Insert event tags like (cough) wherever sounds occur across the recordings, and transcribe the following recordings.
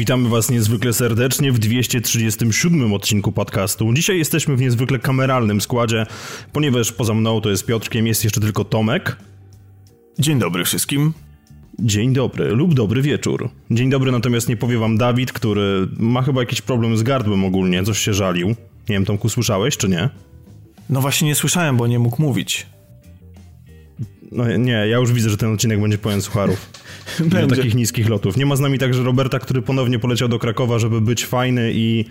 Witamy Was niezwykle serdecznie w 237 odcinku podcastu. Dzisiaj jesteśmy w niezwykle kameralnym składzie, ponieważ poza mną to jest Piotrkiem, jest jeszcze tylko Tomek. Dzień dobry wszystkim. Dzień dobry lub dobry wieczór. Dzień dobry natomiast nie powie Wam Dawid, który ma chyba jakiś problem z gardłem ogólnie, coś się żalił. Nie wiem, Tomku, słyszałeś czy nie? No właśnie nie słyszałem, bo nie mógł mówić. No nie, ja już widzę, że ten odcinek będzie pełen sucharów. Do takich niskich lotów. Nie ma z nami także Roberta, który ponownie poleciał do Krakowa, żeby być fajny i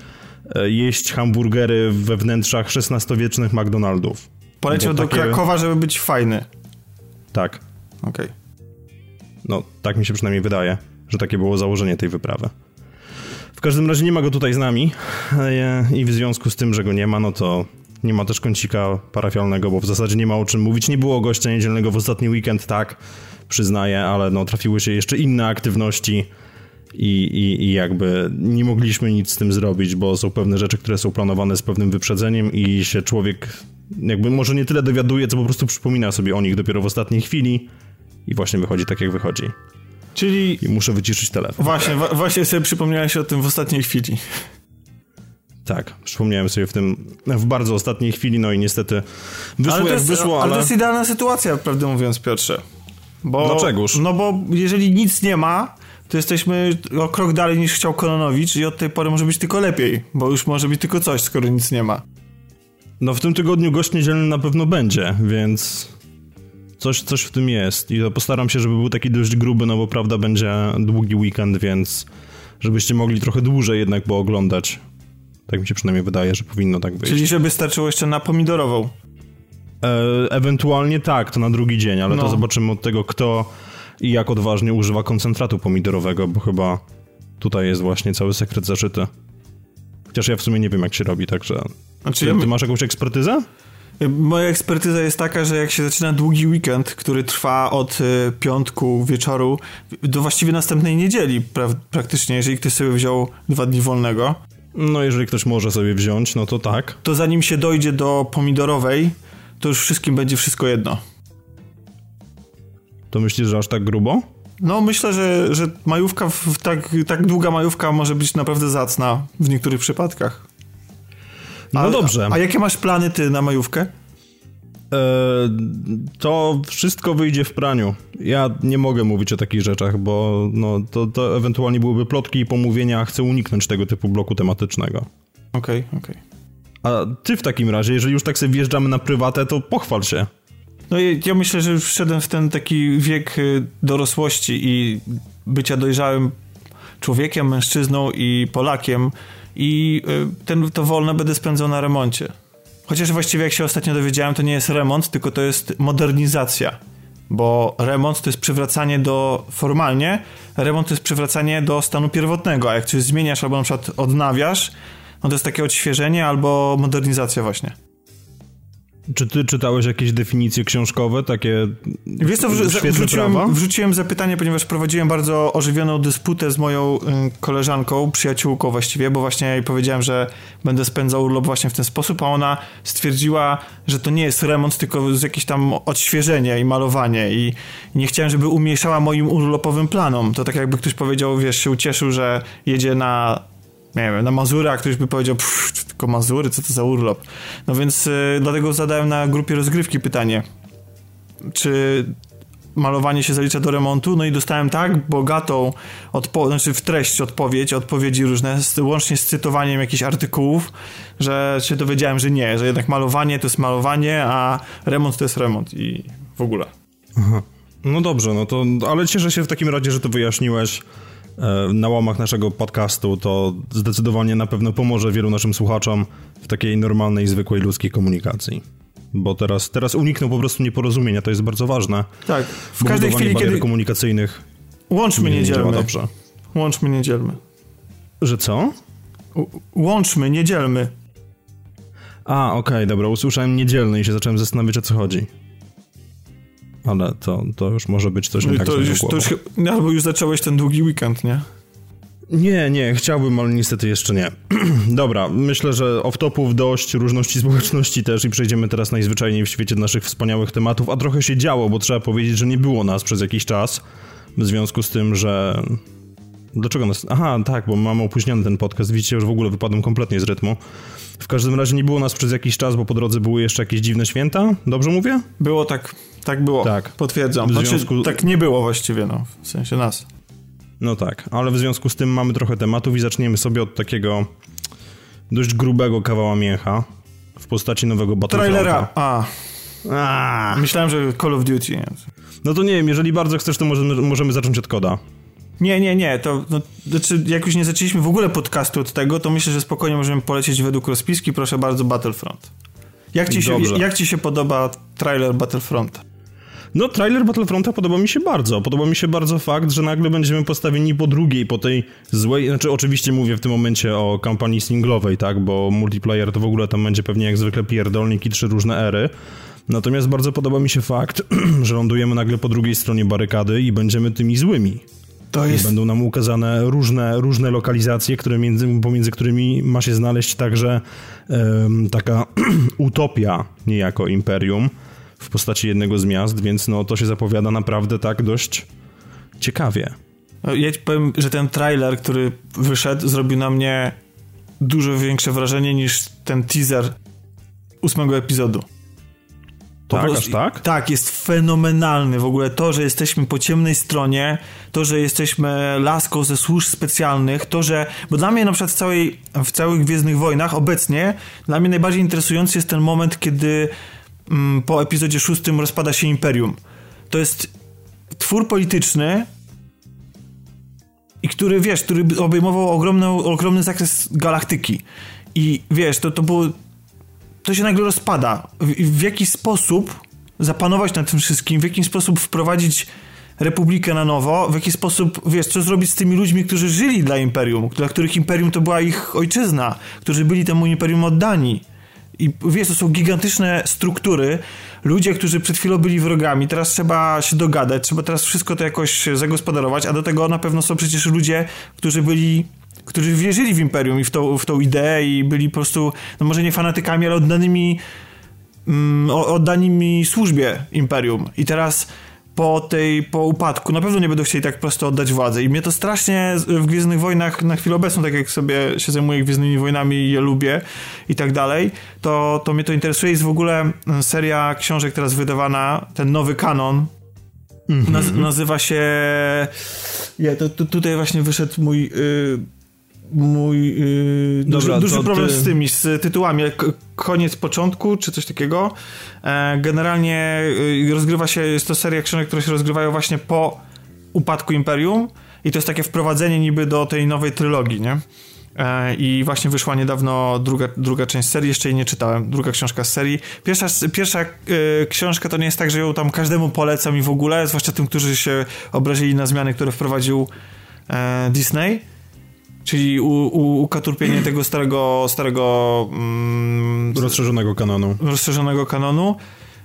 e, jeść hamburgery we wnętrzach XVI-wiecznych McDonaldów. Poleciał do takie... Krakowa, żeby być fajny. Tak. Okej. Okay. No, tak mi się przynajmniej wydaje, że takie było założenie tej wyprawy. W każdym razie nie ma go tutaj z nami e, i w związku z tym, że go nie ma, no to nie ma też kącika parafialnego, bo w zasadzie nie ma o czym mówić. Nie było gościa niedzielnego w ostatni weekend, tak, przyznaję, ale no trafiły się jeszcze inne aktywności i, i, i jakby nie mogliśmy nic z tym zrobić, bo są pewne rzeczy, które są planowane z pewnym wyprzedzeniem i się człowiek jakby może nie tyle dowiaduje, co po prostu przypomina sobie o nich dopiero w ostatniej chwili i właśnie wychodzi tak, jak wychodzi. Czyli... I muszę wyciszyć telefon. Właśnie, właśnie sobie przypomniałeś o tym w ostatniej chwili. Tak, przypomniałem sobie w tym w bardzo ostatniej chwili, no i niestety wyszło ale jak wyszło, ale... ale... to jest idealna sytuacja, prawdę mówiąc, Piotrze. Bo, Dlaczegoż? No bo jeżeli nic nie ma, to jesteśmy o krok dalej niż chciał Kononowicz i od tej pory może być tylko lepiej, bo już może być tylko coś, skoro nic nie ma. No w tym tygodniu gość niedzielny na pewno będzie, więc coś, coś w tym jest i postaram się, żeby był taki dość gruby, no bo prawda będzie długi weekend, więc żebyście mogli trochę dłużej jednak pooglądać tak mi się przynajmniej wydaje, że powinno tak być. Czyli żeby starczyło jeszcze na pomidorową. E, ewentualnie tak, to na drugi dzień, ale no. to zobaczymy od tego, kto i jak odważnie używa koncentratu pomidorowego, bo chyba tutaj jest właśnie cały sekret zaszyty. Chociaż ja w sumie nie wiem, jak się robi, także... Znaczy, ty, ty masz jakąś ekspertyzę? Moja ekspertyza jest taka, że jak się zaczyna długi weekend, który trwa od y, piątku wieczoru do właściwie następnej niedzieli pra praktycznie, jeżeli ktoś sobie wziął dwa dni wolnego, no, jeżeli ktoś może sobie wziąć, no to tak. To zanim się dojdzie do pomidorowej, to już wszystkim będzie wszystko jedno. To myślisz, że aż tak grubo? No, myślę, że, że majówka, tak, tak długa majówka może być naprawdę zacna w niektórych przypadkach. No a, no dobrze. A, a jakie masz plany ty na majówkę? E, to wszystko wyjdzie w praniu. Ja nie mogę mówić o takich rzeczach, bo no, to, to ewentualnie byłyby plotki i pomówienia, chcę uniknąć tego typu bloku tematycznego. Okej, okay, okej. Okay. A ty w takim razie, jeżeli już tak sobie wjeżdżamy na prywatę, to pochwal się. No ja myślę, że już wszedłem w ten taki wiek y, dorosłości i bycia dojrzałym człowiekiem, mężczyzną i Polakiem i y, ten, to wolne będę spędzał na remoncie. Chociaż właściwie jak się ostatnio dowiedziałem, to nie jest remont, tylko to jest modernizacja. Bo remont to jest przywracanie do, formalnie, remont to jest przywracanie do stanu pierwotnego, a jak coś zmieniasz albo na przykład odnawiasz, no to jest takie odświeżenie albo modernizacja właśnie. Czy ty czytałeś jakieś definicje książkowe, takie Wiesz co, wrzuciłem, wrzuciłem zapytanie, ponieważ prowadziłem bardzo ożywioną dysputę z moją y, koleżanką, przyjaciółką właściwie, bo właśnie jej powiedziałem, że będę spędzał urlop właśnie w ten sposób, a ona stwierdziła, że to nie jest remont, tylko jakieś tam odświeżenie i malowanie i nie chciałem, żeby umniejszała moim urlopowym planom. To tak jakby ktoś powiedział, wiesz, się ucieszył, że jedzie na nie wiem, na Mazury, a ktoś by powiedział, tylko Mazury, co to za urlop. No więc y, dlatego zadałem na grupie rozgrywki pytanie, czy malowanie się zalicza do remontu, no i dostałem tak bogatą odpo- znaczy w treść odpowiedź, odpowiedzi różne, z, łącznie z cytowaniem jakichś artykułów, że się dowiedziałem, że nie, że jednak malowanie to jest malowanie, a remont to jest remont i w ogóle. No dobrze, no to, ale cieszę się w takim razie, że to wyjaśniłeś. E, na łamach naszego podcastu, to zdecydowanie na pewno pomoże wielu naszym słuchaczom w takiej normalnej, zwykłej ludzkiej komunikacji. Bo teraz, teraz unikną po prostu nieporozumienia, to jest bardzo ważne. Tak, w każdej chwili, kiedy... komunikacyjnych Łączmy niedzielmy. dobrze. Łączmy niedzielmy. Że co? łączmy, niedzielmy. A, okej, okay, dobra, usłyszałem niedzielny i się zacząłem zastanawiać o co chodzi ale to, to już może być coś nie tak to już, to już, Albo już zacząłeś ten długi weekend, nie? Nie, nie, chciałbym, ale niestety jeszcze nie. (clears throat) Dobra, myślę, że off-topów dość, różności społeczności też i przejdziemy teraz najzwyczajniej w świecie naszych wspaniałych tematów, a trochę się działo, bo trzeba powiedzieć, że nie było nas przez jakiś czas, w związku z tym, że Dlaczego nas... Aha, tak, bo mamy opóźniony ten podcast. Widzicie, już w ogóle wypadłem kompletnie z rytmu. W każdym razie nie było nas przez jakiś czas, bo po drodze były jeszcze jakieś dziwne święta. Dobrze mówię? Było tak. Tak było. Tak. Potwierdzam. Znaczy, związku... tak nie było właściwie, no. W sensie nas. No tak, ale w związku z tym mamy trochę tematów i zaczniemy sobie od takiego dość grubego kawała mięcha w postaci nowego Battlefronta. Trailera, a. a. Myślałem, że Call of Duty. No to nie wiem, jeżeli bardzo chcesz, to możemy, możemy zacząć od koda. Nie, nie, nie, to no, znaczy, jak już nie zaczęliśmy w ogóle podcastu od tego, to myślę, że spokojnie możemy polecieć według rozpiski, proszę bardzo, Battlefront. Jak ci, się, jak ci się podoba trailer Battlefronta? No, trailer Battlefronta podoba mi się bardzo. Podoba mi się bardzo fakt, że nagle będziemy postawieni po drugiej, po tej złej... Znaczy, oczywiście mówię w tym momencie o kampanii singlowej, tak? Bo multiplayer to w ogóle tam będzie pewnie jak zwykle pierdolnik i trzy różne ery. Natomiast bardzo podoba mi się fakt, (clears throat) że lądujemy nagle po drugiej stronie barykady i będziemy tymi złymi. To jest... Będą nam ukazane różne, różne lokalizacje, które między, pomiędzy którymi ma się znaleźć także um, taka (clears throat) utopia niejako imperium w postaci jednego z miast, więc no to się zapowiada naprawdę tak dość ciekawie. No, ja ci powiem, że ten trailer, który wyszedł, zrobił na mnie dużo większe wrażenie niż ten teaser ósmego epizodu. tak, prostu, tak? Tak, jest fenomenalny w ogóle to, że jesteśmy po ciemnej stronie, to, że jesteśmy laską ze służb specjalnych, to, że... Bo dla mnie na przykład w, całej, w całych Gwiezdnych Wojnach obecnie, dla mnie najbardziej interesujący jest ten moment, kiedy po epizodzie szóstym rozpada się Imperium. To jest twór polityczny i który, wiesz, który obejmował ogromny, ogromny zakres galaktyki. I wiesz, to, to było... To się nagle rozpada. W, w jaki sposób zapanować nad tym wszystkim, w jaki sposób wprowadzić republikę na nowo, w jaki sposób, wiesz, co zrobić z tymi ludźmi, którzy żyli dla Imperium, dla których Imperium to była ich ojczyzna, którzy byli temu Imperium oddani. I wiesz, to są gigantyczne struktury. Ludzie, którzy przed chwilą byli wrogami, teraz trzeba się dogadać, trzeba teraz wszystko to jakoś zagospodarować, a do tego na pewno są przecież ludzie, którzy byli którzy wierzyli w Imperium i w tą, w tą ideę i byli po prostu, no może nie fanatykami, ale oddanymi mm, oddanymi służbie Imperium. I teraz po tej, po upadku na pewno nie będą chcieli tak prosto oddać władzy. I mnie to strasznie w Gwiezdnych Wojnach na chwilę obecną, tak jak sobie się zajmuję Gwiezdnymi Wojnami i je lubię i tak dalej, to, to mnie to interesuje. Jest w ogóle seria książek teraz wydawana, ten nowy kanon, mm -hmm. Naz nazywa się... Ja, to, to, tutaj właśnie wyszedł mój... Yy mój yy, Dobra, duży, duży problem ty... z tymi, z tytułami. Koniec początku, czy coś takiego. E, generalnie yy, rozgrywa się, jest to seria książek, które się rozgrywają właśnie po upadku Imperium i to jest takie wprowadzenie niby do tej nowej trylogii, nie? E, I właśnie wyszła niedawno druga, druga część serii, jeszcze jej nie czytałem. Druga książka z serii. Pierwsza, pierwsza yy, książka to nie jest tak, że ją tam każdemu polecam i w ogóle, zwłaszcza tym, którzy się obrazili na zmiany, które wprowadził e, Disney Czyli u, u, ukaturpienie tego starego, starego mm, rozszerzonego kanonu. Rozszerzonego kanonu.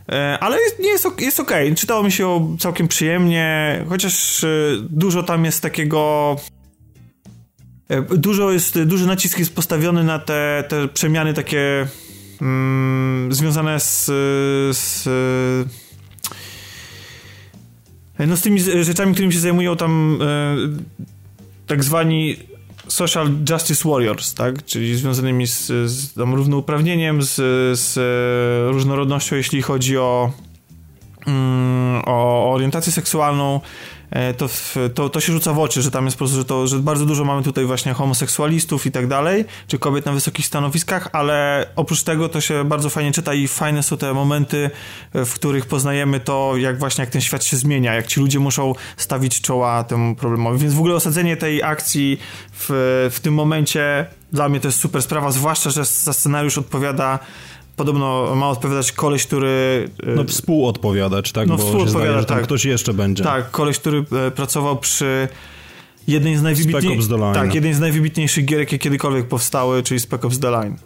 E, ale jest, nie jest, jest ok. Czytało mi się całkiem przyjemnie, chociaż e, dużo tam jest takiego. E, dużo jest, duży nacisk jest postawiony na te, te przemiany takie mm, związane z, z no z tymi rzeczami, którymi się zajmują tam tak zwani Social Justice Warriors, tak? czyli związanymi z, z równouprawnieniem, z, z różnorodnością, jeśli chodzi o, mm, o orientację seksualną, to, to, to się rzuca w oczy, że tam jest po prostu, że, to, że bardzo dużo mamy tutaj właśnie homoseksualistów i tak dalej, czy kobiet na wysokich stanowiskach, ale oprócz tego to się bardzo fajnie czyta i fajne są te momenty, w których poznajemy to, jak właśnie jak ten świat się zmienia, jak ci ludzie muszą stawić czoła temu problemowi. Więc w ogóle osadzenie tej akcji w, w tym momencie dla mnie to jest super sprawa, zwłaszcza, że za scenariusz odpowiada Podobno ma odpowiadać koleś, który... E, no współodpowiadać, tak? No, Bo współodpowiada, zdaje, tak. ktoś jeszcze będzie. Tak, koleś, który e, pracował przy jednej z najwybitniejszych... Tak, jednej z najwybitniejszych gier, jakie kiedykolwiek powstały, czyli Spec Ops The Line.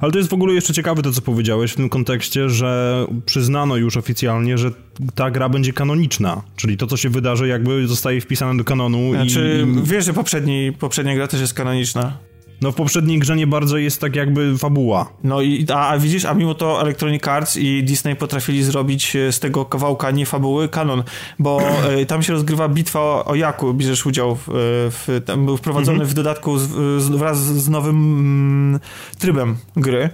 Ale to jest w ogóle jeszcze ciekawe to, co powiedziałeś w tym kontekście, że przyznano już oficjalnie, że ta gra będzie kanoniczna, czyli to, co się wydarzy, jakby zostaje wpisane do kanonu znaczy, i... wiesz, że poprzedni, poprzednia gra też jest kanoniczna? No w poprzedniej grze nie bardzo jest tak jakby fabuła. No i a, a widzisz, a mimo to Electronic Arts i Disney potrafili zrobić e, z tego kawałka nie fabuły kanon, bo y, tam się rozgrywa bitwa o, o Jaku, bierzesz udział w, w tam był wprowadzony mhm. w dodatku z, z, wraz z nowym mm, trybem gry.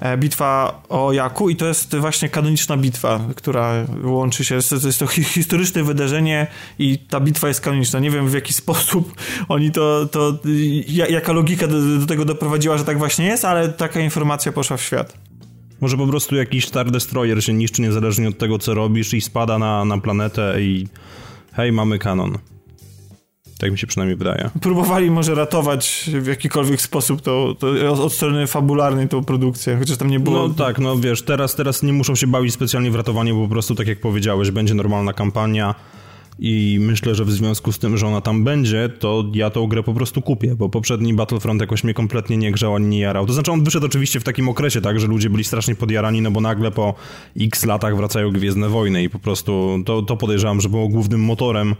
E, bitwa o Jaku i to jest właśnie kanoniczna bitwa, która łączy się, to jest to historyczne wydarzenie i ta bitwa jest kanoniczna. Nie wiem w jaki sposób oni to, to jaka logika do, do tego doprowadziła, że tak właśnie jest, ale taka informacja poszła w świat. Może po prostu jakiś Star Destroyer się niszczy niezależnie od tego, co robisz i spada na, na planetę i hej, mamy kanon. Tak mi się przynajmniej wydaje. Próbowali może ratować w jakikolwiek sposób to, to od strony fabularnej tą produkcję, chociaż tam nie było... No tak, no wiesz, teraz, teraz nie muszą się bawić specjalnie w ratowanie, bo po prostu tak jak powiedziałeś, będzie normalna kampania i myślę, że w związku z tym, że ona tam będzie, to ja tą grę po prostu kupię, bo poprzedni Battlefront jakoś mnie kompletnie nie grzał ani nie jarał. To znaczy on wyszedł oczywiście w takim okresie, tak, że ludzie byli strasznie podjarani, no bo nagle po x latach wracają Gwiezdne Wojny i po prostu to, to podejrzewam, że było głównym motorem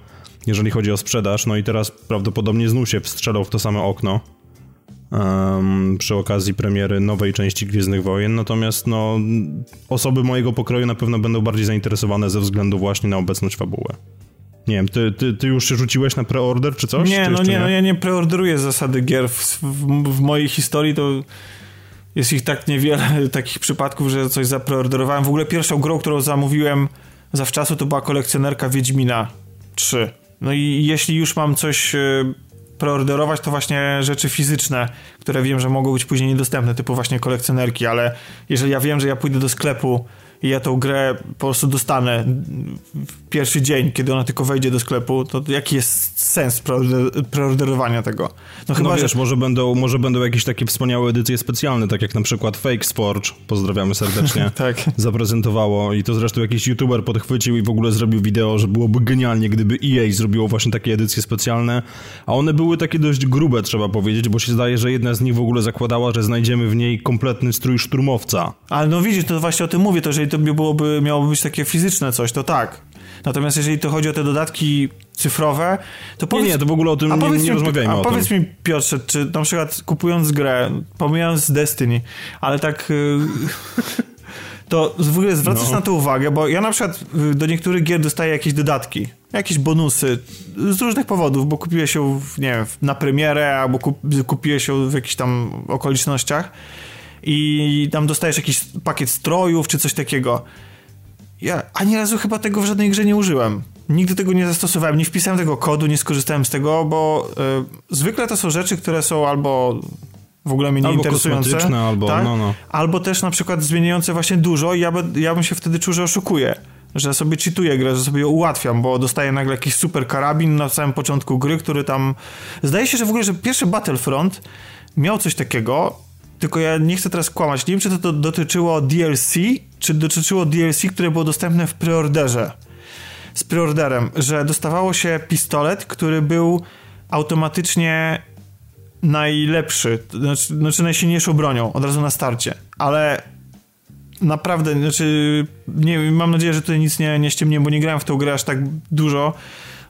jeżeli chodzi o sprzedaż. No i teraz prawdopodobnie znów się wstrzelał w to samo okno um, przy okazji premiery nowej części Gwiezdnych Wojen. Natomiast no, osoby mojego pokroju na pewno będą bardziej zainteresowane ze względu właśnie na obecność fabuły. Nie wiem, ty, ty, ty już się rzuciłeś na preorder czy coś? Nie, czy no nie, nie, no ja nie preorderuję zasady gier. W, w, w mojej historii to jest ich tak niewiele (laughs) takich przypadków, że coś zapreorderowałem. W ogóle pierwszą grą, którą zamówiłem zawczasu to była kolekcjonerka Wiedźmina 3. No i jeśli już mam coś e, preorderować, to właśnie rzeczy fizyczne, które wiem, że mogą być później niedostępne, typu właśnie kolekcjonerki, ale jeżeli ja wiem, że ja pójdę do sklepu i ja tą grę po prostu dostanę w pierwszy dzień, kiedy ona tylko wejdzie do sklepu, to jaki jest sens preorderowania tego? No, no chyba, wiesz, że... może, będą, może będą jakieś takie wspaniałe edycje specjalne, tak jak na przykład Fake Sporge, pozdrawiamy serdecznie, (laughs) tak. zaprezentowało i to zresztą jakiś youtuber podchwycił i w ogóle zrobił wideo, że byłoby genialnie, gdyby EA zrobiło właśnie takie edycje specjalne, a one były takie dość grube, trzeba powiedzieć, bo się zdaje, że jedna z nich w ogóle zakładała, że znajdziemy w niej kompletny strój szturmowca. Ale no widzisz, to właśnie o tym mówię, to jeżeli to byłoby, miałoby być takie fizyczne coś, to tak. Natomiast jeżeli to chodzi o te dodatki cyfrowe, to powiedz... Nie, nie, to w ogóle o tym nie, nie mi, rozmawiajmy a powiedz tym. mi, Piotrze, czy na przykład kupując grę, pomijając Destiny, ale tak... Y, (laughs) to w ogóle zwracasz no. na to uwagę, bo ja na przykład y, do niektórych gier dostaję jakieś dodatki, jakieś bonusy z różnych powodów, bo kupiłeś się, nie wiem, na premierę, albo kup, kupiłeś się w jakichś tam okolicznościach i tam dostajesz jakiś pakiet strojów czy coś takiego. Ja ani razu chyba tego w żadnej grze nie użyłem. Nigdy tego nie zastosowałem, nie wpisałem tego kodu, nie skorzystałem z tego, bo y, zwykle to są rzeczy, które są albo w ogóle mnie nie albo interesujące. Albo, tak? no, no. albo też na przykład zmieniające właśnie dużo i ja, by, ja bym się wtedy czuł, że oszukuję. Że sobie cheatuję grę, że sobie ułatwiam, bo dostaję nagle jakiś super karabin na samym początku gry, który tam... Zdaje się, że w ogóle, że pierwszy Battlefront miał coś takiego, tylko ja nie chcę teraz kłamać. Nie wiem, czy to dotyczyło DLC, czy dotyczyło DLC, które było dostępne w preorderze. Z preorderem, że dostawało się pistolet, który był automatycznie najlepszy, znaczy, znaczy najsilniejszą bronią od razu na starcie, ale naprawdę, znaczy nie, mam nadzieję, że tutaj nic nie, nie ściemnie, bo nie grałem w tą grę aż tak dużo,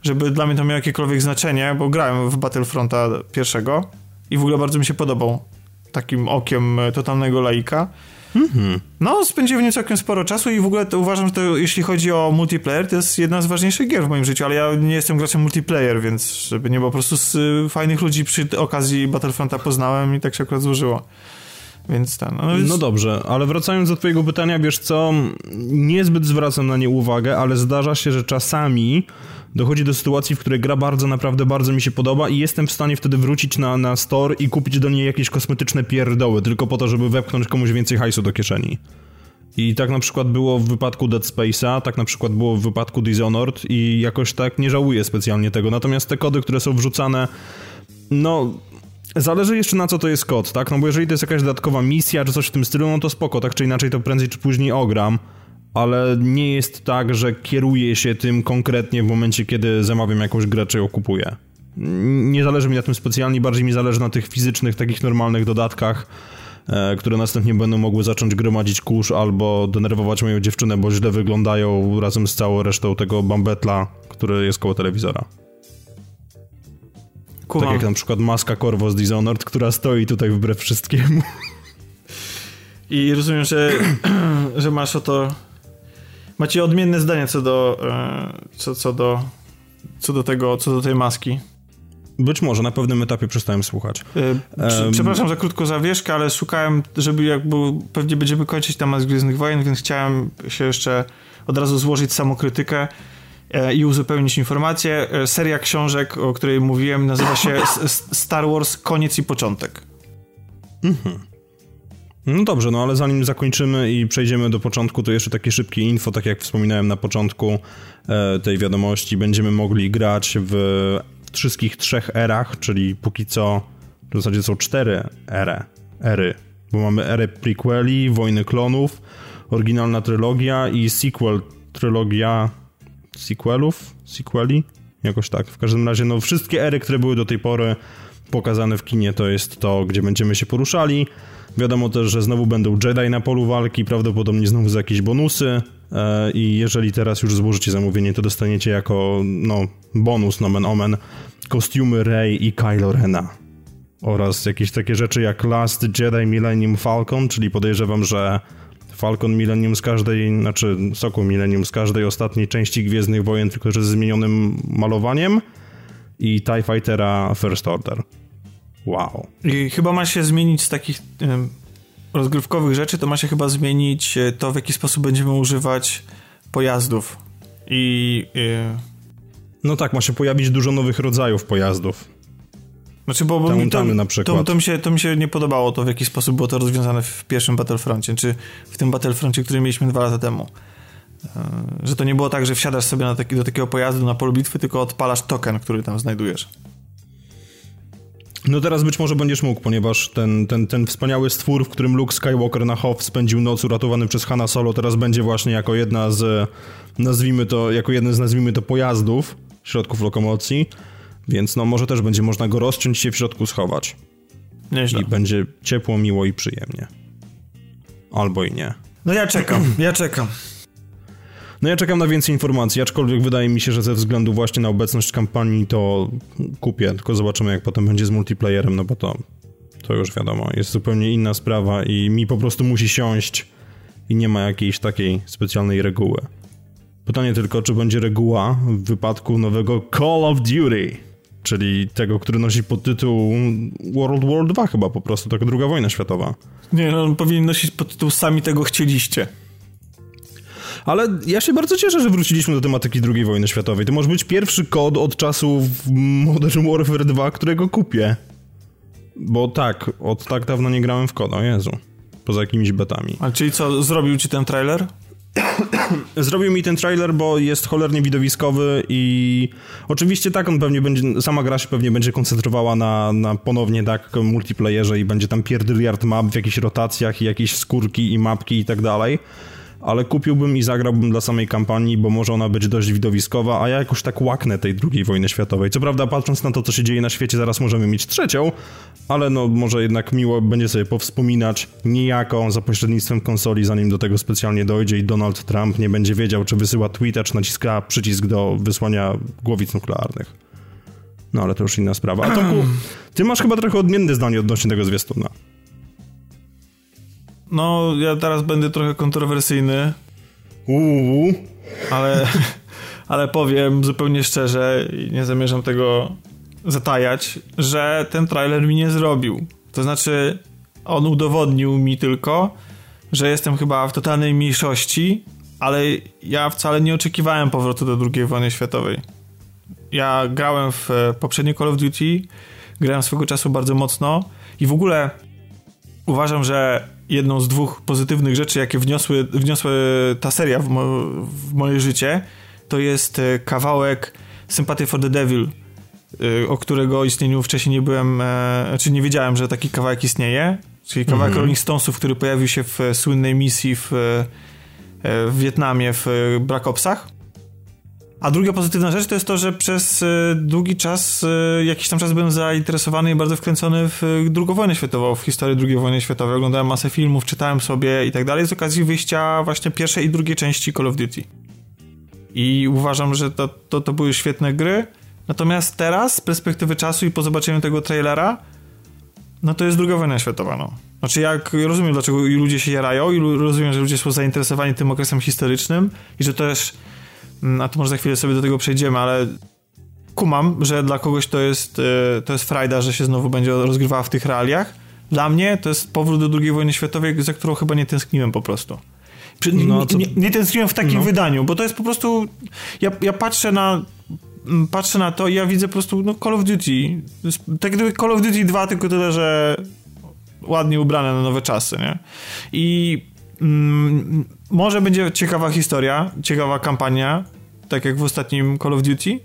żeby dla mnie to miało jakiekolwiek znaczenie, bo grałem w Battlefronta pierwszego i w ogóle bardzo mi się podobał takim okiem e, totalnego laika. Mhm. No, spędziłem w nim całkiem sporo czasu i w ogóle uważam, że to, jeśli chodzi o multiplayer, to jest jedna z ważniejszych gier w moim życiu, ale ja nie jestem graczem multiplayer, więc żeby nie było, po prostu z y, fajnych ludzi przy okazji Battlefronta poznałem i tak się akurat złożyło. Więc ten, no, więc... no dobrze, ale wracając do twojego pytania, wiesz co, niezbyt zwracam na nie uwagę, ale zdarza się, że czasami dochodzi do sytuacji, w której gra bardzo, naprawdę bardzo mi się podoba i jestem w stanie wtedy wrócić na, na store i kupić do niej jakieś kosmetyczne pierdoły, tylko po to, żeby wepchnąć komuś więcej hajsu do kieszeni. I tak na przykład było w wypadku Dead Space'a, tak na przykład było w wypadku Dishonored i jakoś tak nie żałuję specjalnie tego. Natomiast te kody, które są wrzucane, no Zależy jeszcze na co to jest kod, tak? No bo jeżeli to jest jakaś dodatkowa misja czy coś w tym stylu, no to spoko, tak czy inaczej to prędzej czy później ogram ale nie jest tak, że kieruję się tym konkretnie w momencie, kiedy zamawiam jakąś grę, czy ją kupuję. Nie zależy mi na tym specjalnie, bardziej mi zależy na tych fizycznych, takich normalnych dodatkach, e, które następnie będą mogły zacząć gromadzić kurz albo denerwować moją dziewczynę, bo źle wyglądają razem z całą resztą tego bambetla, który jest koło telewizora. Tak jak na przykład maska Corvo z Dishonored, która stoi tutaj wbrew wszystkiemu. I rozumiem, że, (clears throat) że masz o to. Macie odmienne zdanie co do, e, co, co do, co do tego, co do tej maski. Być może, na pewnym etapie przestałem słuchać. Yy, przepraszam za krótką zawieszkę, ale szukałem, żeby jakby, pewnie będziemy kończyć temat Gwiezdnych Wojen, więc chciałem się jeszcze od razu złożyć samokrytykę e, i uzupełnić informację. E, seria książek, o której mówiłem, nazywa się Star Wars Koniec i Początek. Mhm. No dobrze, no ale zanim zakończymy i przejdziemy do początku, to jeszcze takie szybkie info, tak jak wspominałem na początku e, tej wiadomości, będziemy mogli grać w wszystkich trzech erach, czyli póki co w zasadzie są cztery ery, ery, bo mamy erę prequeli, Wojny Klonów, oryginalna trylogia i sequel, trylogia sequelów, sequeli, jakoś tak. W każdym razie, no wszystkie ery, które były do tej pory pokazane w kinie, to jest to, gdzie będziemy się poruszali. Wiadomo też, że znowu będą Jedi na polu walki, prawdopodobnie znowu za jakieś bonusy e, i jeżeli teraz już złożycie zamówienie, to dostaniecie jako no, bonus nomen omen kostiumy Rey i Kylo Rena oraz jakieś takie rzeczy jak Last Jedi Millennium Falcon, czyli podejrzewam, że Falcon Millennium z każdej, znaczy Sokół Millennium z każdej ostatniej części Gwiezdnych Wojen, tylko że z zmienionym malowaniem i TIE Fightera First Order. Wow. I chyba ma się zmienić z takich rozgrywkowych rzeczy, to ma się chyba zmienić e, to, w jaki sposób będziemy używać pojazdów. I. Y no tak, ma się pojawić dużo nowych rodzajów pojazdów. Znaczy, bo, bo mi to, na przykład. To, to, mi się, to mi się nie podobało to, w jaki sposób było to rozwiązane w pierwszym Battlefroncie, czy w tym Battlefroncie, który mieliśmy dwa lata temu. E, że to nie było tak, że wsiadasz sobie taki, do takiego pojazdu na polu bitwy, tylko odpalasz token, który tam znajdujesz. No teraz być może będziesz mógł, ponieważ ten, ten, ten wspaniały stwór, w którym Luke Skywalker na Hoth spędził noc uratowany przez Hanna Solo, teraz będzie właśnie jako jedna z, nazwijmy to, jako jeden z, nazwijmy to, pojazdów, środków lokomocji, więc no może też będzie można go rozciąć się w środku schować. Nieźle. I będzie ciepło, miło i przyjemnie. Albo i nie. No ja czekam, (clears throat) ja czekam. No ja czekam na więcej informacji, aczkolwiek wydaje mi się, że ze względu właśnie na obecność kampanii to kupię, tylko zobaczymy jak potem będzie z multiplayerem, no bo to, to już wiadomo, jest zupełnie inna sprawa i mi po prostu musi siąść i nie ma jakiejś takiej specjalnej reguły. Pytanie tylko, czy będzie reguła w wypadku nowego Call of Duty, czyli tego, który nosi podtytuł World War II chyba po prostu, taka druga wojna światowa. Nie, no on powinien nosić podtytuł Sami tego chcieliście. Ale ja się bardzo cieszę, że wróciliśmy do tematyki II wojny światowej. To może być pierwszy kod od czasów Modern Warfare 2, którego kupię. Bo tak, od tak dawno nie grałem w kod, o Jezu. Poza jakimiś betami. A czyli co, zrobił ci ten trailer? Zrobił mi ten trailer, bo jest cholernie widowiskowy i oczywiście tak, on pewnie będzie, sama gra się pewnie będzie koncentrowała na, na ponownie tak multiplayerze i będzie tam pierdyliard map w jakichś rotacjach i jakieś skórki i mapki i tak dalej ale kupiłbym i zagrałbym dla samej kampanii, bo może ona być dość widowiskowa, a ja jakoś tak łaknę tej drugiej wojny światowej. Co prawda, patrząc na to, co się dzieje na świecie, zaraz możemy mieć trzecią, ale no może jednak miło będzie sobie powspominać niejako za pośrednictwem konsoli, zanim do tego specjalnie dojdzie i Donald Trump nie będzie wiedział, czy wysyła tweeta, czy naciska przycisk do wysłania głowic nuklearnych. No ale to już inna sprawa. A Tomku, ty masz chyba trochę odmienne zdanie odnośnie tego zwiastuna. No, ja teraz będę trochę kontrowersyjny. Uuu. Ale, (laughs) ale powiem zupełnie szczerze i nie zamierzam tego zatajać, że ten trailer mi nie zrobił. To znaczy, on udowodnił mi tylko, że jestem chyba w totalnej mniejszości, ale ja wcale nie oczekiwałem powrotu do II wojny światowej. Ja grałem w poprzedniej Call of Duty, grałem swego czasu bardzo mocno i w ogóle uważam, że jedną z dwóch pozytywnych rzeczy, jakie wniosły, wniosły ta seria w, mo, w moje życie, to jest e, kawałek Sympathy for the Devil, e, o którego istnieniu wcześniej nie byłem, e, czy nie wiedziałem, że taki kawałek istnieje, czyli kawałek mm -hmm. Rolling Stonesów, który pojawił się w słynnej misji w, w Wietnamie w Black Opsach. A druga pozytywna rzecz to jest to, że przez e, długi czas, e, jakiś tam czas byłem zainteresowany i bardzo wkręcony w II wojnę światową, w historię II wojny światowej. Oglądałem masę filmów, czytałem sobie i tak dalej z okazji wyjścia właśnie pierwszej i drugiej części Call of Duty. I uważam, że to, to, to były świetne gry, Natomiast teraz, z perspektywy czasu i po zobaczeniu tego trailera, no to jest druga wojna światowa, no. Znaczy, jak rozumiem, dlaczego ludzie się jarają i rozumiem, że ludzie są zainteresowani tym okresem historycznym i że też, a to może za chwilę sobie do tego przejdziemy, ale kumam, że dla kogoś to jest, e, to jest frajda, że się znowu będzie rozgrywała w tych realiach. Dla mnie to jest powrót do II wojny światowej, za którą chyba nie tęskniłem po prostu. No, nie, nie, tęskniłem w takim no. wydaniu, bo to jest po prostu. Ja, ja patrzę na. Patrzę na to i ja widzę po prostu no, Call of Duty. Tak gdyby Call of Duty 2, tylko tyle, że ładnie ubrane na nowe czasy, nie? I mm, może będzie ciekawa historia, ciekawa kampania, tak jak w ostatnim Call of Duty.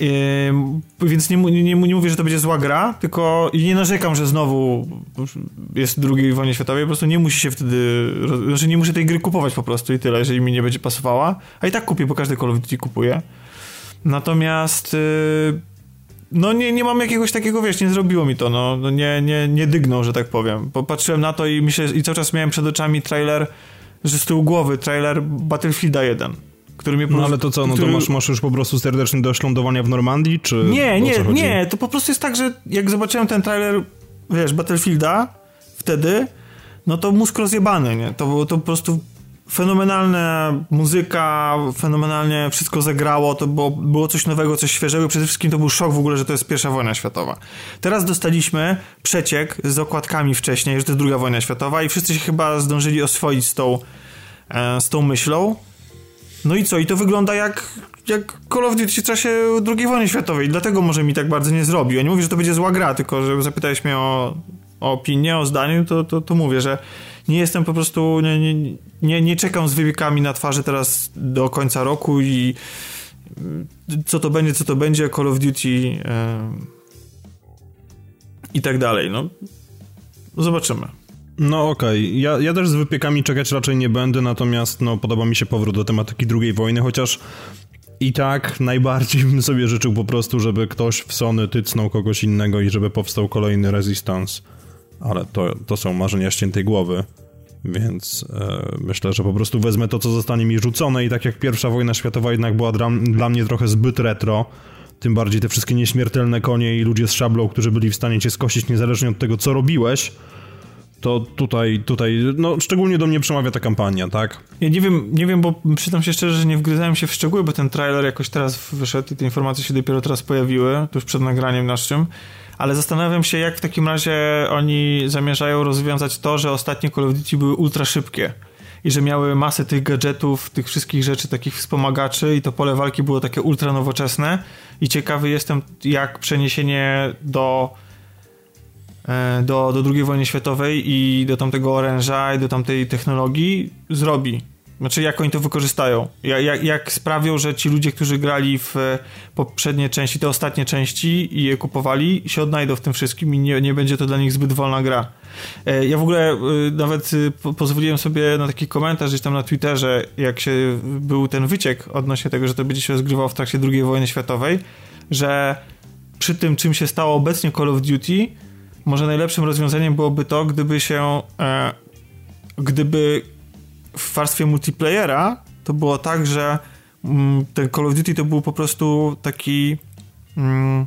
Yy, więc nie, nie, nie, mówię, że to będzie zła gra, tylko nie narzekam, że znowu jest drugiej wojnie światowej, po prostu nie musi się wtedy, znaczy nie muszę tej gry kupować po prostu i tyle, jeżeli mi nie będzie pasowała, a i tak kupię, bo każdy Call of Duty kupuje. Natomiast yy, no nie, nie mam jakiegoś takiego, wiesz, nie zrobiło mi to, no, no nie, nie, nie dygnął, że tak powiem. Popatrzyłem na to i myślę, i cały czas miałem przed oczami trailer, że z tyłu głowy trailer Battlefielda 1 który mnie No ale to co, no który... to masz, masz już po prostu serdeczny dość lądowania w Normandii, czy... Nie, nie, nie, to po prostu jest tak, że jak zobaczyłem ten trailer, wiesz, Battlefielda wtedy, no to mózg rozjebany, nie? To było to po prostu fenomenalna muzyka, fenomenalnie wszystko zagrało, to było, było coś nowego, coś świeżego, przede wszystkim to był szok w ogóle, że to jest pierwsza wojna światowa. Teraz dostaliśmy przeciek z okładkami wcześniej, że to jest druga wojna światowa i wszyscy się chyba zdążyli oswoić z tą, e, z tą myślą. No i co? I to wygląda jak, jak Call of Duty w czasie II wojny światowej. Dlatego może mi tak bardzo nie zrobił. Ja nie mówię, że to będzie zła gra, tylko że zapytałeś mnie o, o opinię, o zdanie, to, to, to mówię, że nie jestem po prostu, nie, nie, nie, nie czekam z wybiekami na twarzy teraz do końca roku i co to będzie, co to będzie, Call of Duty yy, i tak dalej. No, zobaczymy. No okej, okay. ja, ja też z wypiekami czekać raczej nie będę, natomiast no, podoba mi się powrót do tematyki II wojny, chociaż i tak najbardziej bym sobie życzył po prostu, żeby ktoś w Sony tycnął kogoś innego i żeby powstał kolejny Resistance. Ale to, to są marzenia ściętej głowy. Więc e, myślę, że po prostu wezmę to, co zostanie mi rzucone i tak jak pierwsza wojna światowa jednak była dla, dla mnie trochę zbyt retro, tym bardziej te wszystkie nieśmiertelne konie i ludzie z szablą, którzy byli w stanie cię skosić niezależnie od tego, co robiłeś, to tutaj, tutaj, no szczególnie do mnie przemawia ta kampania, tak? Ja nie wiem, nie wiem, bo przyznam się szczerze, że nie wgryzałem się w szczegóły, bo ten trailer jakoś teraz wyszedł i te informacje się dopiero teraz pojawiły, tuż przed nagraniem naszym, ale zastanawiam się, jak w takim razie oni zamierzają rozwiązać to, że ostatnie Call of Duty były ultra szybkie i że miały masę tych gadżetów, tych wszystkich rzeczy, takich wspomagaczy i to pole walki było takie ultra nowoczesne i ciekawy jestem, jak przeniesienie do E, do, do II wojny światowej i do tamtego oręża i do tamtej technologii zrobi. Znaczy, jak oni to wykorzystają? Jak, jak sprawią, że ci ludzie, którzy grali w poprzednie części, te ostatnie części i je kupowali, się odnajdą w tym wszystkim i nie, nie będzie to dla nich zbyt wolna gra. E, ja w ogóle e, nawet pozwoliłem sobie na taki komentarz gdzieś tam na Twitterze, jak się był ten wyciek odnośnie tego, że to będzie się rozgrywało w trakcie II wojny światowej, że przy tym, czym się stało obecnie Call of Duty, może najlepszym rozwiązaniem byłoby to, gdyby się e, gdyby w warstwie multiplayera to było tak, że mm, ten Call of Duty to był po prostu taki mm,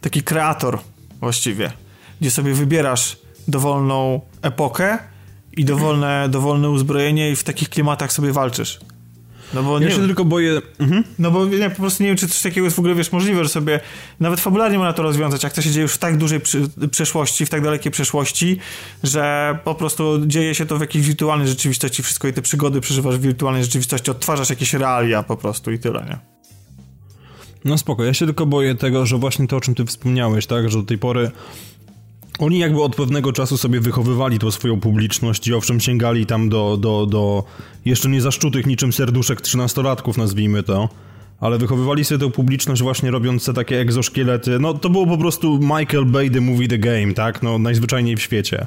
taki kreator właściwie, gdzie sobie wybierasz dowolną epokę i dowolne, dowolne uzbrojenie i w takich klimatach sobie walczysz. No bo ja nie się tylko boję... Mhm. No bo nie, po prostu nie wiem, czy coś takiego jest w ogóle, wiesz, możliwe, że sobie nawet fabularnie można to rozwiązać, jak to się dzieje już w tak dużej przy, przeszłości, w tak dalekiej przeszłości, że po prostu dzieje się to w jakiejś wirtualnej rzeczywistości, wszystko i te przygody przeżywasz w wirtualnej rzeczywistości, odtwarzasz jakieś realia po prostu i tyle, nie? No spoko, ja się tylko boję tego, że właśnie to, o czym ty wspomniałeś, tak, że do tej pory oni jakby od pewnego czasu sobie wychowywali tą swoją publiczność i owszem sięgali tam do, do, do jeszcze nie zaszczutych niczym serduszek trzynastolatków, nazwijmy to, ale wychowywali sobie tę publiczność właśnie robiąc takie egzoszkielety. No to było po prostu Michael Bay the movie the game, tak? No najzwyczajniej w świecie.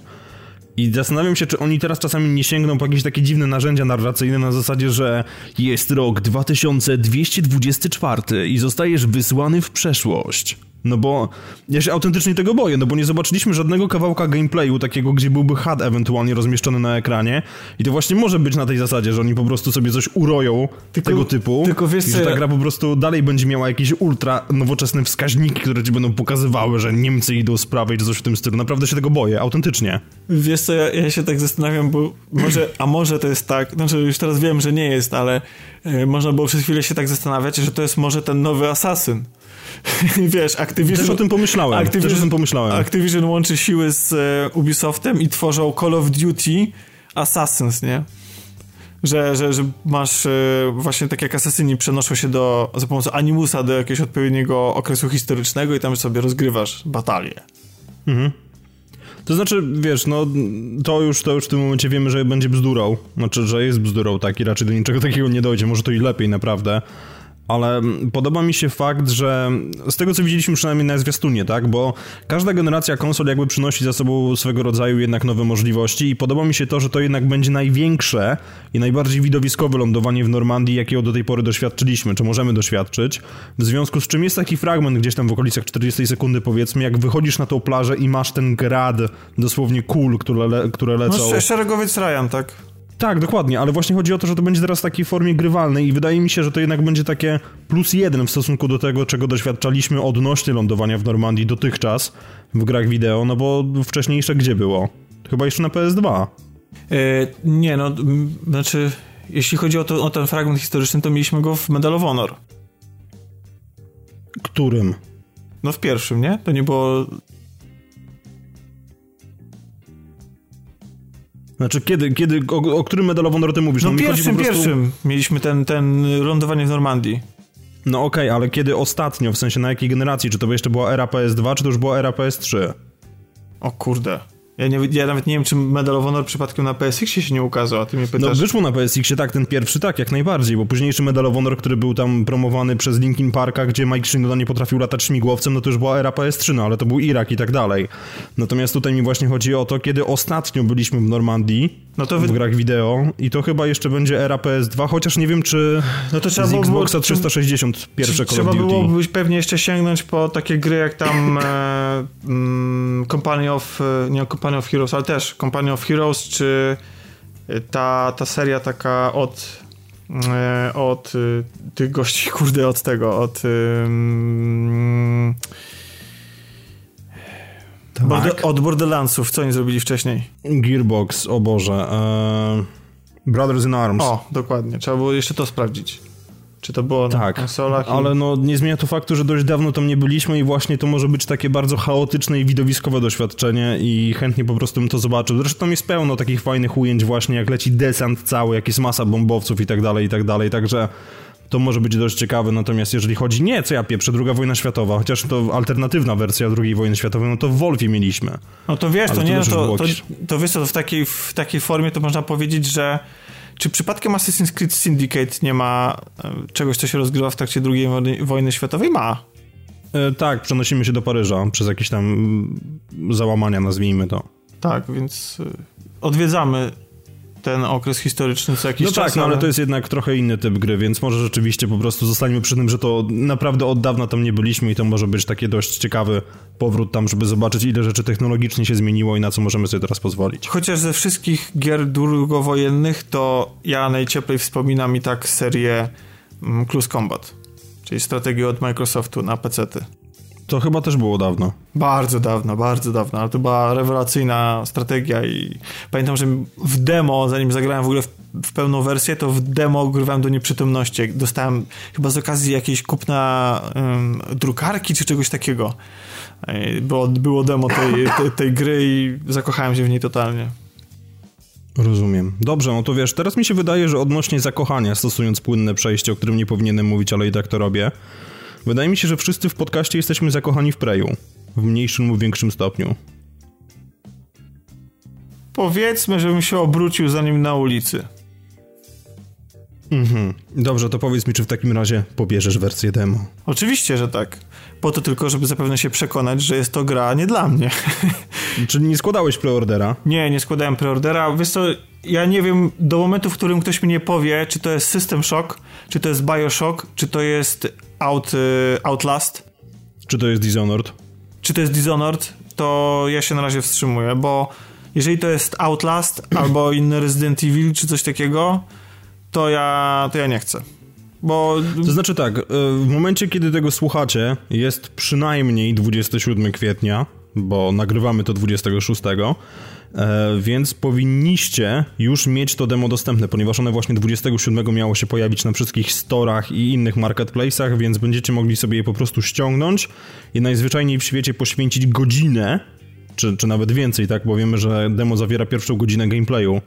I zastanawiam się, czy oni teraz czasami nie sięgną po jakieś takie dziwne narzędzia narracyjne na zasadzie, że jest rok 2224 i zostajesz wysłany w przeszłość. No bo ja się autentycznie tego boję, no bo nie zobaczyliśmy żadnego kawałka gameplayu takiego, gdzie byłby HUD ewentualnie rozmieszczony na ekranie i to właśnie może być na tej zasadzie, że oni po prostu sobie coś uroją tylko, tego typu tylko wiesz, i że ta gra po prostu dalej będzie miała jakieś ultra nowoczesne wskaźniki, które ci będą pokazywały, że Niemcy idą z prawej czy coś w tym stylu. Naprawdę się tego boję, autentycznie. Wiesz co, ja, ja się tak zastanawiam, bo może, a może to jest tak, znaczy już teraz wiem, że nie jest, ale e, można było przez chwilę się tak zastanawiać, że to jest może ten nowy Asasyn. (laughs) Wiesz, Activision... Też o tym pomyślałem. Activision, Też o tym pomyślałem. Activision łączy siły z e, Ubisoftem i tworzą Call of Duty Assassins, nie? Że, że, że masz e, właśnie tak jak asasyni przenoszą się do, za pomocą animusa do jakiegoś odpowiedniego okresu historycznego i tam sobie rozgrywasz batalię. Mhm. To znaczy, wiesz, no to już, to już w tym momencie wiemy, że będzie bzdurą. Znaczy, że jest bzdurą, tak i raczej do niczego takiego nie dojdzie. Może to i lepiej naprawdę ale podoba mi się fakt, że z tego co widzieliśmy przynajmniej na zwiastunie, tak, bo każda generacja konsol jakby przynosi za sobą swego rodzaju jednak nowe możliwości i podoba mi się to, że to jednak będzie największe i najbardziej widowiskowe lądowanie w Normandii, jakiego do tej pory doświadczyliśmy, czy możemy doświadczyć, w związku z czym jest taki fragment gdzieś tam w okolicach 40 sekundy powiedzmy, jak wychodzisz na tą plażę i masz ten grad dosłownie kul, które, le, które lecą. No szeregowiec Ryan, tak? Tak, dokładnie, ale właśnie chodzi o to, że to będzie teraz w takiej formie grywalnej i wydaje mi się, że to jednak będzie takie plus jeden w stosunku do tego, czego doświadczaliśmy odnośnie lądowania w Normandii dotychczas w grach wideo, no bo wcześniejsze gdzie było? Chyba jeszcze na PS2. Yy, e, nie, no, znaczy, jeśli chodzi o, to, o ten fragment historyczny, to mieliśmy go w Medal of Honor. Którym? No w pierwszym, nie? To nie było Znaczy, kiedy, kiedy o, o którym Medal of Honor ty mówisz? No, no pierwszym, prostu... pierwszym mieliśmy ten, ten lądowanie w Normandii. No okej, okay, ale kiedy ostatnio, w sensie na jakiej generacji? Czy to jeszcze była era PS2, czy to już była era PS3? O kurde. Ja, nie, ja nawet nie wiem, czy Medal of Honor przypadkiem na PSX się nie ukazał, a ty mnie pytasz... No wyszło na PSX tak, ten pierwszy tak, jak najbardziej, bo późniejszy Medal of Honor, który był tam promowany przez Linkin Parka, gdzie Mike Shinoda nie potrafił latać śmigłowcem, no to już była era PS3, no ale to był Irak i tak dalej. Natomiast tutaj mi właśnie chodzi o to, kiedy ostatnio byliśmy w Normandii, no to wy... w grach wideo i to chyba jeszcze będzie era PS2, chociaż nie wiem, czy no to trzeba z Xboxa 360 pierwsze Call. Trzeba byłoby pewnie jeszcze sięgnąć po takie gry jak tam (laughs) e, mm, Company of, e, nie Company of Heroes, ale też Company of Heroes, czy ta, ta seria taka od e, od e, tych gości, (laughs) kurde, od tego, od mm, tak. Od Borderlandsów, co oni zrobili wcześniej? Gearbox, o Boże. Eee, Brothers in Arms. O, dokładnie. Trzeba było jeszcze to sprawdzić. Czy to było tak, na konsolach? ale no nie zmienia to faktu, że dość dawno tam nie byliśmy i właśnie to może być takie bardzo chaotyczne i widowiskowe doświadczenie i chętnie po prostu bym to zobaczył. Zresztą tam jest pełno takich fajnych ujęć właśnie, jak leci desant cały, jak jest masa bombowców i tak dalej, i tak dalej, także to może być dość ciekawe, natomiast jeżeli chodzi, nie, co ja pieprzę, druga wojna światowa, chociaż to alternatywna wersja drugiej wojny światowej, no to w Wolfie mieliśmy. No to wiesz, to nie, to, to, to, to wiesz, to w takiej, w takiej formie to można powiedzieć, że czy przypadkiem Assassin's Creed Syndicate nie ma e, czegoś, co się rozgrywa w trakcie II wojny światowej? Ma. E, tak, przenosimy się do Paryża przez jakieś tam mm, załamania, nazwijmy to. Tak, więc e, odwiedzamy ten okres historyczny co jakiś no czas. No tak, no ale to jest jednak trochę inny typ gry, więc może rzeczywiście po prostu zostańmy przy tym, że to naprawdę od dawna tam nie byliśmy i to może być taki dość ciekawy powrót tam, żeby zobaczyć ile rzeczy technologicznie się zmieniło i na co możemy sobie teraz pozwolić. Chociaż ze wszystkich gier drugowojennych to ja najcieplej wspominam i tak serię mm, Close Combat, czyli strategię od Microsoftu na PC-ty. To chyba też było dawno. Bardzo dawno, bardzo dawno, ale to była rewelacyjna strategia i pamiętam, że w demo, zanim zagrałem w ogóle w, w pełną wersję, to w demo grywałem do nieprzytomności. Dostałem chyba z okazji jakiejś kupna um, drukarki czy czegoś takiego. Bo było demo tej, tej, tej gry i zakochałem się w niej totalnie. Rozumiem. Dobrze, no to wiesz, teraz mi się wydaje, że odnośnie zakochania, stosując płynne przejście, o którym nie powinienem mówić, ale i tak to robię, Wydaje mi się, że wszyscy w podcaście jesteśmy zakochani w Preju. W mniejszym lub większym stopniu. Powiedzmy, żebym się obrócił za nim na ulicy. Mhm. Dobrze, to powiedz mi, czy w takim razie pobierzesz wersję demo. Oczywiście, że tak. Po to tylko, żeby zapewne się przekonać, że jest to gra nie dla mnie. (laughs) Czyli nie składałeś preordera? Nie, nie składałem preordera. Wiesz co, ja nie wiem, do momentu, w którym ktoś mi nie powie, czy to jest System Shock, czy to jest Bioshock, czy to jest Out, y, Outlast, Czy to jest Dishonored? Czy to jest Dishonored, to ja się na razie wstrzymuję, bo jeżeli to jest Outlast (clears throat) albo inny Resident Evil czy coś takiego, to ja, to ja nie chcę. Bo... To znaczy tak, e, w momencie kiedy tego słuchacie, jest przynajmniej 27 kwietnia, bo nagrywamy to 26, e, więc powinniście już mieć to demo dostępne, ponieważ one właśnie 27 miało się pojawić na wszystkich storach i innych marketplace'ach, więc będziecie mogli sobie je po prostu ściągnąć i najzwyczajniej w świecie poświęcić godzinę, czy, czy nawet więcej, tak, bo wiemy, że demo zawiera pierwszą godzinę gameplayu,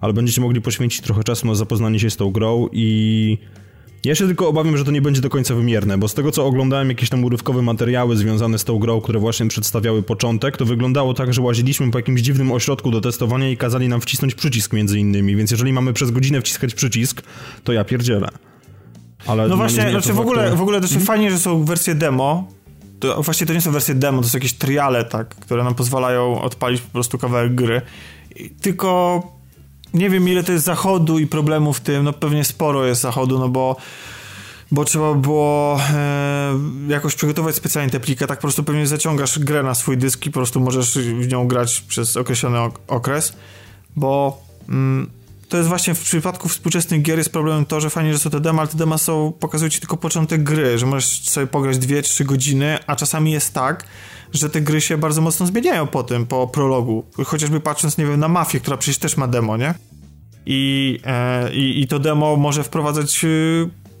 ale będziecie mogli poświęcić trochę czasu na zapoznanie się z tą grą i ja się tylko obawiam, że to nie będzie do końca wymierne, bo z tego co oglądałem jakieś tam urywkowe materiały związane z tą grą, które właśnie przedstawiały początek, to wyglądało tak, że łaziliśmy po jakimś dziwnym ośrodku do testowania i kazali nam wcisnąć przycisk między innymi, więc jeżeli mamy przez godzinę wciskać przycisk, to ja pierdzielę. Ale no właśnie, znaczy w ogóle, w ogóle to hmm? fajnie, że są wersje demo, to właściwie to nie są wersje demo, to są jakieś triale, tak, które nam pozwalają odpalić po prostu kawałek gry. Tylko nie wiem ile to jest zachodu i problemów w tym, no pewnie sporo jest zachodu, no bo bo trzeba było e, jakoś przygotować specjalnie tę plikę, tak po prostu pewnie zaciągasz grę na swój dysk i po prostu możesz w nią grać przez określony ok okres, bo mm, to jest właśnie w przypadku współczesnych gier jest problemem to, że fajnie, że są te demo, ale te demo są, pokazują ci tylko początek gry, że możesz sobie pograć 2-3 godziny, a czasami jest tak, że te gry się bardzo mocno zmieniają po tym, po prologu. Chociażby patrząc, nie wiem, na Mafię, która przecież też ma demo, nie? I, e, i, i to demo może wprowadzać e,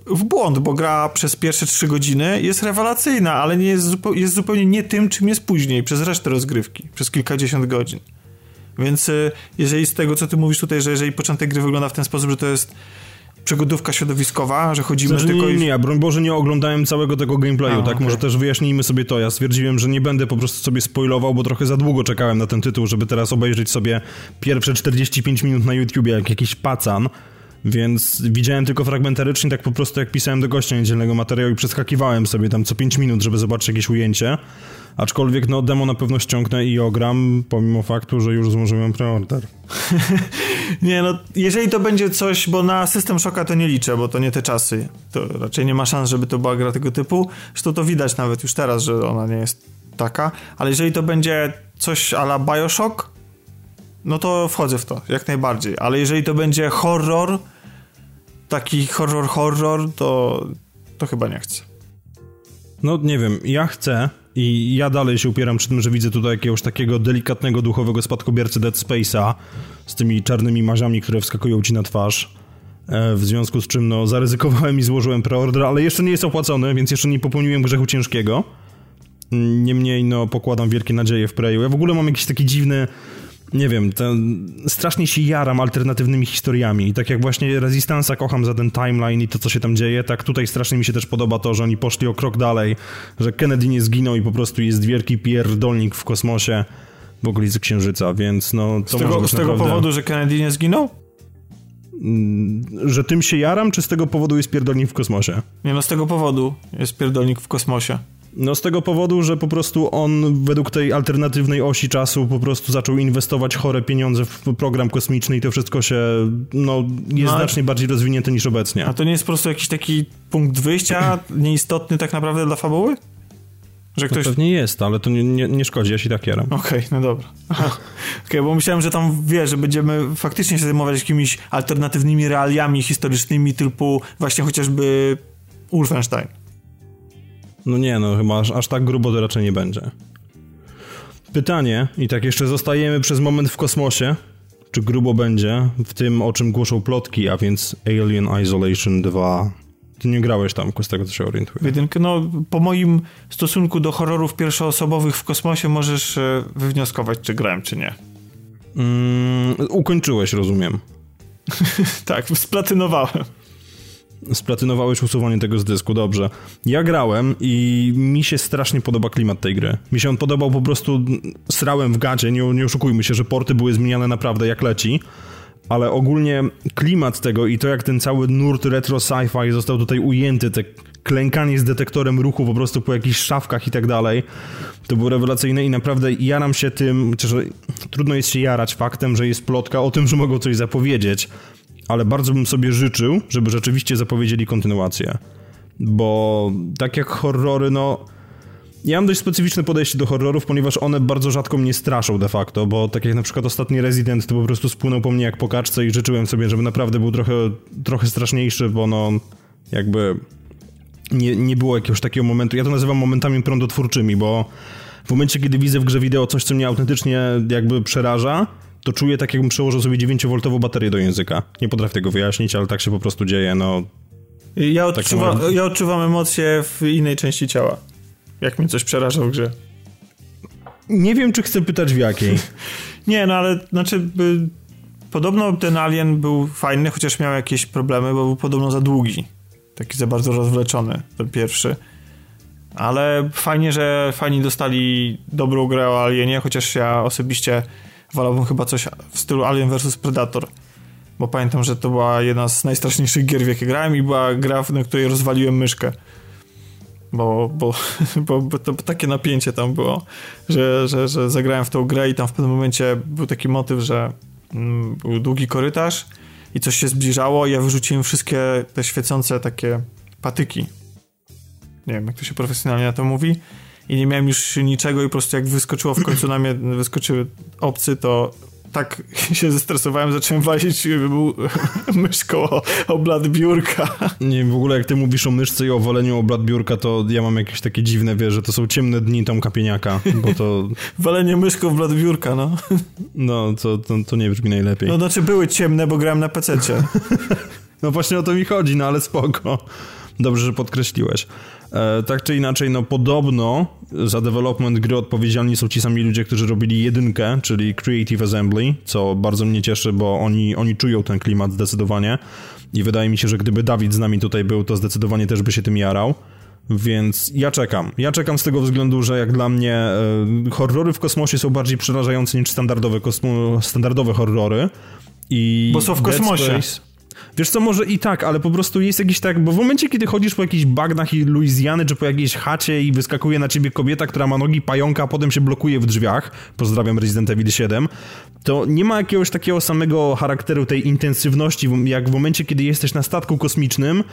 w błąd, bo gra przez pierwsze 3 godziny jest rewelacyjna, ale nie jest, jest zupełnie nie tym, czym jest później, przez resztę rozgrywki, przez kilkadziesiąt godzin. Więc e, jeżeli z tego, co ty mówisz tutaj, że jeżeli początek gry wygląda w ten sposób, że to jest przygodówka środowiskowa, że chodzimy znaczy, tylko... Nie, nie, ja broń Boże nie oglądałem całego tego gameplayu, A, tak? Okay. Może też wyjaśnijmy sobie to. Ja stwierdziłem, że nie będę po prostu sobie spoilował, bo trochę za długo czekałem na ten tytuł, żeby teraz obejrzeć sobie pierwsze 45 minut na YouTubie jak jakiś pacan. Więc widziałem tylko fragmentarycznie, tak po prostu jak pisałem do gościa niedzielnego materiału i przeskakiwałem sobie tam co 5 minut, żeby zobaczyć jakieś ujęcie. Aczkolwiek no demo na pewno ściągnę i ogram, pomimo faktu, że już złożyłem preorder. (laughs) nie no, jeżeli to będzie coś, bo na System Shocka to nie liczę, bo to nie te czasy. To raczej nie ma szans, żeby to była gra tego typu. Zresztą to widać nawet już teraz, że ona nie jest taka. Ale jeżeli to będzie coś ala Bioshock, no to wchodzę w to, jak najbardziej. Ale jeżeli to będzie horror, taki horror, horror, to, to chyba nie chcę. No nie wiem, ja chcę i ja dalej się upieram przy tym, że widzę tutaj jakiegoś takiego delikatnego, duchowego spadkobiercy Dead Space'a z tymi czarnymi marzami, które wskakują ci na twarz. E, w związku z czym no, zaryzykowałem i złożyłem preorder, ale jeszcze nie jest opłacony, więc jeszcze nie popełniłem grzechu ciężkiego. Niemniej no, pokładam wielkie nadzieje w Preju. Ja w ogóle mam jakiś taki dziwny nie wiem, strasznie się jaram alternatywnymi historiami. I tak jak właśnie Resistance'a kocham za ten timeline i to, co się tam dzieje, tak tutaj strasznie mi się też podoba to, że oni poszli o krok dalej, że Kennedy nie zginął i po prostu jest wielki pierdolnik w kosmosie w okolicy Księżyca, więc no... To z tego, z tego naprawdę... powodu, że Kennedy nie zginął? Mm, że tym się jaram, czy z tego powodu jest pierdolnik w kosmosie? Nie, no z tego powodu jest pierdolnik w kosmosie. No z tego powodu, że po prostu on według tej alternatywnej osi czasu po prostu zaczął inwestować chore pieniądze w program kosmiczny i to wszystko się, no, jest no, znacznie bardziej rozwinięte niż obecnie. A to nie jest po prostu jakiś taki punkt wyjścia nieistotny tak naprawdę dla fabuły? Że ktoś... To pewnie jest, ale to nie, nie, nie szkodzi, ja się tak jaram. Okej, okay, no dobra. Okej, okay, bo myślałem, że tam, wie, że będziemy faktycznie się zajmować jakimiś alternatywnymi realiami historycznymi typu właśnie chociażby Wolfenstein. No nie, no chyba aż, aż tak grubo to raczej nie będzie. Pytanie, i tak jeszcze zostajemy przez moment w kosmosie, czy grubo będzie w tym, o czym głoszą plotki, a więc Alien Isolation 2. Ty nie grałeś tam, z tego co się orientuję. Jedynkę, no po moim stosunku do horrorów pierwszoosobowych w kosmosie możesz e, wywnioskować, czy grałem, czy nie. Mm, ukończyłeś, rozumiem. (laughs) tak, splatynowałem splatynowałeś usuwanie tego z dysku, dobrze. Ja grałem i mi się strasznie podoba klimat tej gry. Mi się on podobał po prostu, srałem w gacie, nie, nie oszukujmy się, że porty były zmieniane naprawdę jak leci, ale ogólnie klimat tego i to jak ten cały nurt retro sci-fi został tutaj ujęty, te klękanie z detektorem ruchu po prostu po jakichś szafkach i tak dalej, to było rewelacyjne i naprawdę jaram się tym, chociaż trudno jest się jarać faktem, że jest plotka o tym, że mogą coś zapowiedzieć, ale bardzo bym sobie życzył, żeby rzeczywiście zapowiedzieli kontynuację. Bo tak jak horrory, no ja mam dość specyficzne podejście do horrorów, ponieważ one bardzo rzadko mnie straszą de facto, bo tak jak na przykład ostatni Resident, to po prostu spłynął po mnie jak po kaczce i życzyłem sobie, żeby naprawdę był trochę, trochę straszniejszy, bo no jakby nie, nie było jakiegoś takiego momentu, ja to nazywam momentami prądotwórczymi, bo w momencie, kiedy widzę w grze wideo coś, co mnie autentycznie jakby przeraża, to czuję tak, jakbym przełożył sobie 9V baterię do języka. Nie potrafię tego wyjaśnić, ale tak się po prostu dzieje, no. Ja, tak odczuwa, tak ja odczuwam emocje w innej części ciała. Jak mi coś przeraża w grze. Nie wiem, czy chcę pytać w jakiej. (laughs) nie, no ale znaczy... By, podobno ten Alien był fajny, chociaż miał jakieś problemy, bo był podobno za długi. Taki za bardzo rozwleczony, ten pierwszy. Ale fajnie, że fani dostali dobrą grę o Alienie, chociaż ja osobiście wolałbym chyba coś w stylu Alien vs Predator. Bo pamiętam, że to była jedna z najstraszniejszych gier, w jakie grałem i była gra, na której rozwaliłem myszkę. Bo, bo, (laughs) bo, bo to takie napięcie tam było, że, że, że zagrałem w tą grę i tam w pewnym momencie był taki motyw, że mm, był długi korytarz i coś się zbliżało i ja wyrzuciłem wszystkie te świecące takie patyki. Nie wiem, jak to się profesjonalnie na to mówi i nie miałem już niczego i po prostu jak wyskoczyło w końcu na mnie, wyskoczyły obcy, to tak (laughs) się zestresowałem, zacząłem walić (laughs) myszką o, o blat biurka. Nie w ogóle jak ty mówisz o myszce i o waleniu o blat biurka, to ja mam jakieś takie dziwne, wie, że to są ciemne dni Tomka Pieniaka, bo to... (laughs) Walenie myszką w blat biurka, no. No, to, to, to nie brzmi najlepiej. No, znaczy były ciemne, bo grałem na pececie. no właśnie o to mi chodzi, no ale spoko. Dobrze, że podkreśliłeś. E, tak czy inaczej, no podobno za development gry odpowiedzialni są ci sami ludzie, którzy robili jedynkę, czyli Creative Assembly, co bardzo mnie cieszy, bo oni, oni czują ten klimat zdecydowanie i wydaje mi się, że gdyby Dawid z nami tutaj był, to zdecydowanie też by się tym jarał. Więc ja czekam. Ja czekam z tego względu, że jak dla mnie e, horrory w kosmosie są bardziej przerażające niż standardowe, kosmo, standardowe horrory. I Bo są w kosmosie. Space, Wiesz co, może i tak, ale po prostu jest jakiś tak, bo w momencie, kiedy chodzisz po jakichś bagnach i Luizjany, czy po jakiejś chacie i wyskakuje na ciebie kobieta, która ma nogi pająka, a potem się blokuje w drzwiach, pozdrawiam Resident Evil 7, to nie ma jakiegoś takiego samego charakteru tej intensywności, jak w momencie, kiedy jesteś na statku kosmicznym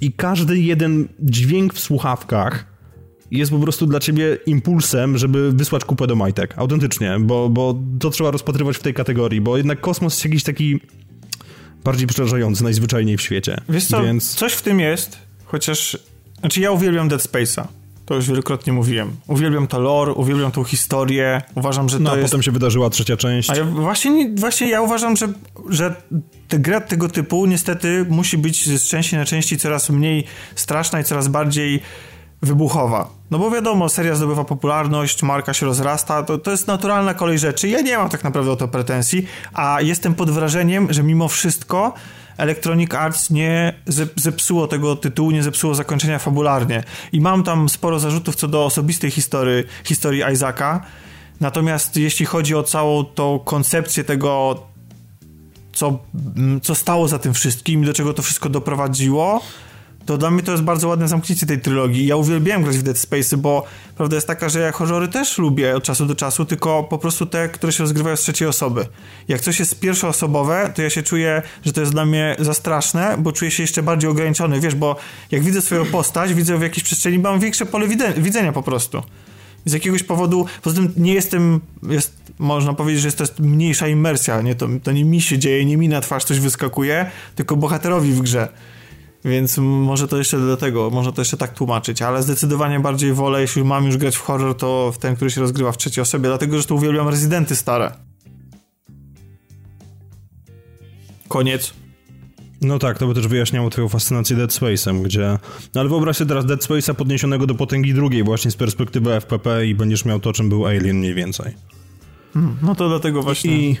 i każdy jeden dźwięk w słuchawkach jest po prostu dla ciebie impulsem, żeby wysłać kupę do majtek. Autentycznie, bo, bo to trzeba rozpatrywać w tej kategorii, bo jednak kosmos jest jakiś taki bardziej przerażający najzwyczajniej w świecie. Wiesz co, Więc... coś w tym jest, chociaż... Znaczy ja uwielbiam Dead Space'a. To już wielokrotnie mówiłem. Uwielbiam to lore, uwielbiam tą historię. Uważam, że to no, a jest... potem się wydarzyła trzecia część. A ja właśnie, właśnie ja uważam, że, że gra tego typu niestety musi być z części na części coraz mniej straszna i coraz bardziej wybuchowa. No bo wiadomo, seria zdobywa popularność, marka się rozrasta, to, to jest naturalna kolej rzeczy. Ja nie mam tak naprawdę o to pretensji, a jestem pod wrażeniem, że mimo wszystko Electronic Arts nie zepsuło tego tytułu, nie zepsuło zakończenia fabularnie. I mam tam sporo zarzutów co do osobistej historii, historii Isaaca. Natomiast jeśli chodzi o całą tą koncepcję tego, co, co stało za tym wszystkim, do czego to wszystko doprowadziło, to dla mnie to jest bardzo ładne zamknięcie tej trylogii. Ja uwielbiałem grać w Dead Space, bo prawda jest taka, że ja horrory też lubię od czasu do czasu, tylko po prostu te, które się rozgrywają z trzeciej osoby. Jak coś jest pierwszoosobowe, to ja się czuję, że to jest dla mnie za straszne, bo czuję się jeszcze bardziej ograniczony, wiesz, bo jak widzę swoją postać, widzę w jakiejś przestrzeni, mam większe pole widzenia po prostu. Z jakiegoś powodu, poza tym nie jestem, jest, można powiedzieć, że to jest mniejsza imersja, nie? To, to nie mi się dzieje, nie mi na twarz coś wyskakuje, tylko bohaterowi w grze. Więc może to jeszcze dlatego, może to jeszcze tak tłumaczyć, ale zdecydowanie bardziej wolę, jeśli mam już grać w horror, to w ten, który się rozgrywa w trzeciej osobie, dlatego, że to uwielbiam rezydenty stare. Koniec. No tak, to by też wyjaśniało twoją fascynację Dead Space'em, gdzie... No ale wyobraź sobie teraz Dead Space'a podniesionego do potęgi drugiej, właśnie z perspektywy FPP i będziesz miał to, czym był Alien mniej więcej. Hmm, no to dlatego właśnie... I...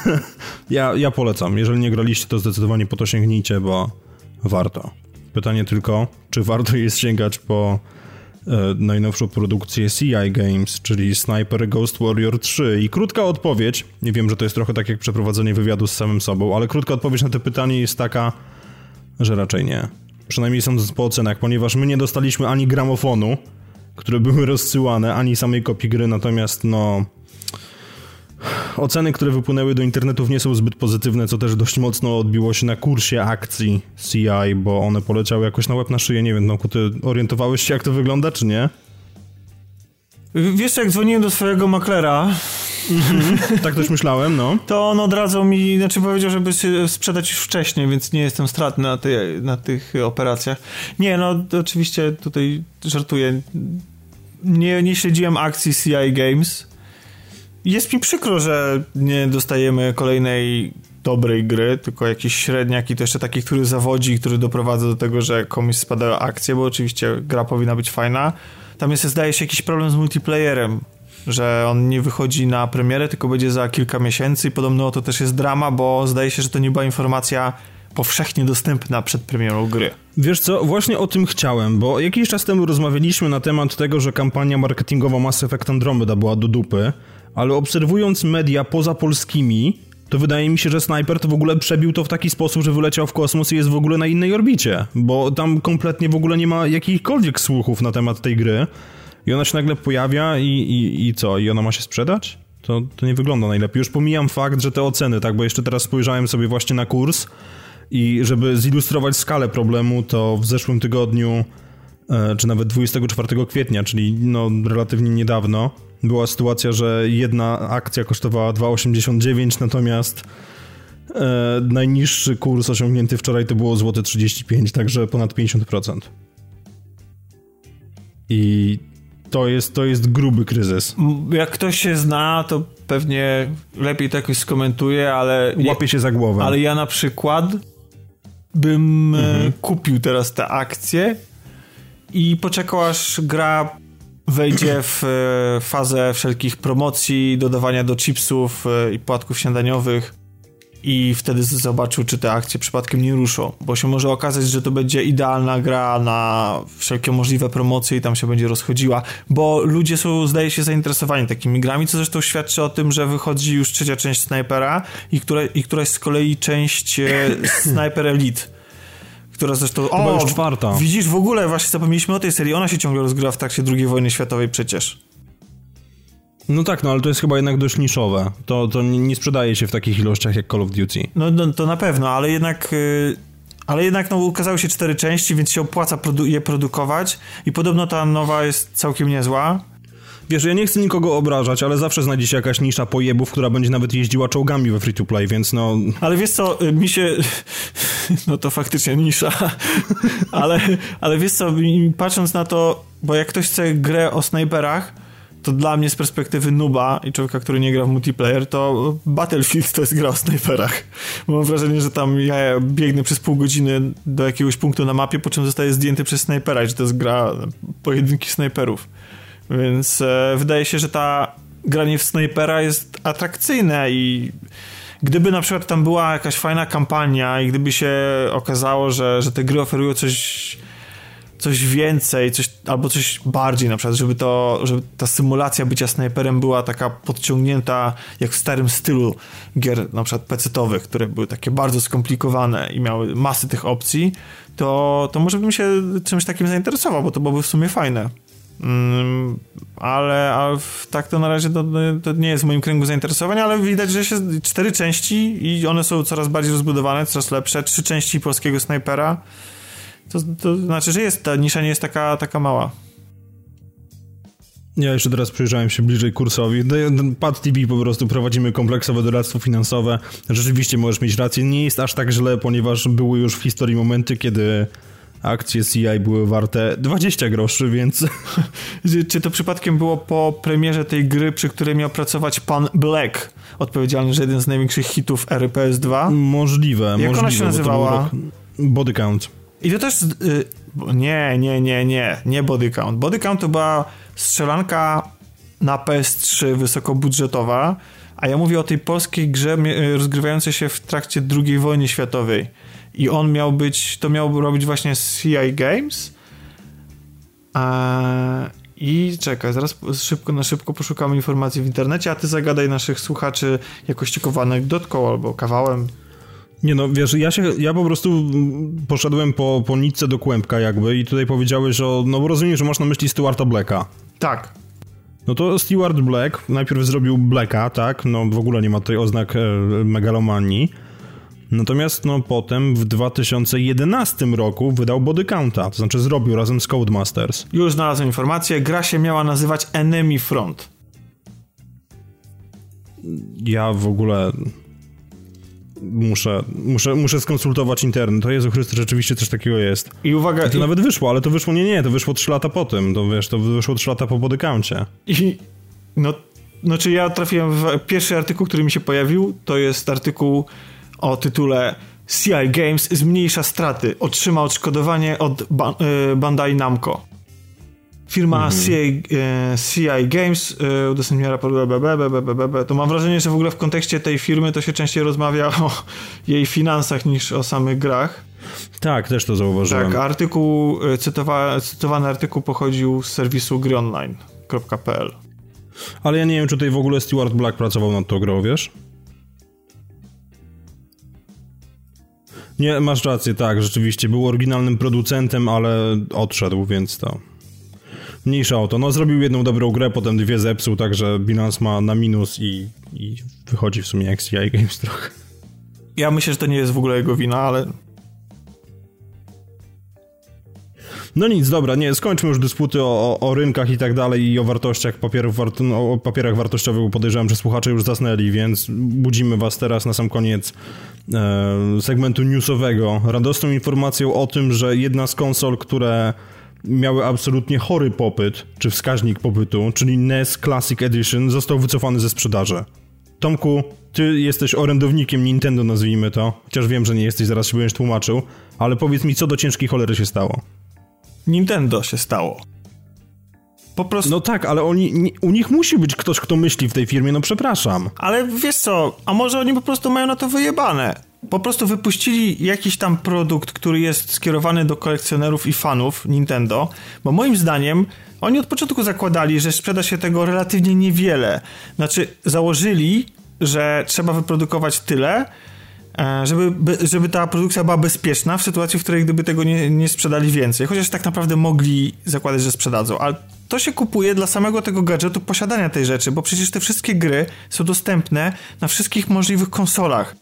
(laughs) ja, ja polecam. Jeżeli nie graliście, to zdecydowanie po to sięgnijcie, bo warto. Pytanie tylko, czy warto jest sięgać po e, najnowszą produkcję CI Games, czyli Sniper Ghost Warrior 3. I krótka odpowiedź, nie wiem, że to jest trochę tak jak przeprowadzenie wywiadu z samym sobą, ale krótka odpowiedź na to pytanie jest taka, że raczej nie. Przynajmniej sądząc po ocenach, ponieważ my nie dostaliśmy ani gramofonu, które były rozsyłane, ani samej kopii gry, natomiast no Oceny, które wypłynęły do internetów nie są zbyt pozytywne, co też dość mocno odbiło się na kursie akcji CI, bo one poleciały jakoś na łeb na szyję. Nie wiem, no ty orientowałeś się jak to wygląda, czy nie? Wiesz, jak dzwoniłem do swojego maklera, -hmm. tak też myślałem, no. (laughs) To on odradzał mi, znaczy powiedział, żeby się sprzedać już wcześniej, więc nie jestem stratny na, ty, na tych operacjach. Nie, no oczywiście tutaj żartuję. Nie, nie śledziłem akcji CI Games. Jest mi przykro, że nie dostajemy kolejnej dobrej gry, tylko jakiś średniak i to jeszcze taki, który zawodzi, który doprowadza do tego, że komuś spadają akcje, bo oczywiście gra powinna być fajna. Tam jest, zdaje się, jakiś problem z multiplayerem, że on nie wychodzi na premierę, tylko będzie za kilka miesięcy i podobno to też jest drama, bo zdaje się, że to nie była informacja powszechnie dostępna przed premierą gry. Wiesz co, właśnie o tym chciałem, bo jakiś czas temu rozmawialiśmy na temat tego, że kampania marketingowa Mass Effect Andromeda była do dupy, ale obserwując media poza polskimi, to wydaje mi się, że Sniper to w ogóle przebił to w taki sposób, że wyleciał w kosmos i jest w ogóle na innej orbicie, bo tam kompletnie w ogóle nie ma jakichkolwiek słuchów na temat tej gry i ona się nagle pojawia i, i, i co? I ona ma się sprzedać? To, to nie wygląda najlepiej. Już pomijam fakt, że te oceny, tak, bo jeszcze teraz spojrzałem sobie właśnie na kurs i żeby zilustrować skalę problemu, to w zeszłym tygodniu, czy nawet 24 kwietnia, czyli no relatywnie niedawno, była sytuacja, że jedna akcja kosztowała 2,89, natomiast e, najniższy kurs osiągnięty wczoraj to było złote 35, także ponad 50%. I to jest, to jest gruby kryzys. Jak ktoś się zna, to pewnie lepiej to jakoś skomentuje, ale... Łapie się za głowę. Ale ja na przykład bym e, mhm. kupił teraz te akcje i poczekał aż gra wejdzie w e, fazę wszelkich promocji, dodawania do chipsów e, i płatków śniadaniowych. I wtedy zobaczył, czy te akcje przypadkiem nie ruszą, bo się może okazać, że to będzie idealna gra na wszelkie możliwe promocje i tam się będzie rozchodziła, bo ludzie są, zdaje się, zainteresowani takimi grami, co zresztą świadczy o tym, że wychodzi już trzecia część Snipera i, które, i któraś z kolei część e, (coughs) Sniper Elite która zresztą... Chyba o, już czwarta. Widzisz, w ogóle właśnie zapomnieliśmy o tej serii, ona się ciągle rozgrywa w trakcie II wojny światowej przecież. No tak, no ale to jest chyba jednak dość niszowe. To, to nie sprzedaje się w takich ilościach jak Call of Duty. No, no to na pewno, ale jednak... Yy, ale jednak no, ukazały się cztery części, więc się opłaca produ je produkować i podobno ta nowa jest całkiem niezła. Wiesz, ja nie chcę nikogo obrażać, ale zawsze znajdzie się jakaś nisza pojebów, która będzie nawet jeździła czołgami we free-to-play, więc no... Ale wiesz co, y, mi się... No to faktycznie nisza. ale, ale wiesz co, patrząc na to, bo jak ktoś chce grę o snajperach, to dla mnie z perspektywy nuba i człowieka, który nie gra w multiplayer, to Battlefield to jest gra o snajperach. Mam wrażenie, że tam ja biegnę przez pół godziny do jakiegoś punktu na mapie, po czym zostaję zdjęty przez snajpera i że to jest gra pojedynki snajperów. Więc e, wydaje się, że ta granie w snajpera jest atrakcyjne i gdyby na przykład tam była jakaś fajna kampania i gdyby się okazało, że, że te gry oferują coś coś więcej, coś, albo coś bardziej na przykład, żeby to, żeby ta symulacja bycia snajperem była taka podciągnięta jak w starym stylu gier na przykład pecetowych, które były takie bardzo skomplikowane i miały masy tych opcji, to, to może bym się czymś takim zainteresował, bo to byłoby w sumie fajne. Mm, ale, ale tak to na razie to, to, nie jest w moim kręgu zainteresowań, ale widać, że się cztery części i one są coraz bardziej rozbudowane, coraz lepsze. Trzy części polskiego snajpera. To, to znaczy, że jest ta nisza nie jest taka, taka mała. Ja jeszcze teraz przyjrzałem się bliżej kursowi. Pad TV po prostu prowadzimy kompleksowe doradztwo finansowe. Rzeczywiście możesz mieć rację, nie jest aż tak źle, ponieważ były już w historii momenty, kiedy akcje CI były warte 20 groszy, więc... (laughs) Czy to przypadkiem było po premierze tej gry, przy której miał pracować pan Black, odpowiedzialny za jeden z największych hitów RPS 2? Możliwe, Jak możliwe, ona się nazywała? Body Count. I to też... Y, nie, nie, nie, nie, nie Body Count. Body Count to była strzelanka na PS3 wysokobudżetowa, a ja mówię o tej polskiej grze y, rozgrywającej się w trakcie II wojny światowej i on miał być, to miał robić właśnie CI Games. Eee, I czekaj, zaraz szybko na szybko poszukamy informacji w internecie, a ty zagadaj naszych słuchaczy jakoś ciekawą anegdotką albo kawałem. Nie no, wiesz, ja się, ja po prostu poszedłem po, po nitce do kłębka jakby i tutaj powiedziałeś, że, no bo rozumiem, że masz na myśli Stewarta Blacka. Tak. No to Stewart Black najpierw zrobił Blacka, tak, no w ogóle nie ma tutaj oznak e, megalomanii. Natomiast no potem w 2011 roku wydał Body Counta, to znaczy zrobił razem z Codemasters. Już znalazłem informację, gra się miała nazywać Enemy Front. Ja w ogóle muszę, muszę, muszę skonsultować internet. To Jezu Chryste, rzeczywiście coś takiego jest. I uwaga... I to i... nawet wyszło, ale to wyszło, nie, nie, to wyszło 3 lata po tym, to wiesz, to wyszło 3 lata po bodycouncie. I, no, znaczy ja trafiłem w pierwszy artykuł, który mi się pojawił, to jest artykuł o tytule CI Games zmniejsza straty, otrzyma odszkodowanie od ba y, Bandai Namco. Firma mhm. CI, e, CI Games e, udostępniła raport to mam wrażenie, że w ogóle w kontekście tej firmy to się częściej rozmawia o jej finansach niż o samych grach. Tak, też to zauważyłem. Tak, artykuł, e, cytowa, cytowany artykuł pochodził z serwisu gryonline.pl Ale ja nie wiem, czy tutaj w ogóle Stuart Black pracował nad tą grą, wiesz? Nie, masz rację, tak, rzeczywiście. Był oryginalnym producentem, ale odszedł, więc to mniejsza o to. No, zrobił jedną dobrą grę, potem dwie zepsuł, także bilans ma na minus i, i wychodzi w sumie jak CI Games trochę. Ja myślę, że to nie jest w ogóle jego wina, ale No nic, dobra, nie, skończmy już dysputy o, o, o rynkach i tak dalej i o wartościach papierów, no, o papierach wartościowych, bo podejrzewam, że słuchacze już zasnęli, więc budzimy was teraz na sam koniec e, segmentu newsowego radosną informacją o tym, że jedna z konsol, które miały absolutnie chory popyt, czy wskaźnik popytu, czyli NES Classic Edition, został wycofany ze sprzedaży. Tomku, ty jesteś orędownikiem Nintendo, nazwijmy to, chociaż wiem, że nie jesteś, zaraz się będziesz tłumaczył, ale powiedz mi, co do ciężkiej cholery się stało? Nintendo się stało. Po prostu... No tak, ale oni, u nich musi być ktoś, kto myśli w tej firmie, no przepraszam. Ale wiesz co, a może oni po prostu mają na to wyjebane? po prostu wypuścili jakiś tam produkt, który jest skierowany do kolekcjonerów i fanów Nintendo, bo moim zdaniem oni od początku zakładali, że sprzeda się tego relatywnie niewiele. Znaczy, założyli, że trzeba wyprodukować tyle, żeby, żeby ta produkcja była bezpieczna w sytuacji, w której gdyby tego nie, nie sprzedali więcej. Chociaż tak naprawdę mogli zakładać, że sprzedadzą. Ale to się kupuje dla samego tego gadżetu posiadania tej rzeczy, bo przecież te wszystkie gry są dostępne na wszystkich możliwych konsolach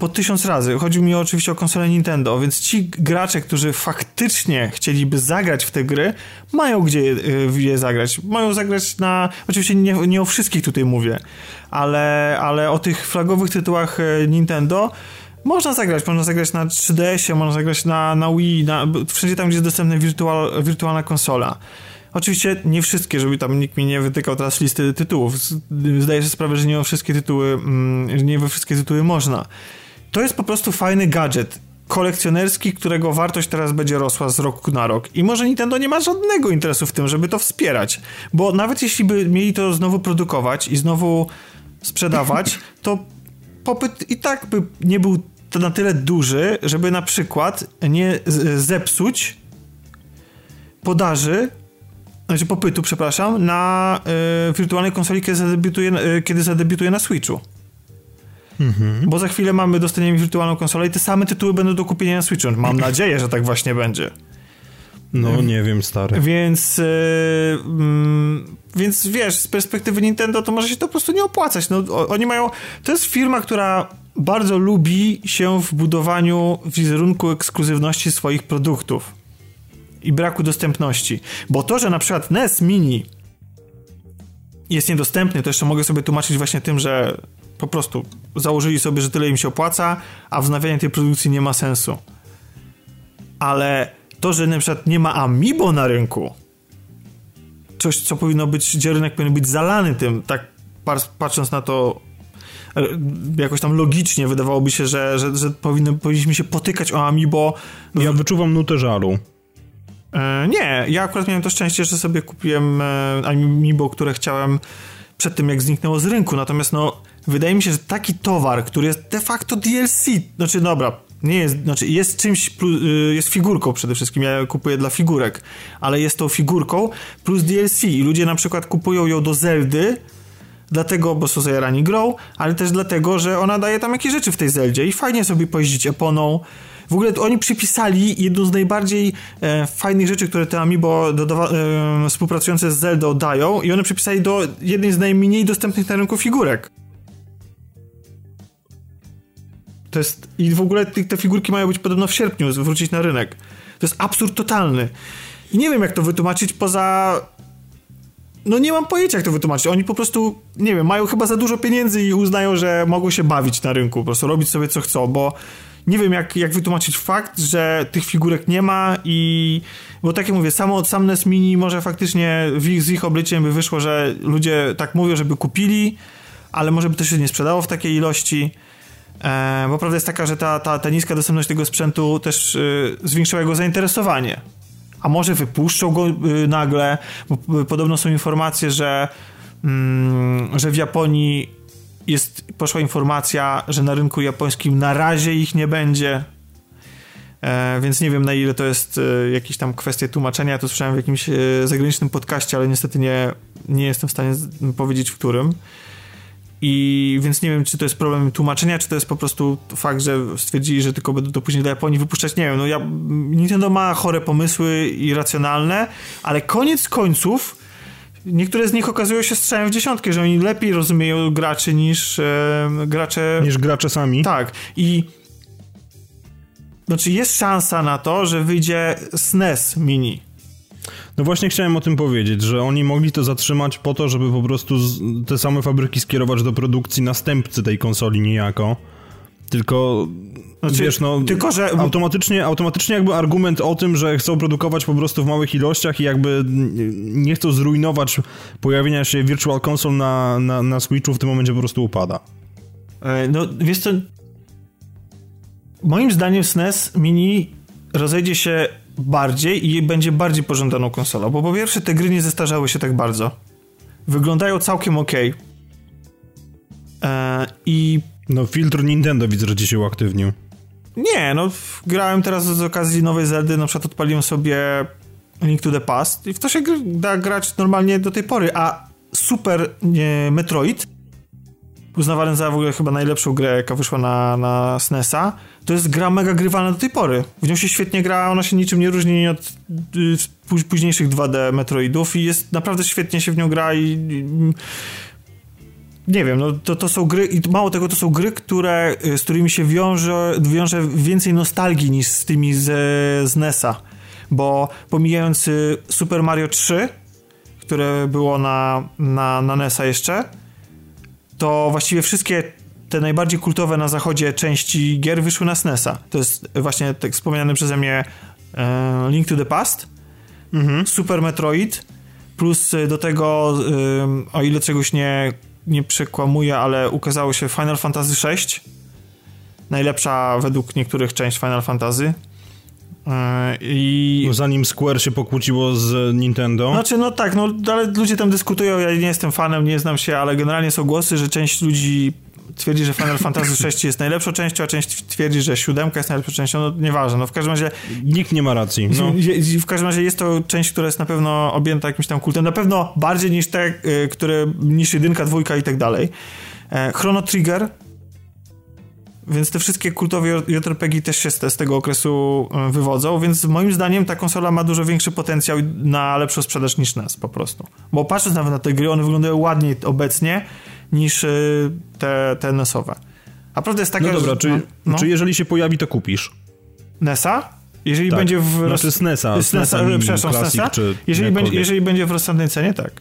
po tysiąc razy. Chodzi mi oczywiście o konsolę Nintendo, więc ci gracze, którzy faktycznie chcieliby zagrać w te gry, mają gdzie je, je zagrać. Mają zagrać na... Oczywiście nie, nie o wszystkich tutaj mówię, ale, ale o tych flagowych tytułach y, Nintendo można zagrać, można zagrać na 3DS-ie, można zagrać na, na Wii, na, wszędzie tam, gdzie jest dostępna wirtual, wirtualna konsola. Oczywiście nie wszystkie, żeby tam nikt mi nie wytykał teraz listy tytułów. Zdaję sobie sprawę, że nie o wszystkie tytuły, mm, nie we wszystkie tytuły można. To jest po prostu fajny gadżet kolekcjonerski, którego wartość teraz będzie rosła z roku na rok. I może Nintendo nie ma żadnego interesu w tym, żeby to wspierać, bo nawet jeśli by mieli to znowu produkować i znowu sprzedawać, to popyt i tak by nie był na tyle duży, żeby na przykład nie zepsuć podaży znaczy popytu, przepraszam, na y, wirtualnej konsoli, kiedy zadebiutuje, y, kiedy zadebiutuje na Switchu. Mhm. Bo za chwilę mamy, dostaniemy wirtualną konsolę i te same tytuły będą do kupienia na Switchu. Mam (clears throat) nadzieję, że tak właśnie będzie. No, nie wiem, stary. Więc, mm, więc wiesz, z perspektywy Nintendo to może się to po prostu nie opłacać. No, oni mają. To jest firma, która bardzo lubi się w budowaniu wizerunku ekskluzywności swoich produktów i braku dostępności. Bo to, że na przykład NES Mini jest niedostępny, to jeszcze mogę sobie tłumaczyć właśnie tym, że po prostu założyli sobie, że tyle im się opłaca, a wznawianie tej produkcji nie ma sensu. Ale to, że na przykład nie ma Amiibo na rynku, coś, co powinno być, gdzie rynek powinien być zalany tym, tak patrząc na to e, jakoś tam logicznie wydawałoby się, że, że, że powinny, powinniśmy się potykać o Amiibo. Ja wyczuwam nutę żalu. E, nie, ja akurat miałem to szczęście, że sobie kupiłem e, Amiibo, które chciałem przed tym, jak zniknęło z rynku. Natomiast no, wydaje mi się, że taki towar, który jest de facto DLC, znaczy dobra, nie jest, znaczy jest czymś, y, jest figurką przede wszystkim, ja kupuję dla figurek, ale jest to figurką plus DLC i ludzie na przykład kupują ją do Zeldy, dlatego, bo są zajarani grą, ale też dlatego, że ona daje tam jakieś rzeczy w tej Zeldzie i fajnie sobie pojeździć Eponą, w ogóle oni przypisali jedną z najbardziej e, fajnych rzeczy, które te Amiibo dodawa- e, współpracujące z Zelda dają i one przypisali do jednej z najmniej dostępnych na rynku figurek. To jest, I w ogóle te, te figurki mają być podobno w sierpniu, wrócić na rynek. To jest absurd totalny. I nie wiem, jak to wytłumaczyć poza no nie mam pojęcia, jak to wytłumaczyć. Oni po prostu, nie wiem, mają chyba za dużo pieniędzy i uznają, że mogą się bawić na rynku, po prostu robić sobie co chcą, bo nie wiem, jak, jak wytłumaczyć fakt, że tych figurek nie ma i... Bo tak jak mówię, samo, sam NES Mini może faktycznie ich, z ich obliczem by wyszło, że ludzie tak mówią, żeby kupili, ale może by to się nie sprzedało w takiej ilości. E, bo prawda jest taka, że ta, ta, ta niska dostępność tego sprzętu też y, zwiększyła jego zainteresowanie a może wypuszczą go y, nagle, bo y, podobno są informacje, że, mm, że w Japonii jest, poszła informacja, że na rynku japońskim na razie ich nie będzie. E, więc nie wiem na ile to jest e, jakieś tam kwestie tłumaczenia. Ja to słyszałem w jakimś e, zagranicznym podcaście, ale niestety nie, nie jestem w stanie powiedzieć w którym. I więc nie wiem, czy to jest problem tłumaczenia, czy to jest po prostu fakt, że stwierdzili, że tylko będą to później do Japonii wypuszczać. Nie wiem, no ja, Nintendo ma chore pomysły i racjonalne, ale koniec końców niektóre z nich okazują się strzałem w dziesiątkę, że oni lepiej rozumieją graczy niż e, gracze... Niż gracze sami. Tak. I znaczy jest szansa na to, że wyjdzie SNES Mini no właśnie chciałem o tym powiedzieć, że oni mogli to zatrzymać po to, żeby po prostu te same fabryki skierować do produkcji następcy tej konsoli niejako. Tylko znaczy, wiesz, no, tylko, że... automatycznie, automatycznie jakby argument o tym, że chcą produkować po prostu w małych ilościach i jakby nie chcą zrujnować pojawienia się Virtual Console na, na, na Switchu w tym momencie po prostu upada. E, no, wiesz co, moim zdaniem SNES Mini rozejdzie się bardziej i będzie bardziej pożądaną konsolą, bo po pierwsze te gry nie zestarzały się tak bardzo. Wyglądają całkiem ok. Eee, I... No filtr Nintendo widzę, że się uaktywnił. Nie, no grałem teraz z okazji nowej Zeldy, na przykład odpaliłem sobie Link to the Past i w to się da grać normalnie do tej pory, a Super nie, Metroid uznawany za w ogóle chyba najlepszą grę, jaka wyszła na, na SNESa, to jest gra mega grywalna do tej pory. W nią się świetnie gra, ona się niczym nie różni od y, późniejszych 2D Metroidów i jest naprawdę świetnie się w nią gra i, i nie wiem, no to, to są gry i mało tego, to są gry, które, y, z którymi się wiąże, wiąże więcej nostalgii niż z tymi z, z NESa, bo pomijając y, Super Mario 3, które było na, na, na NESa jeszcze, to właściwie wszystkie te najbardziej kultowe na zachodzie części gier wyszły na SNESa. To jest właśnie tak wspomniany przeze mnie e, Link to the Past, mhm. Super Metroid, plus do tego, e, o ile czegoś nie, nie przekłamuję, ale ukazało się Final Fantasy VI. Najlepsza według niektórych część Final Fantasy. E, I... No zanim Square się pokłóciło z Nintendo. Znaczy, no tak, no ale ludzie tam dyskutują, ja nie jestem fanem, nie znam się, ale generalnie są głosy, że część ludzi twierdzi, że Final Fantasy (laughs) VI jest najlepszą częścią, a część twierdzi, że siódemka jest najlepszą częścią, no nieważne, no w każdym razie... Nikt nie ma racji. No. W każdym razie jest to część, która jest na pewno objęta jakimś tam kultem, na pewno bardziej niż te, y, które, niż jedynka, dwójka i tak dalej. E, Chrono Trigger więc te wszystkie kultowe JRPG też się z, tego okresu e, wywodzą, więc moim zdaniem ta konsola ma dużo większy potencjał na lepszą sprzedaż niż NES po prostu. Bo patrząc nawet na te gry, one wyglądają ładniej obecnie niż e, te, te NES-owe. A prawda jest taka, No dobra, że, czy, no, czy jeżeli się pojawi, to kupisz? NES-a? Jeżeli tak. będzie w... Znaczy SNES-a. SNES-a, przepraszam, SNES-a? Jeżeli, będzie, jeżeli będzie w rozsądnej cenie, tak.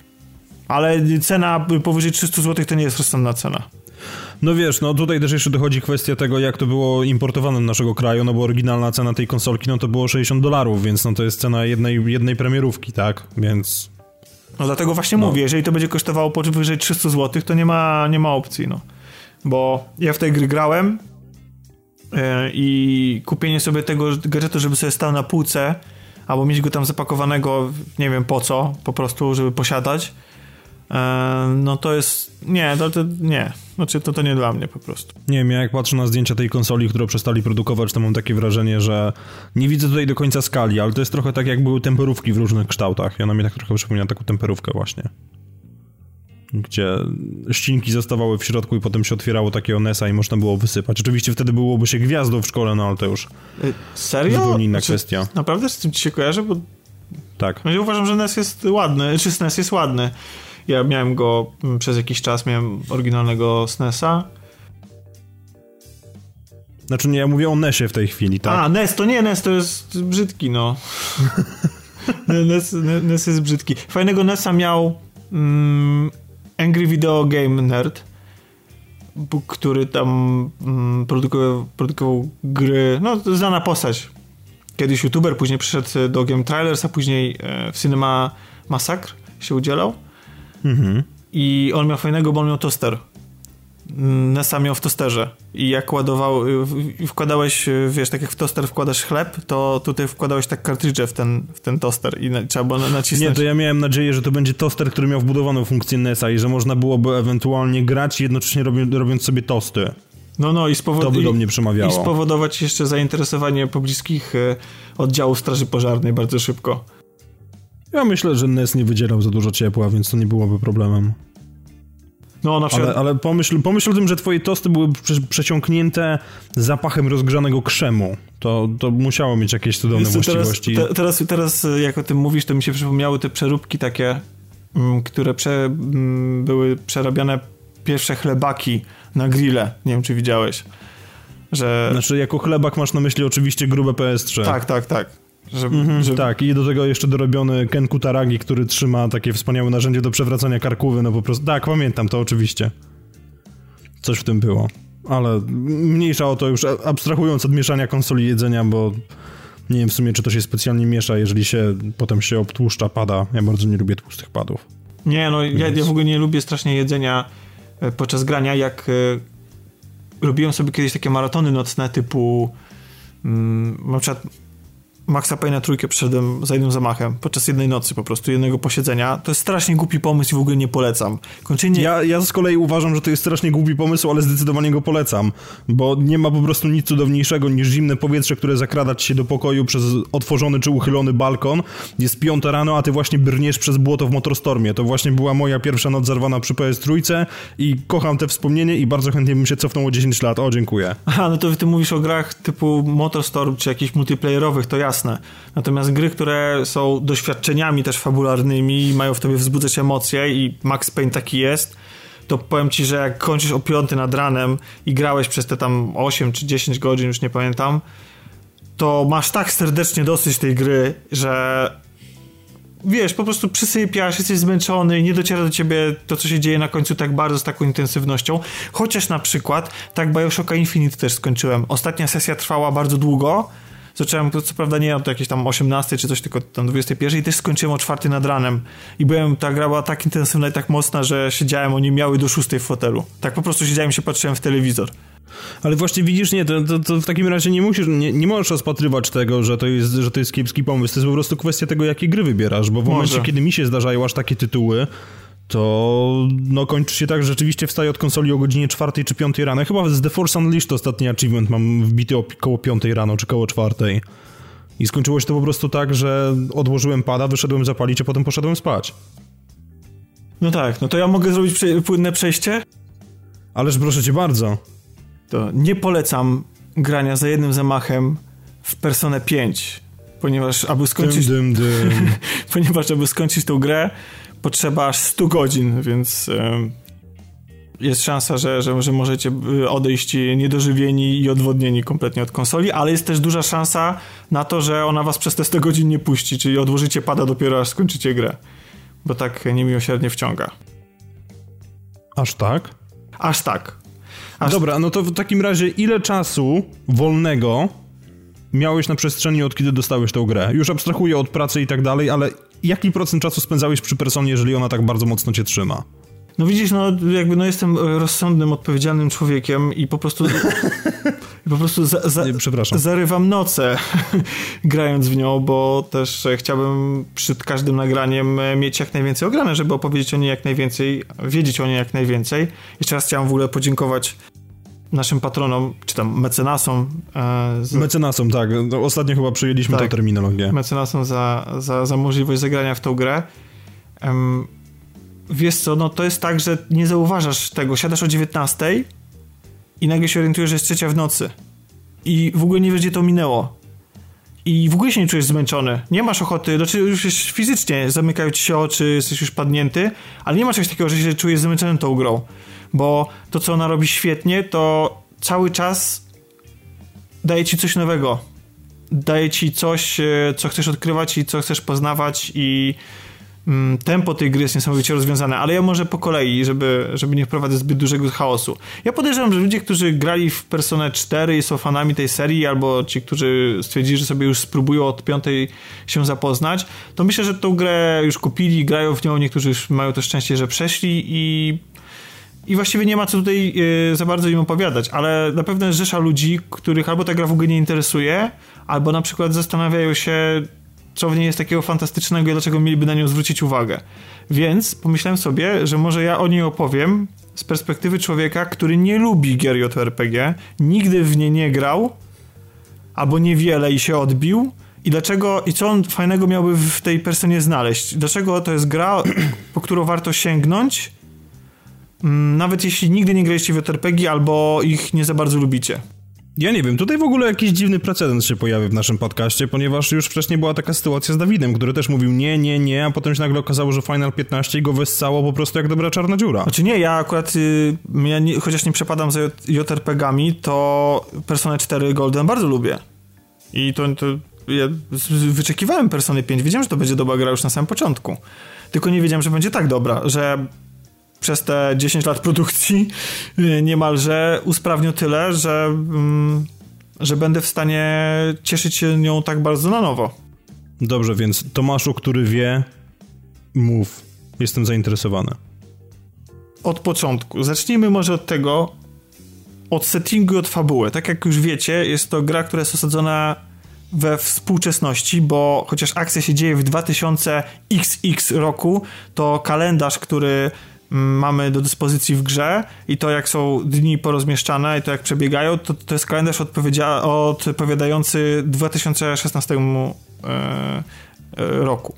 Ale cena powyżej 300 zł to nie jest rozsądna cena. No wiesz, no tutaj też jeszcze dochodzi kwestia tego, jak to było importowane do naszego kraju, no bo oryginalna cena tej konsolki, no to było 60 dolarów, więc no to jest cena jednej, jednej premierówki, tak? Więc... No dlatego właśnie no. mówię, jeżeli to będzie kosztowało powyżej 300 zł, to nie ma, nie ma opcji, no. Bo ja w tej gry grałem yy, i kupienie sobie tego gadżetu, żeby sobie stał na półce, albo mieć go tam zapakowanego, nie wiem po co, po prostu, żeby posiadać, E, no to jest. Nie, to, to, nie. Znaczy, to, to nie dla mnie po prostu. Nie wiem, ja jak patrzę na zdjęcia tej konsoli, które przestali produkować, to mam takie wrażenie, że nie widzę tutaj do końca skali, ale to jest trochę tak, jak były temperówki w różnych kształtach. Ja na mnie tak trochę przypomina taką temperówkę właśnie. Gdzie ścinki zostawały w środku i potem się otwierało takie onesa i można było wysypać. Oczywiście wtedy byłoby się gwiazdą w szkole, no ale to już y, Serio? zupełnie inna znaczy, kwestia. Naprawdę z tym ci się kojarzy? Bo... Tak. Ja uważam, że NES jest ładny, czy SNES jest ładny. Ja miałem go mm, przez jakiś czas, miałem oryginalnego SNESa. Znaczy nie, ja mówię o NESie w tej chwili, tak? A, NES to nie, NES to jest brzydki, no. (laughs) NES, NES jest brzydki. Fajnego NESa miał mm, Angry Video Game Nerd, który tam mm, produkował, produkował gry, no znana postać. Kiedyś youtuber, później przyszedł do Game Trailers, a później e, w Cinema Massacre się udzielał. Mhm. I on miał fajnego, bo on miał toster. Nesa miał w tosterze i jak ładował, wkładałeś, wiesz, tak jak w toster wkładasz chleb, to tutaj wkładałeś tak kartridże w ten, w ten toster i na, trzeba było nacisnąć. Nie, to ja miałem nadzieję, że to będzie toster, który miał wbudowaną funkcję Nesa i że można byłoby ewentualnie grać jednocześnie robiąc, robiąc sobie tosty. No, no i, spowod- to by do mnie przemawiało. i spowodować jeszcze zainteresowanie pobliskich e, oddziałów Straży Pożarnej bardzo szybko. Ja myślę, że NES nie wydzielał za dużo ciepła, więc to nie byłoby problemem. No, na przykład... ale, ale pomyśl, pomyśl o tym, że twoje tosty były przesiąknięte zapachem rozgrzanego krzemu. To, to musiało mieć jakieś cudowne właściwości. Teraz, te, teraz, teraz, jak o tym mówisz, to mi się przypomniały te przeróbki takie, mm, które prze, mm, były przerabiane pierwsze chlebaki na grille. Nie wiem, czy widziałeś. Że... Znaczy, jako chlebak masz na myśli oczywiście grube PS3. Tak, tak, tak. Żeby, mhm, żeby... Tak, i do tego jeszcze dorobiony Ken Kutaragi, który trzyma takie wspaniałe narzędzie do przewracania karkówy, no po prostu, tak, pamiętam to oczywiście. Coś w tym było. Ale mniejsza o to już, abstrahując od mieszania konsoli jedzenia, bo nie wiem w sumie, czy to się specjalnie miesza, jeżeli się potem się obtłuszcza pada. Ja bardzo nie lubię tłustych padów. Nie, no Więc... ja, ja w ogóle nie lubię strasznie jedzenia e, podczas grania, jak y, robiłem sobie kiedyś takie maratony nocne typu mm, na przykład Maxa Payne'a trójkę przeszedłem za jednym zamachem, podczas jednej nocy po prostu, jednego posiedzenia. To jest strasznie głupi pomysł i w ogóle nie polecam. Kończenie... Ja, ja z kolei uważam, że to jest strasznie głupi pomysł, ale zdecydowanie go polecam, bo nie ma po prostu nic cudowniejszego niż zimne powietrze, które zakrada ci się do pokoju przez otworzony czy uchylony balkon. Jest piąta rano, a ty właśnie brniesz przez błoto w Motorstormie. To właśnie była moja pierwsza noc zerwana przy PS trójce i kocham te wspomnienie i bardzo chętnie bym się cofnął o 10 lat. O, dziękuję. Aha, no to ty mówisz o grach typu Motorstorm czy jakichś multiplayerowych, to jasne jasne. Natomiast gry, które są doświadczeniami też fabularnymi, mają w tobie wzbudzać emocje i Max Payne taki jest, to powiem ci, że jak kończysz o 5 nad ranem i grałeś przez te tam 8 czy 10 godzin, już nie pamiętam, to masz tak serdecznie dosyć tej gry, że wiesz, po prostu przysypiasz, jesteś zmęczony i nie dociera do ciebie to, co się dzieje na końcu tak bardzo, z taką intensywnością. Chociaż na przykład, tak Bioshocka Infinite też skończyłem. Ostatnia sesja trwała bardzo długo, Zacząłem, co prawda nie od jakiejś tam 18 czy coś, tylko tam 21 i też skończyłem o 4 nad ranem. I byłem, ta gra była tak intensywna i tak mocna, że siedziałem, oni miały do 6 w fotelu. Tak po prostu siedziałem się, patrzyłem w telewizor. Ale właśnie widzisz, nie, to, to, to, w takim razie nie musisz, nie, nie możesz rozpatrywać tego, że to, jest, że to jest kiepski pomysł. To jest po prostu kwestia tego, jakie gry wybierasz, bo w Może. momencie, kiedy mi się zdarzają aż takie tytuły, to no kończy się tak, że rzeczywiście wstaję od konsoli o godzinie 4 czy 5 rano. Chyba z The Force Unleashed ostatni achievement mam wbity około 5 rano czy koło 4. I skończyło się to po prostu tak, że odłożyłem pada, wyszedłem zapalić, a potem poszedłem spać. No tak, no to ja mogę zrobić prze płynne przejście? Ależ proszę cię bardzo. To nie polecam grania za jednym zamachem w Personę 5, ponieważ aby skończyć... Dym, dym, dym. (laughs) ponieważ aby skończyć tą grę, potrzeba aż 100 godzin, więc jest szansa, że, że, że możecie y, odejść niedożywieni i odwodnieni kompletnie od konsoli, ale jest też duża szansa na to, że ona was przez te 100 godzin nie puści, czyli odłożycie pada dopiero aż skończycie grę, bo tak niemiłosiernie wciąga. Aż tak? Aż tak. Aż... Dobra, no to w takim razie ile czasu wolnego miałeś na przestrzeni od kiedy dostałeś tę grę? Już abstrahuję od pracy i tak dalej, ale jaki procent czasu spędzałeś przy personie, jeżeli ona tak bardzo mocno cię trzyma? No widzisz, no jakby no jestem rozsądnym, odpowiedzialnym człowiekiem i po prostu (laughs) po prostu za, za, Nie, zarywam noce (laughs) grając w nią, bo też chciałbym przed każdym nagraniem mieć jak najwięcej ograne, żeby opowiedzieć o niej jak najwięcej, wiedzieć o niej jak najwięcej. Jeszcze raz chciałem w ogóle podziękować naszym patronom, czy tam mecenasom. E, z... Mecenasom, tak. No, ostatnio chyba przyjęliśmy tak, tę terminologię. Mecenasom za, za, za możliwość zagrania w tą grę. Um, wiesz co, no to jest tak, że nie zauważasz tego. Siadasz o 19 i nagle się orientujesz, że jest trzecia w nocy. I w ogóle nie wiesz, gdzie to minęło. I w ogóle się nie czujesz zmęczony. Nie masz ochoty, znaczy już jest fizycznie, zamykają ci się oczy, jesteś już padnięty, ale nie ma czegoś takiego, że się czujesz zmęczony tą grą bo to, co ona robi świetnie, to cały czas daje ci coś nowego. Daje ci coś, e, co chcesz odkrywać i co chcesz poznawać i mm, tempo tej gry jest niesamowicie rozwiązane, ale ja może po kolei, żeby, żeby nie wprowadzać zbyt dużego chaosu. Ja podejrzewam, że ludzie, którzy grali w Persona 4 i są fanami tej serii, albo ci, którzy stwierdzili, że sobie już spróbują od piątej się zapoznać, to myślę, że tą grę już kupili, grają w nią, niektórzy już mają to szczęście, że przeszli i i właściwie nie ma co tutaj yy, za bardzo im opowiadać, ale na pewno jest rzesza ludzi, których albo ta gra w ogóle nie interesuje, albo na przykład zastanawiają się, co w niej jest takiego fantastycznego i dlaczego mieliby na nią zwrócić uwagę. Więc pomyślałem sobie, że może ja o niej opowiem z perspektywy człowieka, który nie lubi gier JRPG, nigdy w nie nie grał, albo niewiele i się odbił, i dlaczego, i co on fajnego miałby w tej personie znaleźć? Dlaczego to jest gra, (clears throat) po którą warto sięgnąć, nawet jeśli nigdy nie graliście w JRPG albo ich nie za bardzo lubicie. Ja nie wiem, tutaj w ogóle jakiś dziwny precedens się pojawił w naszym podcaście, ponieważ już wcześniej była taka sytuacja z Dawidem, który też mówił nie, nie, nie, a potem się nagle okazało, że Final 15 go wessało po prostu jak dobra czarna dziura. Znaczy nie, ja akurat, y, ja nie, chociaż nie przepadam za JRPG-ami, to Persona 4 Golden bardzo lubię. I to, to ja wyczekiwałem Persony 5, wiedziałem, że to będzie dobra gra już na samym początku. Tylko nie wiedziałem, że będzie tak dobra, że przez te 10 lat produkcji y, niemalże usprawnił tyle, że, mm, że będę w stanie cieszyć się nią tak bardzo na nowo. Dobrze, więc Tomaszu, który wie, mów. Jestem zainteresowany. Od początku. Zacznijmy może od tego, od settingu i od fabuły. Tak jak już wiecie, jest to gra, która jest osadzona we współczesności, bo chociaż akcja się dzieje w 2000XX roku, to kalendarz, który mamy do dyspozycji w grze i to jak są dni porozmieszczane i to jak przebiegają, to, to jest kalendarz odpowiadający 2016 e, e, roku.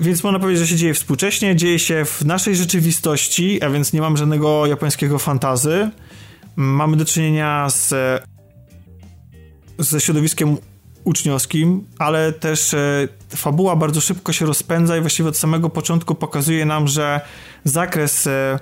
Więc można powiedzieć, że się dzieje współcześnie, dzieje się w naszej rzeczywistości, a więc nie mam żadnego japońskiego fantazy. Mamy do czynienia z ze środowiskiem uczniowskim, ale też e, fabuła bardzo szybko się rozpędza i właściwie od samego początku pokazuje nam, że zakres e,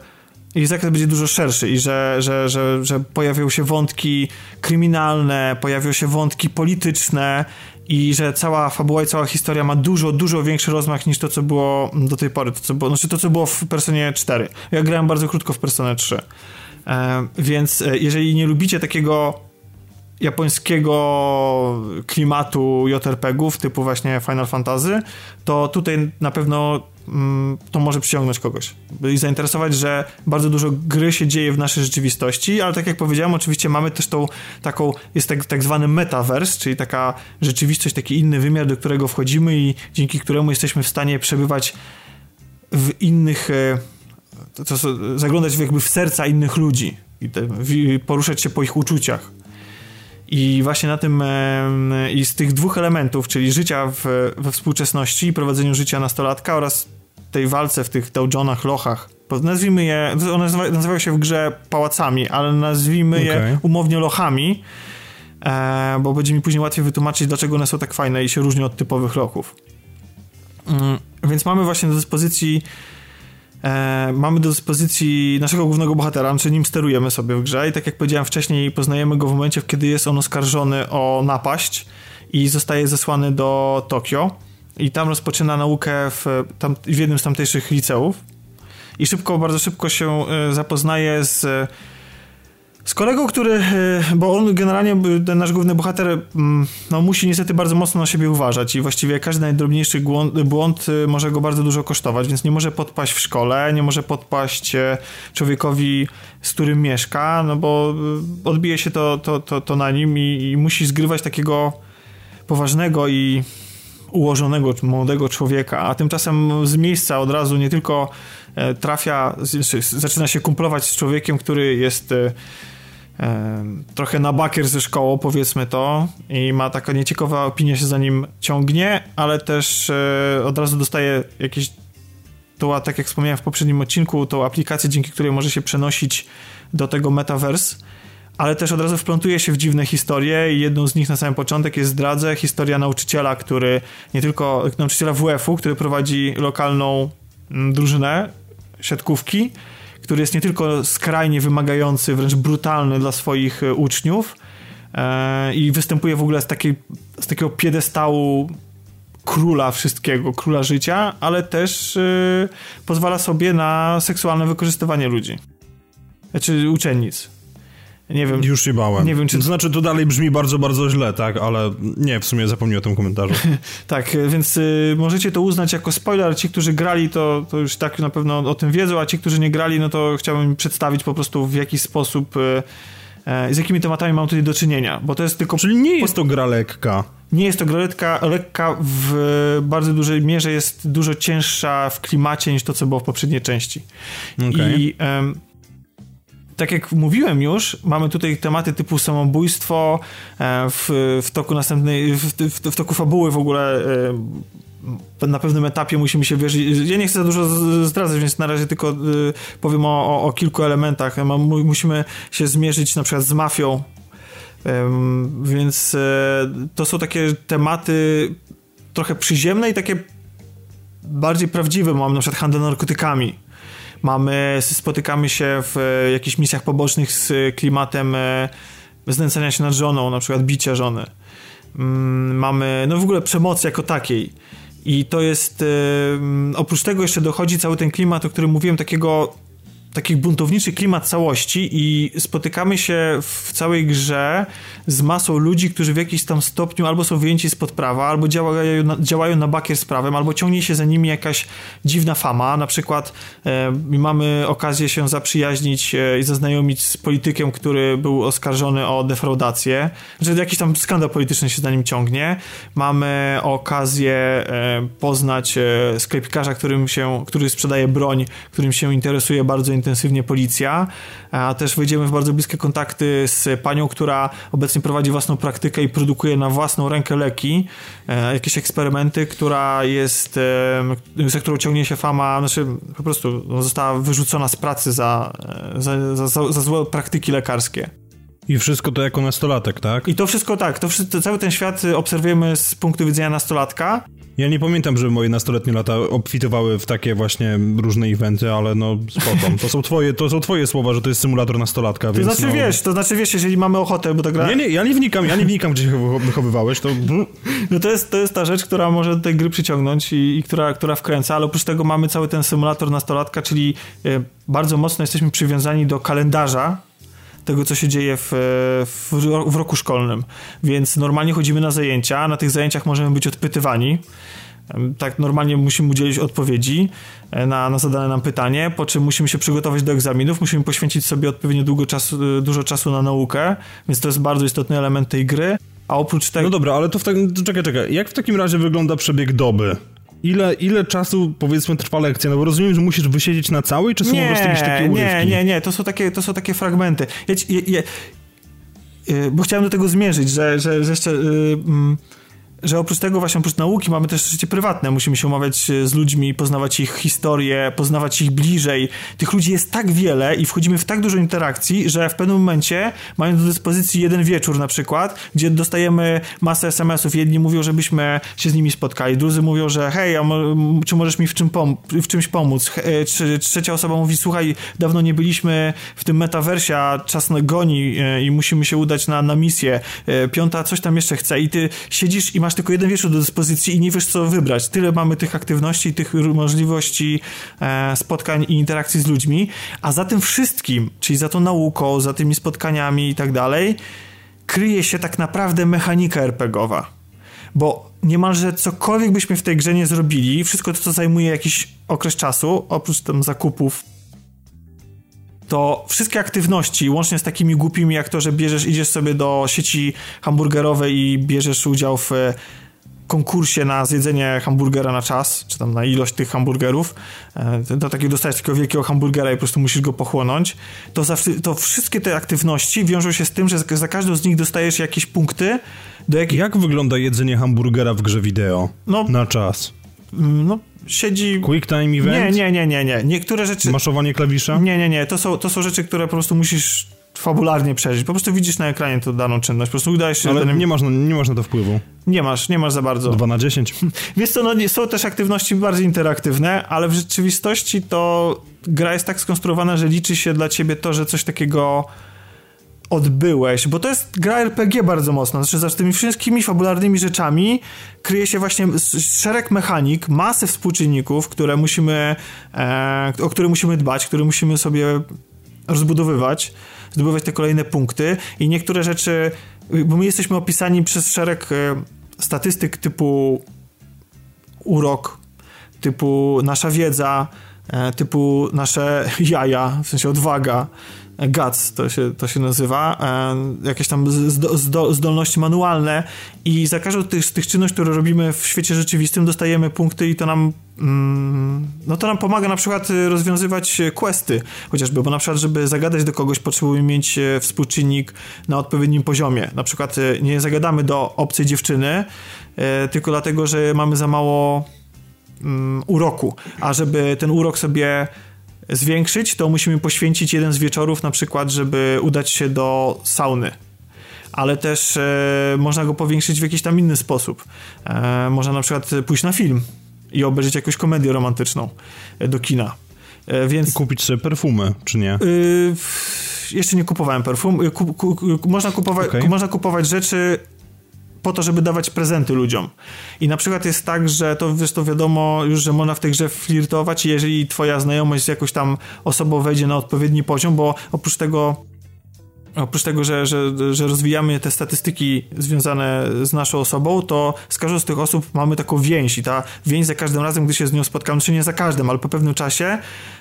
i zakres będzie dużo szerszy i że, że, że, że pojawią się wątki kryminalne, pojawią się wątki polityczne i że cała fabuła i cała historia ma dużo, dużo większy rozmach niż to, co było do tej pory, to, co było, znaczy to, co było w Personie 4. Ja grałem bardzo krótko w Personę 3. E, więc e, jeżeli nie lubicie takiego japońskiego klimatu JRPG-ów typu właśnie Final Fantasy, to tutaj na pewno mm, to może przyciągnąć kogoś i zainteresować, że bardzo dużo gry się dzieje w naszej rzeczywistości, ale tak jak powiedziałem, oczywiście mamy też tą taką, jest tak, tak zwany metaverse, czyli taka rzeczywistość, taki inny wymiar, do którego wchodzimy i dzięki któremu jesteśmy w stanie przebywać w innych e, to, to, zaglądać jakby w serca innych ludzi i te, poruszać się po ich uczuciach. I właśnie na tym i z tych dwóch elementów, czyli życia w, we współczesności, prowadzeniu życia nastolatka oraz tej walce w tych dołdżonach, lochach, nazwijmy je, one nazywają się w grze pałacami, ale nazwijmy okay. je umownie lochami, e, bo będzie mi później łatwiej wytłumaczyć, dlaczego one są tak fajne i się różnią od typowych lochów. Mm, więc mamy właśnie do dyspozycji e, mamy do dyspozycji naszego głównego bohatera, czy nim sterujemy sobie w grze i tak jak powiedziałem wcześniej, poznajemy go w momencie, kiedy jest on oskarżony o napaść i zostaje zesłany do Tokio. I tam rozpoczyna naukę w, tam, w jednym z tamtejszych liceów. I szybko, bardzo szybko się e, zapoznaje z z kolegą, który, e, bo on generalnie, ten nasz główny bohater, mm, no musi niestety bardzo mocno na siebie uważać i właściwie każdy najdrobniejszy błąd, błąd e, może go bardzo dużo kosztować, więc nie może podpaść w szkole, nie może podpaść e, człowiekowi, z którym mieszka, no bo odbije się to, to, to, to na nim i, i musi zgrywać takiego poważnego i ułożonego, młodego człowieka, a tymczasem z miejsca od razu nie tylko trafia, zaczyna się kumplować z człowiekiem, który jest trochę na bakier ze szkołą, powiedzmy to, i ma taka nieciekawa opinia się za nim ciągnie, ale też e, od razu dostaje jakieś to, tak jak wspomniałem w poprzednim odcinku, tą aplikację, dzięki której może się przenosić do tego metaverse, ale też od razu wplątuje się w dziwne historie i jedną z nich na samym początek jest zdradzę, historia nauczyciela, który nie tylko, nauczyciela WF-u, który prowadzi lokalną mm, drużynę siatkówki, który jest nie tylko skrajnie wymagający, wręcz brutalny dla swoich e, uczniów e, i występuje w ogóle z, takiej, z takiego piedestału króla wszystkiego, króla życia, ale też e, pozwala sobie na seksualne wykorzystywanie ludzi. Znaczy uczennic. Nie wiem. Już się bałem. Nie wiem, czy... To znaczy, to dalej brzmi bardzo, bardzo źle, tak? Ale nie, w sumie zapomniałem o tym komentarzu. (laughs) tak, więc y, możecie to uznać jako spoiler. Ci, którzy grali, to, to już tak na pewno o tym wiedzą, a ci, którzy nie grali, no to chciałbym przedstawić po prostu w jaki sposób, y, y, z jakimi tematami mam tutaj do czynienia, bo to jest tylko... Czyli nie jest to gra lekka. Nie jest to gra lekka, lekka w bardzo dużej mierze jest dużo cięższa w klimacie niż to, co było w poprzedniej części. Okay. I tak jak mówiłem już, mamy tutaj tematy typu samobójstwo, e, w, w toku następnej, w, w, w toku fabuły w ogóle e, na pewnym etapie musimy się wierzyć. Ja nie chcę za dużo zdradzać, więc na razie tylko e, powiem o, o, o kilku elementach. Musimy się zmierzyć na przykład z mafią, więc to są takie tematy trochę przyziemne i takie bardziej prawdziwe. Mam na przykład handel narkotykami Mamy, spotykamy się w e, jakichś misjach pobocznych z klimatem e, znęcania się nad żoną, na przykład bicia żony. Mm, mamy, no w ogóle przemocy jako takiej. I to jest, e, oprócz tego jeszcze dochodzi cały ten klimat, o którym mówiłem, takiego taki buntowniczy klimat całości i spotykamy się w całej grze z masą ludzi, którzy w jakiś tam stopniu albo są wyjęci spod prawa, albo działają na, działają na bakier z prawem, albo ciągnie się za nimi jakaś dziwna fama. Na przykład e, mamy okazję się zaprzyjaźnić e, i zaznajomić z politykiem, który był oskarżony o defraudację, że jakiś tam skandal polityczny się za nim ciągnie. Mamy okazję e, poznać e, sklepikarza, którym się, który sprzedaje broń, którym się interesuje bardzo intensywnie policja, a też wejdziemy w bardzo bliskie kontakty z panią, która obecnie prowadzi własną praktykę i produkuje na własną rękę leki, e, jakieś eksperymenty, która jest, za którą ciągnie się fama, znaczy po prostu została wyrzucona z pracy za, e, za, za, za złe praktyki lekarskie. I wszystko to jako nastolatek, tak? I to wszystko tak, to, wszystko, cały ten świat obserwujemy z punktu widzenia nastolatka. Ja nie pamiętam, że moje nastoletnie lata obfitowały w takie właśnie różne eventy, ale no spoko. To są twoje, to są twoje słowa, że to jest symulator nastolatka, to więc znaczy no... wiesz, to znaczy wiesz, jeżeli mamy ochotę, bo to gra... Nie, nie, ja nie wnikam, ja nie wnikam, gdzie się wychowywałeś, to... (laughs) No to jest, to jest ta rzecz, która może do tej gry przyciągnąć i, i która, która wkręca, ale oprócz tego mamy cały ten symulator nastolatka, czyli y, bardzo mocno jesteśmy przywiązani do kalendarza, tego, co się dzieje w, w, roku szkolnym. Więc normalnie chodzimy na zajęcia, na tych zajęciach możemy być odpytywani tak normalnie musimy udzielić odpowiedzi e, na, na zadane nam pytanie, po czym musimy się przygotować do egzaminów, musimy poświęcić sobie odpowiednio długo czasu, e, dużo czasu na naukę, więc to jest bardzo istotny element tej gry. A oprócz tego... No dobra, ale to, w tak, to czekaj, czekaj. Jak w takim razie wygląda przebieg doby? Ile, ile czasu, powiedzmy, trwa lekcja? No bo rozumiem, że musisz wysiedzieć na całej, czy są nie, po prostu jakieś takie urywki? Nie, nie, nie, to są takie, to są takie fragmenty. Ja, ja, ja, e, bo chciałem do tego zmierzyć, że, że, że jeszcze... Yy, że oprócz tego właśnie, oprócz nauki mamy też życie prywatne. Musimy się umawiać e, z ludźmi, poznawać ich historię, poznawać ich bliżej. Tych ludzi jest tak wiele i wchodzimy w tak dużo interakcji, że w pewnym momencie, mając do dyspozycji jeden wieczór na przykład, gdzie dostajemy masę SMS-ów, jedni mówią, żebyśmy się z nimi spotkali, drudzy mówią, że hej, a czy możesz mi w, czym pom w czymś pomóc? E, trzecia osoba mówi, słuchaj, dawno nie byliśmy w tym metaversie, a czas goni e, i musimy się udać na, na misję. Piąta coś tam jeszcze chce i ty siedzisz i masz masz tylko jeden wieczór do dyspozycji i nie wiesz, co wybrać. Tyle mamy tych aktywności, tych możliwości e, spotkań i interakcji z ludźmi, a za tym wszystkim, czyli za tą nauką, za tymi spotkaniami i tak dalej, kryje się tak naprawdę mechanika RPGowa. Bo niemalże cokolwiek byśmy w tej grze nie zrobili, wszystko to, co zajmuje jakiś okres czasu, oprócz tam zakupów to wszystkie aktywności, łącznie z takimi głupimi jak to, że bierzesz, idziesz sobie do sieci hamburgerowej i bierzesz udział w e, konkursie na zjedzenie hamburgera na czas, czy tam na ilość tych hamburgerów, e, to takiego dostajesz takiego wielkiego hamburgera i po prostu musisz go pochłonąć, to, zawsze, to wszystkie te aktywności wiążą się z tym, że za każdą z nich dostajesz jakieś punkty. Do jakich... Jak wygląda jedzenie hamburgera w grze wideo no, na czas? Mm, no, siedzi... Quick time event? Nie, nie, nie, nie, nie. Niektóre rzeczy... Maszowanie klawisza? Nie, nie, nie. To są, to są rzeczy, które po prostu musisz fabularnie przeżyć. Po prostu widzisz na ekranie tą daną czynność. Po prostu udajesz się... Ale danym... nie, masz, nie masz na to wpływu. Nie masz, nie masz za bardzo. 2 na 10. (laughs) Wiesz co, no, są też aktywności bardziej interaktywne, ale w rzeczywistości to gra jest tak skonstruowana, że liczy się dla ciebie to, że coś takiego odbyłeś, bo to jest gra RPG bardzo mocno, znaczy za tymi wszystkimi fabularnymi rzeczami kryje się właśnie szereg mechanik, masy współczynników, które musimy, e, o które musimy dbać, które musimy sobie rozbudowywać, zdobywać te kolejne punkty. I niektóre rzeczy, bo my jesteśmy opisani przez szereg e, statystyk typu urok, typu nasza wiedza, e, typu nasze (laughs) jaja, w sensie odwaga, GATS to się, to się nazywa, e, jakieś tam zdolności manualne i za każdą tych, tych czynności, które robimy w świecie rzeczywistym dostajemy punkty i to nam mm, no to nam pomaga na przykład rozwiązywać questy chociażby, bo na przykład żeby zagadać do kogoś potrzebujemy mieć e, współczynnik na odpowiednim poziomie, na przykład e, nie zagadamy do obcej dziewczyny tylko dlatego, że mamy za mało mm, uroku, a żeby ten urok sobie zwiększyć, to musimy poświęcić jeden z wieczorów na przykład, żeby udać się do sauny. Ale też e, można go powiększyć w jakiś tam inny sposób. E, można na przykład pójść na film i obejrzeć jakąś komedię romantyczną e, do kina. E, więc... Kupić sobie perfumy, czy nie? Y, jeszcze nie kupowałem perfum. Y, ku, ku, można, kupować, okay. można kupować rzeczy po to, żeby dawać prezenty ludziom. I na przykład jest tak, że to zresztą wiadomo już, że można w tej grze flirtować, jeżeli twoja znajomość z jakąś tam osobą wejdzie na odpowiedni poziom, bo oprócz tego oprócz tego, że, że, że rozwijamy te statystyki związane z naszą osobą, to z każdą z tych osób mamy taką więź i ta więź za każdym razem, gdy się z nią spotkamy, czy nie za każdym, ale po pewnym czasie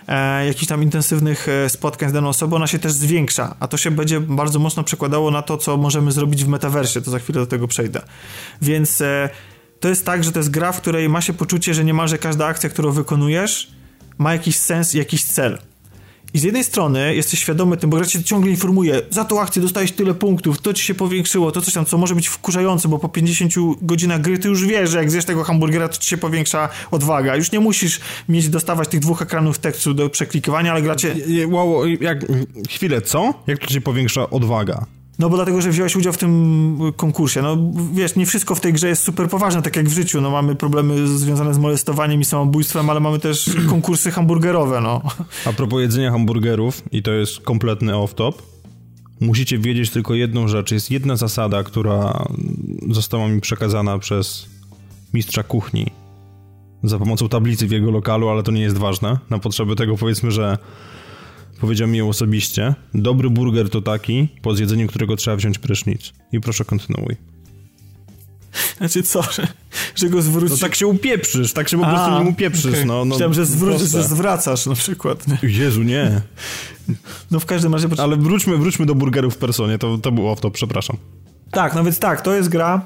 e, jakichś tam intensywnych e, spotkań z daną osobą, ona się też zwiększa, a to się będzie bardzo mocno przekładało na to, co możemy zrobić w metaversie, to za chwilę do tego przejdę. Więc e, to jest tak, że to jest gra, w której ma się poczucie, że niemalże każda akcja, którą wykonujesz, ma jakiś sens, jakiś cel. I z jednej strony jesteś świadomy tym, bo gra cię ciągle informuje, za tą akcję dostałeś tyle punktów, to ci się powiększyło, to coś tam, co może być wkurzające, bo po 50 godzinach gry ty już wiesz, że jak zjesz tego hamburgera, to ci się powiększa odwaga. Już nie musisz mieć, dostawać tych dwóch ekranów tekstu do przeklikiwania, ale gra cię... Wow, jak... Chwilę, co? Jak to ci powiększa odwaga? No bo dlatego, że wziąłeś udział w tym konkursie. No wiesz, nie wszystko w tej grze jest super poważne, tak jak w życiu. No mamy problemy związane z molestowaniem i samobójstwem, ale mamy też (clears throat) konkursy hamburgerowe, no. A propos jedzenia hamburgerów, i to jest kompletny off-top, musicie wiedzieć tylko jedną rzecz. Jest jedna zasada, która została mi przekazana przez mistrza kuchni za pomocą tablicy w jego lokalu, ale to nie jest ważne. Na potrzeby tego powiedzmy, że powiedział mi osobiście, dobry burger to taki, po zjedzeniu którego trzeba wziąć prysznic. I proszę kontynuuj. Znaczy co, że, że go zwrócisz? No tak się upieprzysz, tak się po prostu nim upieprzysz. Okay. No, no, Chciałem, że, zwró- że zwracasz na przykład. Nie? Jezu, nie. No w każdym razie... Ale wróćmy, wróćmy do burgerów w personie, to, to było to, przepraszam. Tak, no więc tak, to jest gra...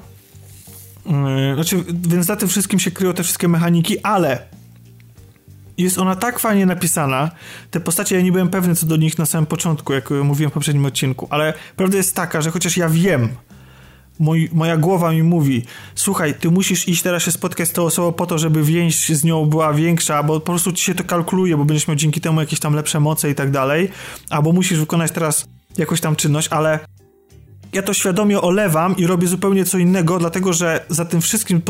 Yy, znaczy, więc za tym wszystkim się kryją te wszystkie mechaniki, ale jest ona tak fajnie napisana. Te postacie, ja nie byłem pewny co do nich na samym początku, jak mówiłem w poprzednim odcinku, ale prawda jest taka, że chociaż ja wiem, moja głowa mi mówi, słuchaj, ty musisz iść teraz się spotkać z tą osobą po to, żeby więź z nią była większa, bo po prostu ci się to kalkuluje, bo będziesz miał dzięki temu jakieś tam lepsze moce i tak dalej, albo musisz wykonać teraz jakąś tam czynność, ale ja to świadomie olewam i robię zupełnie co innego, dlatego że za tym wszystkim,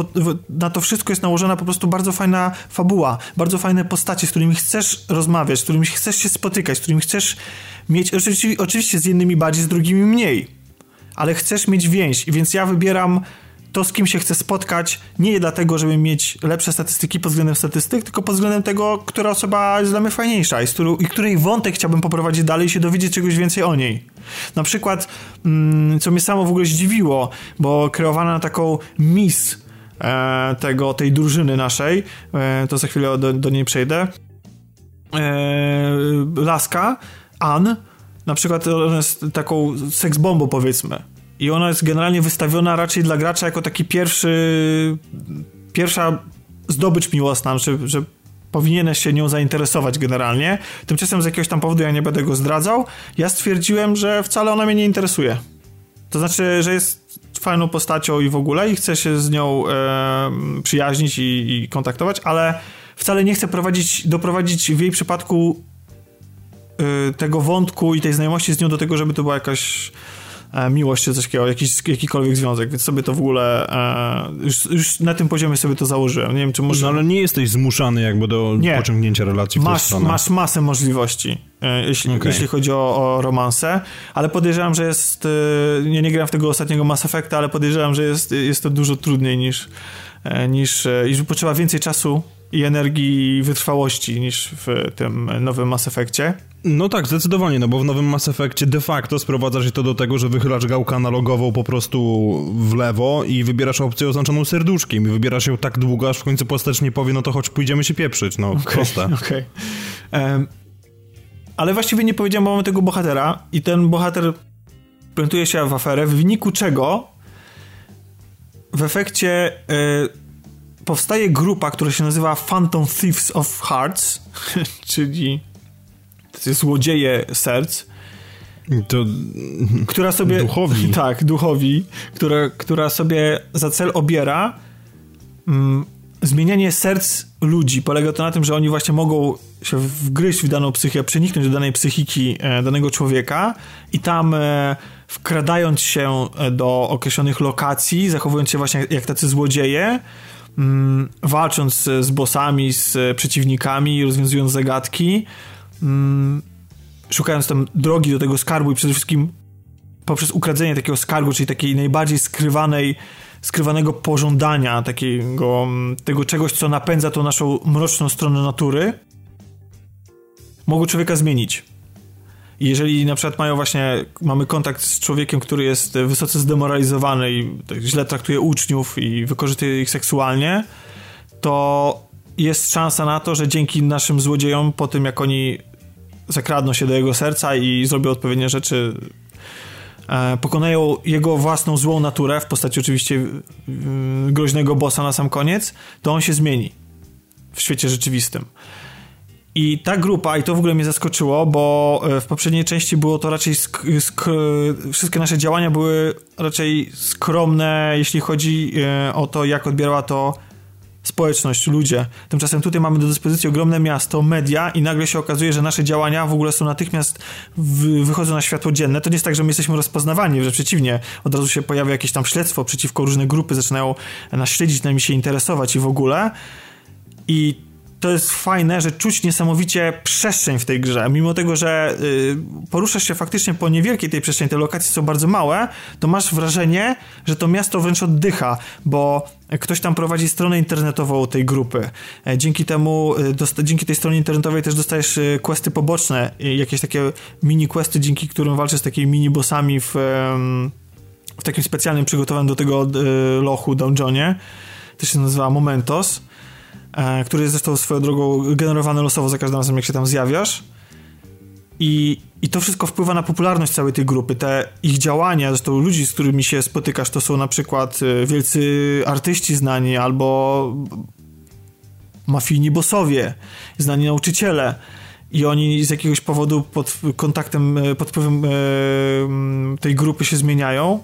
na to wszystko jest nałożona po prostu bardzo fajna fabuła, bardzo fajne postacie, z którymi chcesz rozmawiać, z którymi chcesz się spotykać, z którymi chcesz mieć, oczywiście, oczywiście z jednymi bardziej, z drugimi mniej, ale chcesz mieć więź, więc ja wybieram to, z kim się chcę spotkać, nie dlatego, żeby mieć lepsze statystyki pod względem statystyk, tylko pod względem tego, która osoba jest dla mnie fajniejsza i, którą, i której wątek chciałbym poprowadzić dalej i się dowiedzieć czegoś więcej o niej. Na przykład, mm, co mnie samo w ogóle zdziwiło, bo kreowana na taką miss e, tego, tej drużyny naszej, e, to za chwilę do, do niej przejdę, e, laska, Ann, na przykład ona jest taką seksbombą powiedzmy i ona jest generalnie wystawiona raczej dla gracza jako taki pierwszy pierwsza zdobycz miłosna, że, że powinieneś się nią zainteresować generalnie. Tymczasem z jakiegoś tam powodu ja nie będę go zdradzał. Ja stwierdziłem, że wcale ona mnie nie interesuje. To znaczy, że jest fajną postacią i w ogóle i chcę się z nią e, przyjaźnić i, i kontaktować, ale wcale nie chcę prowadzić, doprowadzić w jej przypadku y, tego wątku i tej znajomości z nią do tego, żeby to była jakaś e, miłość czy coś takiego, jakiś, jakikolwiek związek, więc sobie to w ogóle e, już, już, na tym poziomie sobie to założyłem. Nie wiem, czy może... No ale nie jesteś zmuszany jakby do nie. pociągnięcia relacji masz, w stronę. Masz masę możliwości, e, jeśli, okay. jeśli chodzi o, o romanse, ale podejrzewam, że jest, e, nie, nie grałem w tego ostatniego Mass Effecta, ale podejrzewam, że jest, jest to dużo trudniej niż, e, niż, niż potrzeba więcej czasu i energii i wytrwałości niż w tym nowym Mass Effectie. No tak, zdecydowanie, no bo w nowym Mass Effectie de facto sprowadza się to do tego, że wychylasz gałkę analogową po prostu w lewo i wybierasz opcję oznaczoną serduszkiem i wybierasz ją tak długo, aż w końcu postać nie powie, no to choć pójdziemy się pieprzyć, no okay, proste. (laughs) Okej. Okay. Um, ale właściwie nie powiedziałem, bo mamy tego bohatera i ten bohater plantuje się w aferę, w wyniku czego w efekcie... Yy, powstaje grupa, która się nazywa Phantom Thieves of Hearts, (laughs) czyli złodzieje serc. To która sobie. Duchowi. (laughs) Tak, duchowi, która, która sobie za cel obiera mm, zmienianie serc ludzi. Polega to na tym, że oni właśnie mogą się wgryźć w daną psychikę, przeniknąć do danej psychiki e, danego człowieka i tam e, wkradając się do określonych lokacji, zachowując się właśnie jak tacy złodzieje, walcząc z bossami, z przeciwnikami, rozwiązując zagadki, mm, szukając tam drogi do tego skarbu i przede wszystkim poprzez ukradzenie takiego skarbu, czyli takiej najbardziej skrywanej, skrywanego pożądania, takiego, mm, tego czegoś, co napędza tą naszą mroczną stronę natury, mogą człowieka zmienić. Jeżeli na przykład mają właśnie, mamy kontakt z człowiekiem, który jest wysoce zdemoralizowany i tak źle traktuje uczniów i wykorzystuje ich seksualnie, to jest szansa na to, że dzięki naszym złodziejom, po tym jak oni zakradną się do jego serca i zrobią odpowiednie rzeczy, e, pokonają jego własną złą naturę w postaci oczywiście groźnego bossa na sam koniec, to on się zmieni w świecie rzeczywistym. I ta grupa, i to w ogóle mnie zaskoczyło, bo e, w poprzedniej części było to raczej. Wszystkie nasze działania były raczej skromne, jeśli chodzi e, o to, jak odbierała to społeczność, ludzie. Tymczasem tutaj mamy do dyspozycji ogromne miasto, media i nagle się okazuje, że nasze działania w ogóle są natychmiast wychodzą na światło dzienne. To nie jest tak, że my jesteśmy rozpoznawani, że przeciwnie, od razu się pojawia jakieś tam śledztwo przeciwko różne grupy, zaczynają nas śledzić, nami się interesować i w ogóle. I to jest fajne, że czuć niesamowicie przestrzeń w tej grze. Mimo tego, że y, poruszasz się faktycznie po niewielkiej tej przestrzeni, te lokacje są bardzo małe, to masz wrażenie, że to miasto wręcz oddycha, bo ktoś tam prowadzi stronę internetową tej grupy. E, dzięki temu, y, dzięki tej stronie internetowej też dostajesz y, questy poboczne, jakieś takie mini questy, dzięki którym walczysz z takimi mini bossami w, w takim specjalnym przygotowanym do tego lochu dungeonie. To się nazywa Momentos który jest zresztą swoją drogą generowany losowo za każdym razem, jak się tam zjawiasz. I, I to wszystko wpływa na popularność całej tej grupy. Te ich działania, zresztą ludzi, z którymi się spotykasz, to są na przykład e, wielcy artyści znani albo mafijni bossowie, znani nauczyciele. I oni z jakiegoś powodu pod kontaktem, e, pod wpływem tej grupy się zmieniają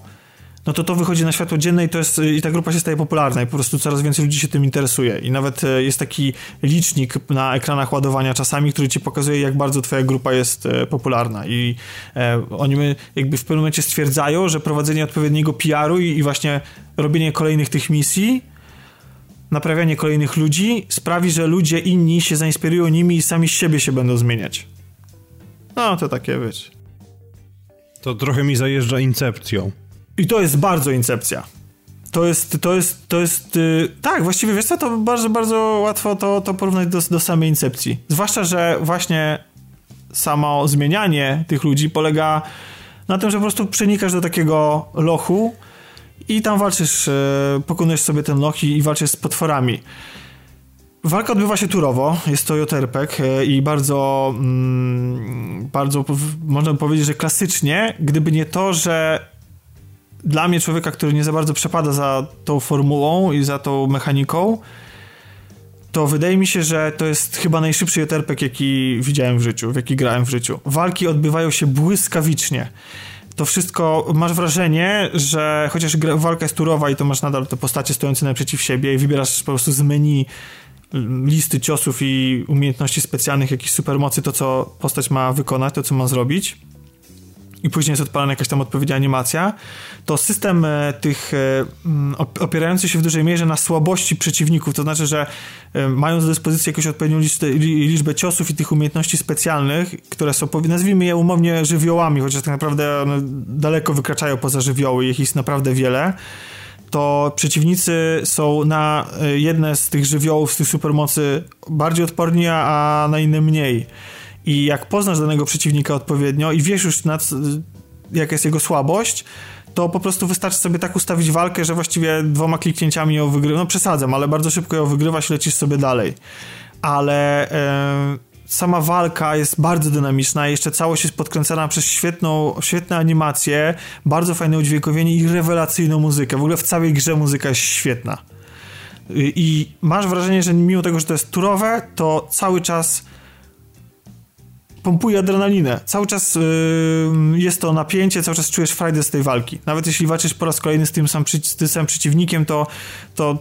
no to to wychodzi na światło dzienne i to jest, i ta grupa się staje popularna i po prostu coraz więcej ludzi się tym interesuje. I nawet e, jest taki licznik na ekranach ładowania czasami, który ci pokazuje, jak bardzo twoja grupa jest e, popularna. I e, oni jakby w pewnym momencie stwierdzają, że prowadzenie odpowiedniego PR-u i, właśnie robienie kolejnych tych misji naprawianie kolejnych ludzi sprawi, że ludzie inni się zainspirują nimi i sami z siebie się będą zmieniać. No, to takie, wiecie. To trochę mi zajeżdża incepcją. I to jest bardzo incepcja. To jest, to jest, to jest, yy, tak, właściwie wiesz co, to bardzo, bardzo łatwo to, to porównać do, do samej incepcji. Zwłaszcza, że właśnie samo zmienianie tych ludzi polega na tym, że po prostu przenikasz do takiego lochu i tam walczysz, yy, pokonujesz sobie ten loch i, i walczysz z potworami. Walka odbywa się turowo, jest to JRPG yy, i bardzo, mm, bardzo można powiedzieć, że klasycznie, gdyby nie to, że dla mnie, człowieka, który nie za bardzo przepada za tą formułą i za tą mechaniką, to wydaje mi się, że to jest chyba najszybszy JRPG, jaki widziałem w życiu, w jaki grałem w życiu. Walki odbywają się błyskawicznie. To wszystko, masz wrażenie, że chociaż walka jest turowa i to masz nadal te postacie stojące naprzeciw siebie i wybierasz po prostu z menu listy ciosów i umiejętności specjalnych, jakichś supermocy, to co postać ma wykonać, to co ma zrobić i później jest odpalana jakaś tam odpowiednia animacja, to system e, tych e, opierający się w dużej mierze na słabości przeciwników, to znaczy, że e, mając do dyspozycji jakąś odpowiednią liczbę ciosów i tych umiejętności specjalnych, które są, nazwijmy je umownie żywiołami, chociaż tak naprawdę one daleko wykraczają poza żywioły, ich jest naprawdę wiele, to przeciwnicy są na jedne z tych żywiołów, z tych supermocy bardziej odporni, a na inne mniej. I jak poznasz danego przeciwnika odpowiednio i wiesz już nad, jaka jest jego słabość, to po prostu wystarczy sobie tak ustawić walkę, że właściwie dwoma kliknięciami ją wygrywa. No przesadzam, ale bardzo szybko ją wygrywasz i lecisz sobie dalej. Ale e, sama walka jest bardzo dynamiczna jeszcze całość jest podkręcana przez świetną, świetne animacje, bardzo fajne udźwiękowienie i rewelacyjną muzykę. W ogóle w całej grze muzyka jest świetna. I masz wrażenie, że mimo tego, że to jest turowe, to cały czas pompuje adrenalinę. Cały czas yy, jest to napięcie, cały czas czujesz frajdę z tej walki. Nawet jeśli walczysz po raz kolejny z tym, z tym samym przeciwnikiem, to, to,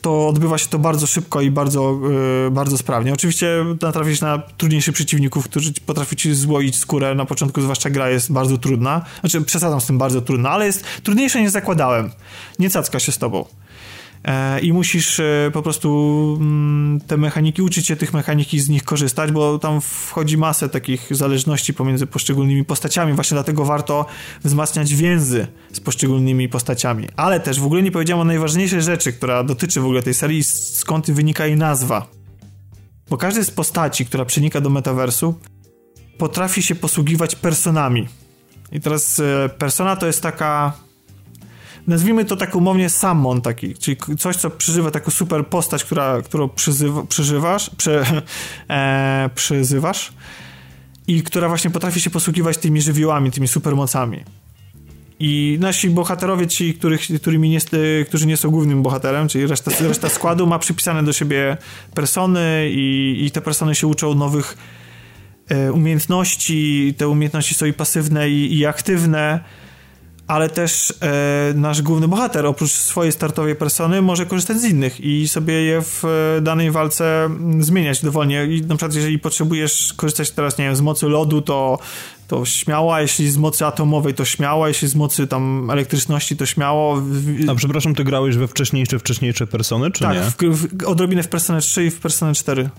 to odbywa się to bardzo szybko i bardzo, yy, bardzo sprawnie. Oczywiście natrafisz na trudniejszych przeciwników, którzy potrafią ci złoić skórę. Na początku zwłaszcza gra jest bardzo trudna. Znaczy przesadzam z tym bardzo trudna, ale jest trudniejsza niż zakładałem. Nie cacka się z tobą. E, i musisz e, po prostu mm, te mechaniki, uczyć się tych mechanik i z nich korzystać, bo tam wchodzi masę takich zależności pomiędzy poszczególnymi postaciami, właśnie dlatego warto wzmacniać więzy z poszczególnymi postaciami. Ale też w ogóle nie powiedziałem o najważniejszej rzeczy, która dotyczy w ogóle tej serii, skąd wynika jej nazwa. Bo każdy z postaci, która przenika do metaversu, potrafi się posługiwać personami. I teraz e, persona to jest taka nazwijmy to tak umownie summon taki, czyli coś, co przeżywa taką super postać, która, którą przyzywa, przeżywasz, prze, (laughs) e, przyzywasz i która właśnie potrafi się posługiwać tymi żywiołami, tymi supermocami. I nasi bohaterowie, ci, których, którymi nie, którzy nie są głównym bohaterem, czyli reszta, reszta składu, ma przypisane do siebie persony i, i te persony się uczą nowych e, umiejętności. Te umiejętności są i pasywne, i, i aktywne ale też e, nasz główny bohater oprócz swojej startowej persony może korzystać z innych i sobie je w e, danej walce zmieniać dowolnie i na przykład jeżeli potrzebujesz korzystać teraz, nie wiem, z mocy lodu, to to śmiała, jeśli z mocy atomowej to śmiała, jeśli z mocy tam elektryczności to śmiało. A przepraszam, ty grałeś we wcześniejsze, wcześniejsze persony, czy tak, nie? Tak, odrobinę w Personę 3 i w Personę 4.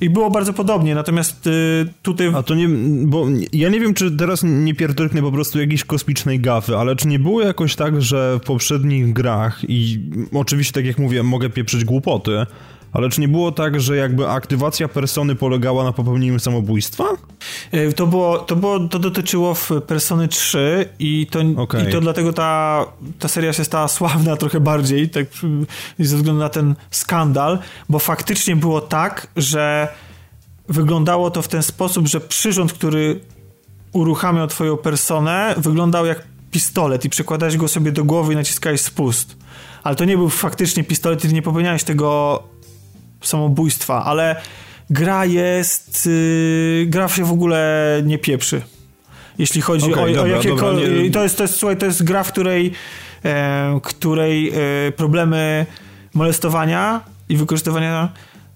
I było bardzo podobnie, natomiast y, tutaj... A to nie, bo ja nie wiem, czy teraz nie pierdolknę po prostu jakiejś kosmicznej gafy, ale czy nie było jakoś tak, że w poprzednich grach i oczywiście, tak jak mówię, mogę pieprzyć głupoty, ale czy nie było tak, że jakby aktywacja persony polegała na popełnieniu samobójstwa? E, to było, to, było, to dotyczyło w Persony 3 i to, okay. i to dlatego ta, ta seria się stała sławna trochę bardziej, tak ze względu na ten skandal, bo faktycznie było tak, że wyglądało to w ten sposób, że przyrząd, który uruchamiał twoją personę, wyglądał jak pistolet i przekładałeś go sobie do głowy i naciskałeś spust. Ale to nie był faktycznie pistolet, ty nie popełniałeś tego samobójstwa, ale gra jest. Yy, gra się w ogóle nie pieprzy. Jeśli chodzi okay, o, dobra, o jakiekolwiek. To, jest, to, jest, słuchaj, to jest gra, w której, e, której e, problemy molestowania i wykorzystywania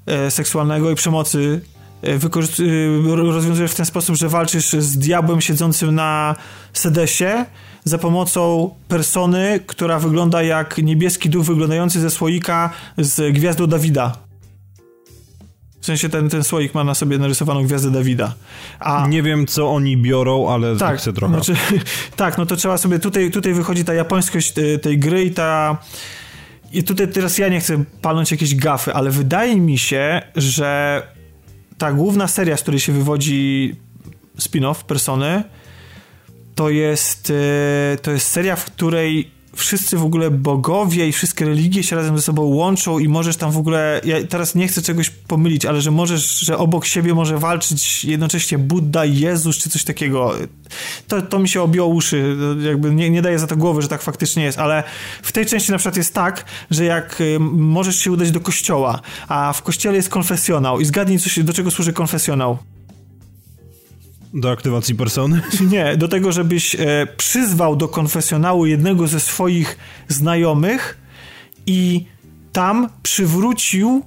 e, seksualnego i przemocy e, e, rozwiązujesz w ten sposób, że walczysz z diabłem siedzącym na sedesie za pomocą persony, która wygląda jak niebieski duch wyglądający ze słoika z gwiazdą Dawida. W sensie ten, ten słoik ma na sobie narysowaną gwiazdę Dawida. A... Nie wiem, co oni biorą, ale tak, chcę trochę. Znaczy, (laughs) tak, no to trzeba sobie, tutaj, tutaj wychodzi ta japońskość tej, tej gry i ta... I tutaj teraz ja nie chcę palnąć jakieś gafy, ale wydaje mi się, że ta główna seria, z której się wywodzi spin-off Persony, to jest, e, to jest seria, w której wszyscy w ogóle bogowie i wszystkie religie się razem ze sobą łączą i możesz tam w ogóle, ja teraz nie chcę czegoś pomylić, ale że możesz, że obok siebie może walczyć jednocześnie Buddha Jezus, czy coś takiego. To, to mi się obiło uszy, jakby nie, nie daję za to głowy, że tak faktycznie jest, ale w tej części na przykład jest tak, że jak y, możesz się udać do kościoła, a w kościele jest konfesjonał i zgadnij, coś, do czego służy konfesjonał. Do aktywacji persony? (laughs) Nie, do tego, żebyś e, przyzwał do konfesjonału jednego ze swoich znajomych i tam przywrócił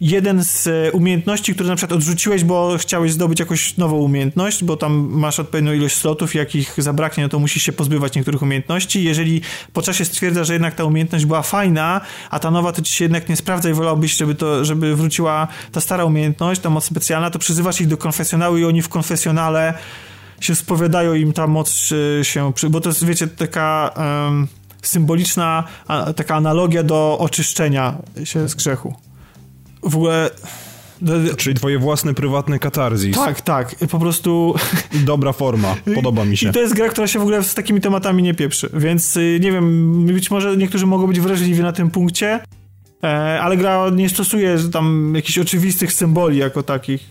jeden z e, umiejętności, które na przykład odrzuciłeś, bo chciałeś zdobyć jakąś nową umiejętność, bo tam masz odpowiednią ilość slotów, jakich zabraknie, no to musisz się pozbywać niektórych umiejętności. Jeżeli po czasie stwierdza, że jednak ta umiejętność była fajna, a ta nowa to ci się jednak nie sprawdza i wolałbyś, żeby, to, żeby wróciła ta stara umiejętność, ta moc specjalna, to przyzywasz ich do konfesjonału i oni w konfesjonale się spowiadają im ta moc e, się, bo to jest, wiecie, taka um, symboliczna, a, taka analogia do oczyszczenia się z grzechu w ogóle... Czyli twoje własne, prywatne katarzis. Tak, tak. Po prostu... (laughs) Dobra forma. Podoba mi się. I to jest gra, która się w ogóle z takimi tematami nie pieprzy. Więc y, nie wiem, być może niektórzy mogą być wrażliwi na tym punkcie, e, ale gra nie stosuje tam jakichś oczywistych symboli jako takich.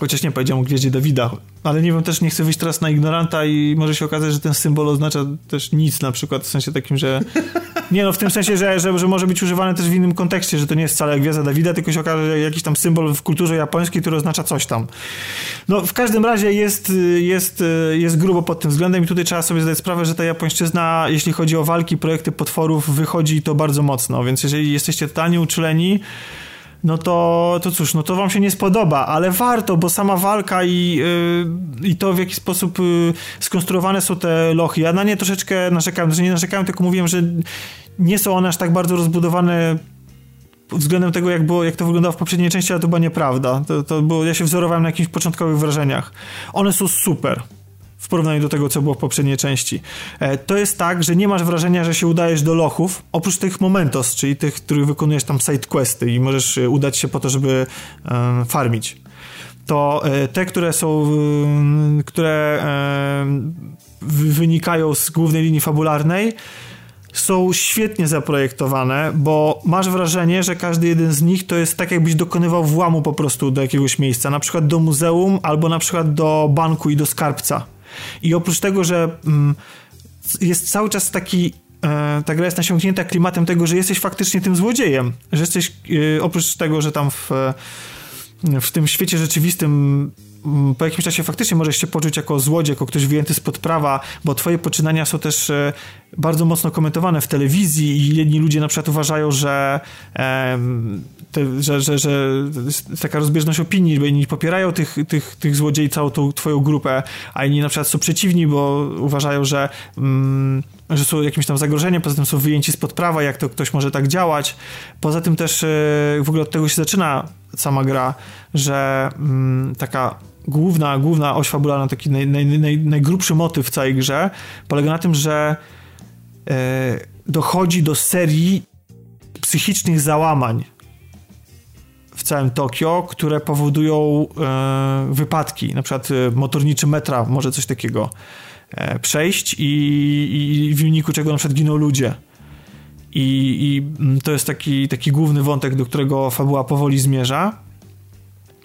Chociaż nie powiedziałem o Gwieździe Dawida, ale nie wiem, też nie chcę wyjść teraz na ignoranta i może się okazać, że ten symbol oznacza też nic na przykład, w sensie takim, że (laughs) nie no, w tym sensie, że, że, że może być używany też w innym kontekście, że to nie jest wcale Gwiazda Dawida, tylko się okaże, że jakiś tam symbol w kulturze japońskiej, który oznacza coś tam. No, w każdym razie jest, jest, jest grubo pod tym względem i tutaj trzeba sobie zdać sprawę, że ta japońszczyzna, jeśli chodzi o walki, projekty potworów, wychodzi to bardzo mocno, więc jeżeli jesteście totalnie uczuleni, no to, to cóż, no to wam się nie spodoba, ale warto, bo sama walka i, yy, i to w jaki sposób yy, skonstruowane są te lochy. Ja na nie troszeczkę narzekałem, że nie narzekałem, tylko mówiłem, że nie są one aż tak bardzo rozbudowane względem tego, jak, było, jak to wyglądało w poprzedniej części, ale to była nieprawda. To, to było, ja się wzorowałem na jakichś początkowych wrażeniach. One są super w porównaniu do tego, co było w poprzedniej części. E, to jest tak, że nie masz wrażenia, że się udajesz do lochów, oprócz tych momentos, czyli tych, których wykonujesz tam side questy i możesz e, udać się po to, żeby um, farmić. To te, które są, które wynikają z głównej linii fabularnej, są świetnie zaprojektowane, bo masz wrażenie, że każdy jeden z nich to jest tak, jakbyś dokonywał włamu po prostu do jakiegoś miejsca, na przykład do muzeum, albo na przykład do banku i do skarbca. I oprócz tego, że mm, jest cały czas taki e, ta gra jest nasiągnięta klimatem tego, że jesteś faktycznie tym złodziejem, że jesteś e, oprócz tego, że tam w, w tym świecie rzeczywistym Mm, po jakimś czasie faktycznie możesz się poczuć jako złodziej, jako ktoś wyjęty spod prawa, bo twoje poczynania są też e, bardzo mocno komentowane w telewizji i jedni ludzie na przykład uważają, że, te, że, że, że taka rozbieżność opinii, bo inni popierają tych, tych, tych złodziei, całą tą twoją grupę, a inni na przykład są przeciwni, bo uważają, że, mm, że są jakimś tam zagrożeniem, poza tym są wyjęci spod prawa, jak to ktoś może tak działać. Poza tym też e, w ogóle od tego się zaczyna sama gra, że mm, taka główna, główna oś fabularna, taki naj, naj, naj, najgrubszy motyw w całej grze polega na tym, że e, dochodzi do serii psychicznych załamań w całym Tokio, które powodują e, wypadki, na przykład e, motorniczy metra może coś takiego e, przejść i, i, w wyniku czego na przykład giną ludzie. I, I, mm, to jest taki, taki główny wątek, do którego fabuła powoli zmierza.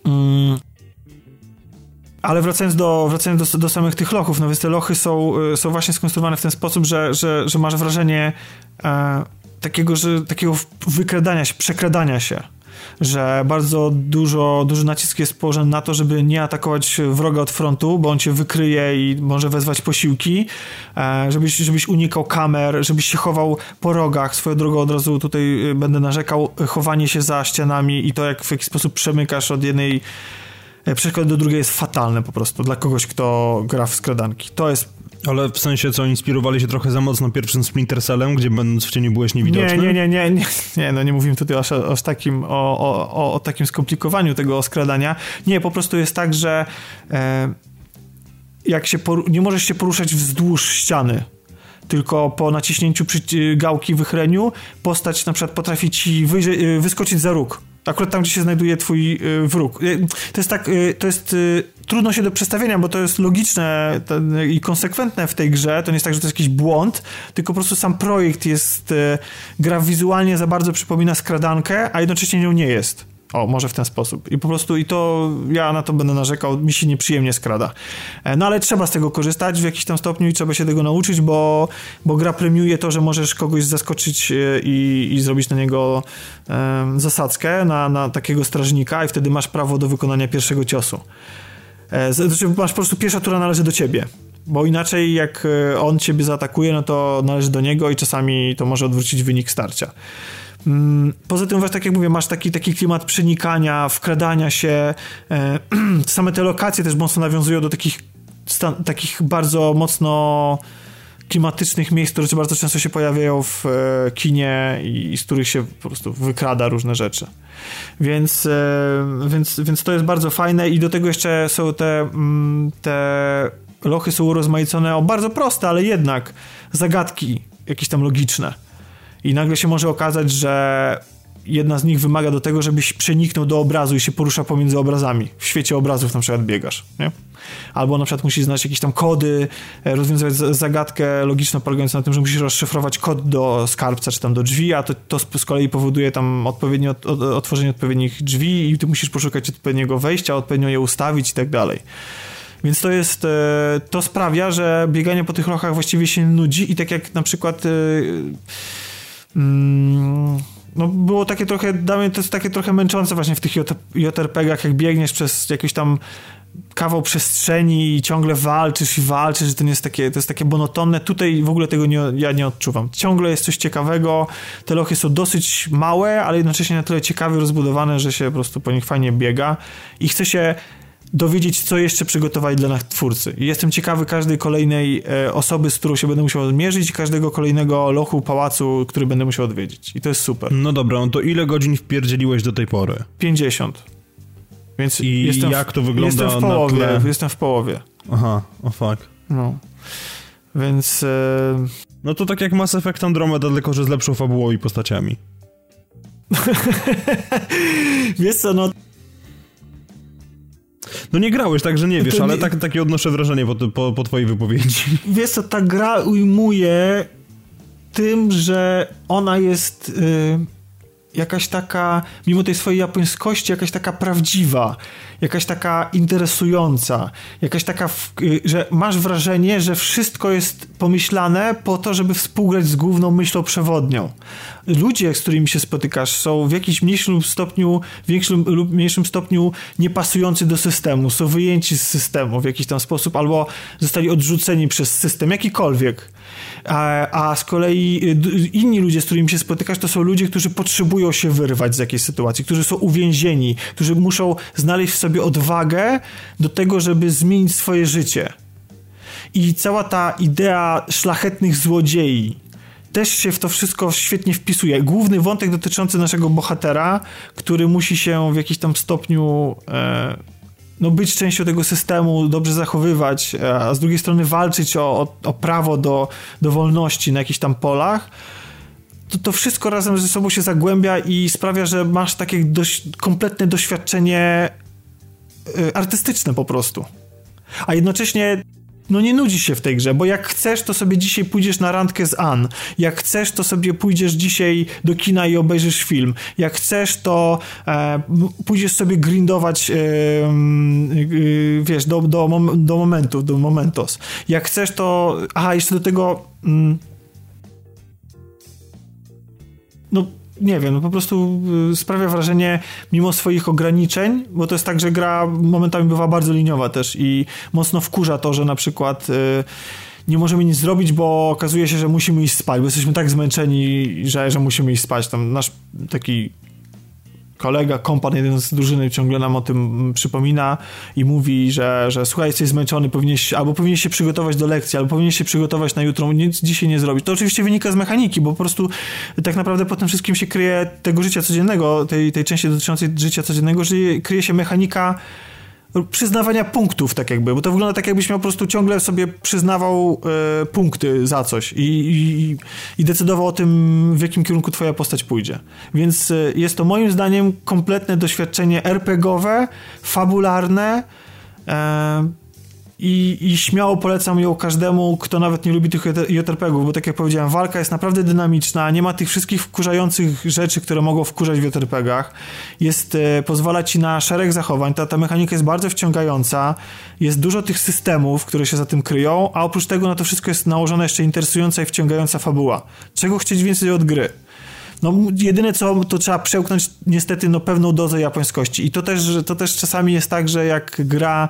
Mm. Ale wracając do, wracając do, do samych tych lochów, no więc te lochy są, są właśnie skonstruowane w ten sposób, że, że, że masz wrażenie e, takiego, że, takiego wykradania się, przekradania się że bardzo dużo, duży nacisk jest położony na to, żeby nie atakować wroga od frontu, bo on cię wykryje i może wezwać posiłki, e, żebyś, żebyś unikał kamer, żebyś się chował po rogach. Swoją drogą od razu tutaj e, będę narzekał, chowanie się za ścianami i to, jak w jaki sposób przemykasz od jednej e, przeszkody do drugiej jest fatalne po prostu dla kogoś, kto gra w skradanki. To jest ale w sensie co, inspirowali się trochę za mocno pierwszym Splinter Cellem, gdzie będąc w cieniu byłeś niewidoczny? Nie, nie, nie, nie, nie, no nie mówimy tutaj o, o, takim, o, o, o takim skomplikowaniu tego skradania. Nie, po prostu jest tak, że e, jak się nie możesz się poruszać wzdłuż ściany, tylko po naciśnięciu gałki wychreniu postać na przykład potrafi ci wyskoczyć za róg Akurat tam, gdzie się znajduje twój y, wróg. Y, to jest tak, y, to jest trudno się do przestawienia, bo to jest logiczne i konsekwentne w tej grze. To nie jest tak, że to jest jakiś błąd, tylko po prostu sam projekt jest, gra wizualnie za bardzo przypomina skradankę, a jednocześnie nią nie jest. O, może w ten sposób. I po prostu, i to ja na to będę narzekał, mi się nieprzyjemnie skrada. E, no ale trzeba z tego korzystać w jakiś tam stopniu i trzeba się tego nauczyć, bo, bo gra premiuje to, że możesz kogoś zaskoczyć e, i, i zrobić na niego um, zasadzkę, na, na takiego strażnika, i wtedy masz prawo do wykonania pierwszego ciosu. E, znaczy, masz po prostu pierwsza tura należy do ciebie. Bo inaczej, jak on ciebie zaatakuje, no to należy do niego i czasami to może odwrócić wynik starcia. Mm, poza tym, właśnie tak jak mówię, masz taki, taki klimat przenikania, wkradania się. E, (clears throat) same te lokacje też mocno nawiązują do takich, takich bardzo mocno klimatycznych miejsc, które bardzo często się pojawiają w e, kinie i, z których się po prostu wykrada różne rzeczy. Więc, e, więc, więc to jest bardzo fajne i do tego jeszcze są te, mm, te lochy są urozmaicone o bardzo proste, ale jednak zagadki jakieś tam logiczne. I nagle się może okazać, że jedna z nich wymaga do tego, żebyś przeniknął do obrazu i się porusza pomiędzy obrazami. W świecie obrazów na przykład biegasz, nie? Albo na przykład musisz znać jakieś tam kody, e, rozwiązać zagadkę logiczną polegającą na tym, że musisz rozszyfrować kod do skarbca czy tam do drzwi, a to, to z kolei powoduje tam odpowiednio otworzenie odpowiednich drzwi i ty musisz poszukać odpowiedniego wejścia, odpowiednio je ustawić i tak dalej. Więc to jest, e, to sprawia, że bieganie po tych lochach właściwie się nudzi i tak jak na przykład e, mm, no było takie trochę, dla mnie to jest takie trochę męczące właśnie w tych JRPG-ach, jak biegniesz przez jakieś tam kawał przestrzeni i ciągle walczysz i walczysz, że to jest takie, to jest takie monotonne. Tutaj w ogóle tego nie, ja nie odczuwam. Ciągle jest coś ciekawego, te lochy są dosyć małe, ale jednocześnie na tyle ciekawie rozbudowane, że się po prostu po nich fajnie biega i chce się dowiedzieć, co jeszcze przygotowali dla nas twórcy. I jestem ciekawy każdej kolejnej e, osoby, z którą się będę musiał odmierzyć i każdego kolejnego lochu, pałacu, który będę musiał odwiedzić. I to jest super. No dobra, no to ile godzin wpierdzieliłeś do tej pory? 50. Więc I jestem jak to wygląda jestem w połowie, na tle... Jestem w połowie. Aha, o oh fuck. No. Więc... E... No to tak jak Mass Effect Andromeda, tylko że z lepszą fabułą i postaciami. (laughs) Wiesz co, no no nie grałeś, także nie wiesz, ale tak, takie odnoszę wrażenie po, po, po twojej wypowiedzi. (laughs) Wiesz co, ta gra ujmuje tym, że ona jest... Yy jakaś taka, mimo tej swojej japońskości, jakaś taka prawdziwa, jakaś taka interesująca, jakaś taka, y, że masz wrażenie, że wszystko jest pomyślane po to, żeby współgrać z główną myślą przewodnią. Ludzie, z którymi się spotykasz, są w jakimś mniejszym stopniu, większym lub mniejszym stopniu niepasujący do systemu, są wyjęci z systemu w jakiś tam sposób, albo zostali odrzuceni przez system, jakikolwiek a, a z kolei y, inni ludzie, z którymi się spotykasz, to są ludzie, którzy potrzebują się wyrwać z jakiejś sytuacji, którzy są uwięzieni, którzy muszą znaleźć w sobie odwagę do tego, żeby zmienić swoje życie. I cała ta idea szlachetnych złodziei, też się w to wszystko świetnie wpisuje. Główny wątek dotyczący naszego bohatera, który musi się w jakiś tam stopniu e, no, być częścią tego systemu, dobrze zachowywać, a z drugiej strony walczyć o, o, o prawo do, do wolności na jakichś tam polach, to, to wszystko razem ze sobą się zagłębia i sprawia, że masz takie dość, kompletne doświadczenie y, artystyczne po prostu. A jednocześnie no nie nudzi się w tej grze, bo jak chcesz, to sobie dzisiaj pójdziesz na randkę z Ann. Jak chcesz, to sobie pójdziesz dzisiaj do kina i obejrzysz film. Jak chcesz, to e, pójdziesz sobie grindować e, e, wiesz, do, do, do momentu, do momentos. Jak chcesz, to... Aha, jeszcze do tego... Mm, no nie wiem, no po prostu y, sprawia wrażenie, mimo swoich ograniczeń, bo to jest tak, że gra momentami bywa bardzo liniowa też i mocno wkurza to, że na przykład y, nie możemy nic zrobić, bo okazuje się, że musimy iść spać, bo jesteśmy tak zmęczeni, że, że musimy iść spać. Tam nasz taki kolega, kompan jeden z drużyny ciągle nam o tym przypomina i mówi, że, że słuchaj, jesteś zmęczony, powinieneś, albo powinieneś się przygotować do lekcji, albo powinieneś się przygotować na jutro, nic dzisiaj nie zrobić. To oczywiście wynika z mechaniki, bo po prostu tak naprawdę po tym wszystkim się kryje tego życia codziennego, tej, tej części dotyczącej życia codziennego, że kryje się mechanika przyznawania punktów, tak jakby, bo to wygląda tak, jakbyś miał po prostu ciągle sobie przyznawał e, punkty za coś i, i, i, decydował o tym, w jakim kierunku twoja postać pójdzie. Więc e, jest to moim zdaniem kompletne doświadczenie RPGowe, fabularne, e, i, I śmiało polecam ją każdemu, kto nawet nie lubi tych JRPG-ów, bo tak jak powiedziałem, walka jest naprawdę dynamiczna, nie ma tych wszystkich wkurzających rzeczy, które mogą wkurzać w JRPG-ach. Jest, e, pozwala ci na szereg zachowań, ta, ta mechanika jest bardzo wciągająca, jest dużo tych systemów, które się za tym kryją, a oprócz tego na to wszystko jest nałożona jeszcze interesująca i wciągająca fabuła. Czego chcieć więcej od gry? No, jedyne co, to trzeba przełknąć niestety no, pewną dozę japońskości. I to też, to też czasami jest tak, że jak gra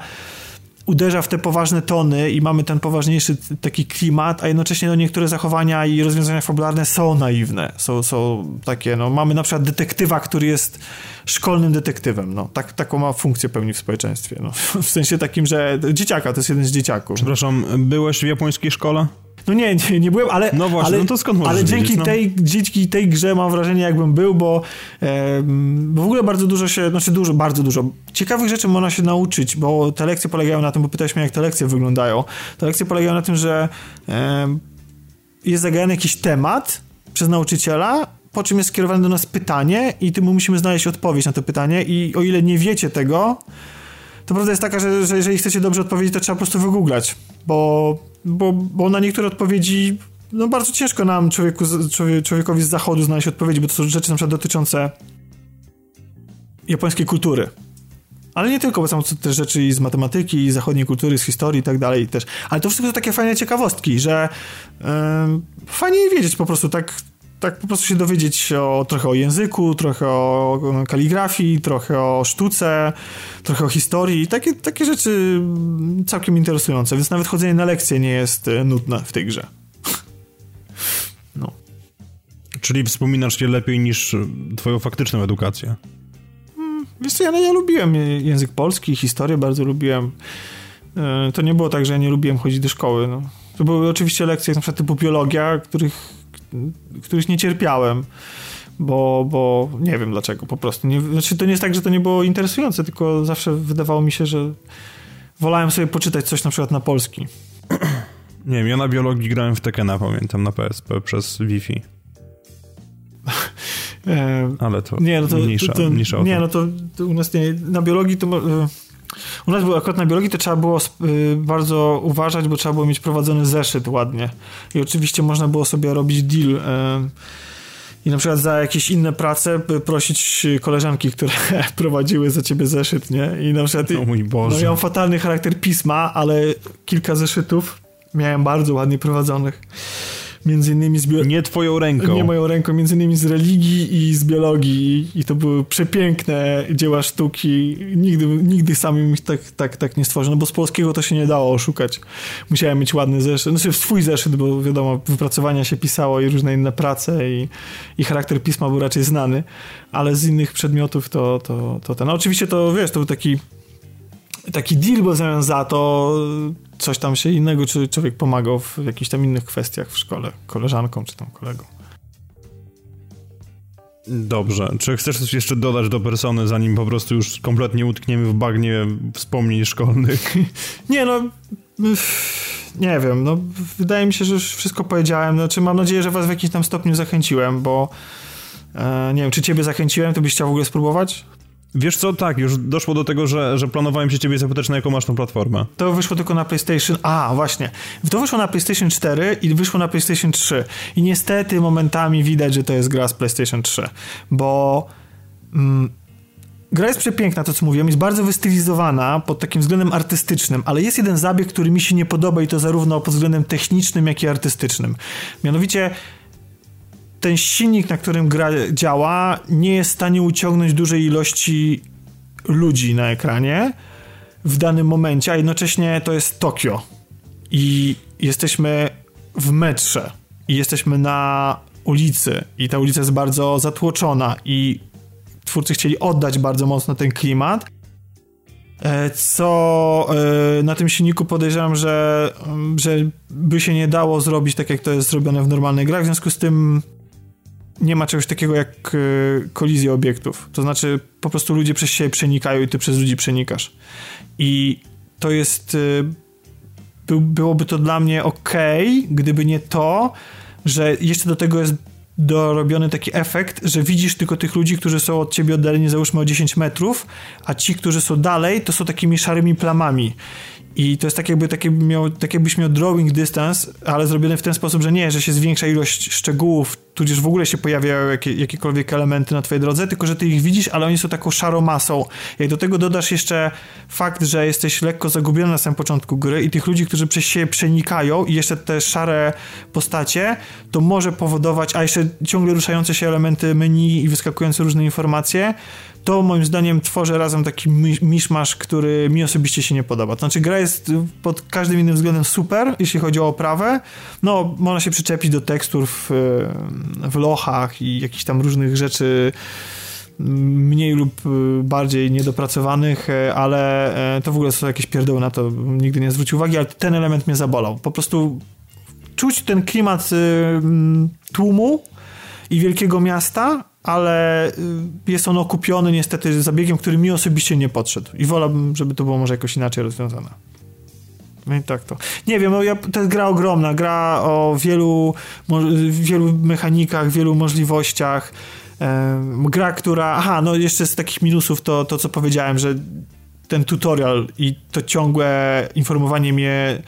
uderza w te poważne tony i mamy ten poważniejszy taki klimat, a jednocześnie no, niektóre zachowania i rozwiązania fabularne są naiwne, są, są takie, no mamy na przykład detektywa, który jest szkolnym detektywem, no, tak, taką ma funkcję pełni w społeczeństwie, no, (laughs) w sensie takim, że dzieciaka, to jest jeden z dzieciaków. Przepraszam, byłeś w japońskiej szkole? No nie, nie, nie byłem, ale. No właśnie, ale, no to skąd Ale dzięki, no? tej, dzięki tej grze mam wrażenie, jakbym był, bo, e, bo w ogóle bardzo dużo się, znaczy dużo, bardzo dużo ciekawych rzeczy można się nauczyć, bo te lekcje polegają na tym, bo pytałeś mnie, jak te lekcje wyglądają. Te lekcje polegają na tym, że e, jest zagadany jakiś temat przez nauczyciela, po czym jest skierowane do nas pytanie i my musimy znaleźć odpowiedź na to pytanie i o ile nie wiecie tego, to prawda jest taka, że, że jeżeli chcecie dobrze odpowiedzieć, to trzeba po prostu wygooglać, bo, bo, bo na niektóre odpowiedzi no bardzo ciężko nam, człowieku, człowiek, człowiekowi z zachodu znaleźć odpowiedzi, bo to są rzeczy na przykład dotyczące japońskiej kultury. Ale nie tylko, bo są też rzeczy i z matematyki, i z zachodniej kultury, z historii i tak dalej też. Ale to wszystko to takie fajne ciekawostki, że yy, fajnie wiedzieć po prostu tak tak po prostu się dowiedzieć o, trochę o języku, trochę o kaligrafii, trochę o sztuce, trochę o historii. Takie, takie rzeczy całkiem interesujące, więc nawet chodzenie na lekcje nie jest e, nudne w tej grze. (laughs) No. Czyli wspominasz je lepiej niż twoją faktyczną edukację? Hmm, wiesz co, ja, no, ja lubiłem język polski, historię bardzo lubiłem. E, to nie było tak, że ja nie lubiłem chodzić do szkoły. No. To były oczywiście lekcje na przykład typu biologia, których których nie cierpiałem, bo, bo nie wiem dlaczego po prostu. Nie, znaczy to nie jest tak, że to nie było interesujące, tylko zawsze wydawało mi się, że wolałem sobie poczytać coś na przykład na polski. (clears throat) Nie wiem, ja na biologii grałem w Tekena, pamiętam, na PSP przez Wi-Fi. (laughs) E, Ale to, nie, no to mniejsza, to, mniejsza Nie, no to, to, u nas nie, na biologii to... U nas było akurat na biologii to trzeba było y, bardzo uważać, bo trzeba było mieć prowadzony zeszyt ładnie. I oczywiście można było sobie robić deal y, i na przykład za jakieś inne prace prosić koleżanki, które (laughs) prowadziły za ciebie zeszyt, nie? I na przykład... O mój Boże. No, miałem fatalny charakter pisma, ale kilka zeszytów miałem bardzo ładnie prowadzonych między innymi z bio... Nie twoją ręką. Nie moją ręką, między innymi z religii i z biologii i to były przepiękne dzieła sztuki. Nigdy, nigdy sami mi tak, tak, tak nie stworzono, bo z polskiego to się nie dało oszukać. Musiałem mieć ładny zeszyt, znaczy swój zeszyt, bo wiadomo, wypracowania się pisało i różne inne prace i, i charakter pisma był raczej znany, ale z innych przedmiotów to, to, to ten. No, oczywiście to, wiesz, to był taki taki deal, bo zamiast za to coś tam się innego, czy człowiek pomagał w jakichś tam innych kwestiach w szkole, koleżankom czy tam kolegom. Dobrze. Czy chcesz coś jeszcze dodać do persony, zanim po prostu już kompletnie utkniemy w bagnie wspomnień szkolnych? (laughs) Nie, no... Nie wiem, no wydaje mi się, że już wszystko powiedziałem. Znaczy mam nadzieję, że was w jakimś tam stopniu zachęciłem, bo e, nie wiem, czy ciebie zachęciłem, to byś chciał w ogóle spróbować? Wiesz co, tak, już doszło do tego, że, że planowałem się ciebie zapytać, na jaką masz tą platformę. To wyszło tylko na PlayStation... A, właśnie. To wyszło na PlayStation 4 i wyszło na PlayStation 3. I niestety momentami widać, że to jest gra z PlayStation 3, bo... Mm, gra jest przepiękna, to co mówiłem, jest bardzo wystylizowana pod takim względem artystycznym, ale jest jeden zabieg, który mi się nie podoba i to zarówno pod względem technicznym, jak i artystycznym. Mianowicie ten silnik, na którym gra działa, nie jest w stanie uciągnąć dużej ilości ludzi na ekranie w danym momencie, a jednocześnie to jest Tokio. I jesteśmy w metrze. I jesteśmy na ulicy. I ta ulica jest bardzo zatłoczona. I twórcy chcieli oddać bardzo mocno ten klimat. E, co e, na tym silniku podejrzewam, że, że by się nie dało zrobić tak, jak to jest zrobione w normalnej grach. W związku z tym nie ma czegoś takiego jak y, kolizja obiektów. To znaczy, po prostu ludzie przez siebie przenikają i ty przez ludzi przenikasz. I to jest. Y, by, byłoby to dla mnie ok, gdyby nie to, że jeszcze do tego jest dorobiony taki efekt, że widzisz tylko tych ludzi, którzy są od ciebie oddaleni załóżmy o 10 metrów, a ci, którzy są dalej, to są takimi szarymi plamami. I to jest tak jakby, tak, jakby miał, tak jakbyś miał drawing distance, ale zrobione w ten sposób, że nie, że się zwiększa ilość szczegółów tudzież w ogóle się pojawiają jakie, jakiekolwiek elementy na twojej drodze, tylko że ty ich widzisz, ale oni są taką szarą masą. Jak do tego dodasz jeszcze fakt, że jesteś lekko zagubiony na samym początku gry i tych ludzi, którzy przez siebie przenikają i jeszcze te szare postacie, to może powodować, a jeszcze ciągle ruszające się elementy menu i wyskakujące różne informacje, to moim zdaniem tworzy razem taki miszmasz, który mi osobiście się nie podoba. To znaczy gra jest pod każdym innym względem super, jeśli chodzi o oprawę. No, można się przyczepić do tekstur w, w lochach i jakichś tam różnych rzeczy mniej lub bardziej niedopracowanych, ale e, to w ogóle są jakieś pierdoły na to, nigdy nie zwrócił uwagi, ale ten element mnie zabolał. Po prostu czuć ten klimat tłumu i wielkiego miasta, ale y, jest on okupiony niestety zabiegiem, który mi osobiście nie podszedł i wolałbym, żeby to było może jakoś inaczej rozwiązane. No i tak to. Nie wiem, no ja, to jest gra ogromna, gra o wielu, wielu mechanikach, wielu możliwościach. gra, która. Aha, no jeszcze z takich minusów to, to co powiedziałem, że ten tutorial i to ciągłe informowanie mnie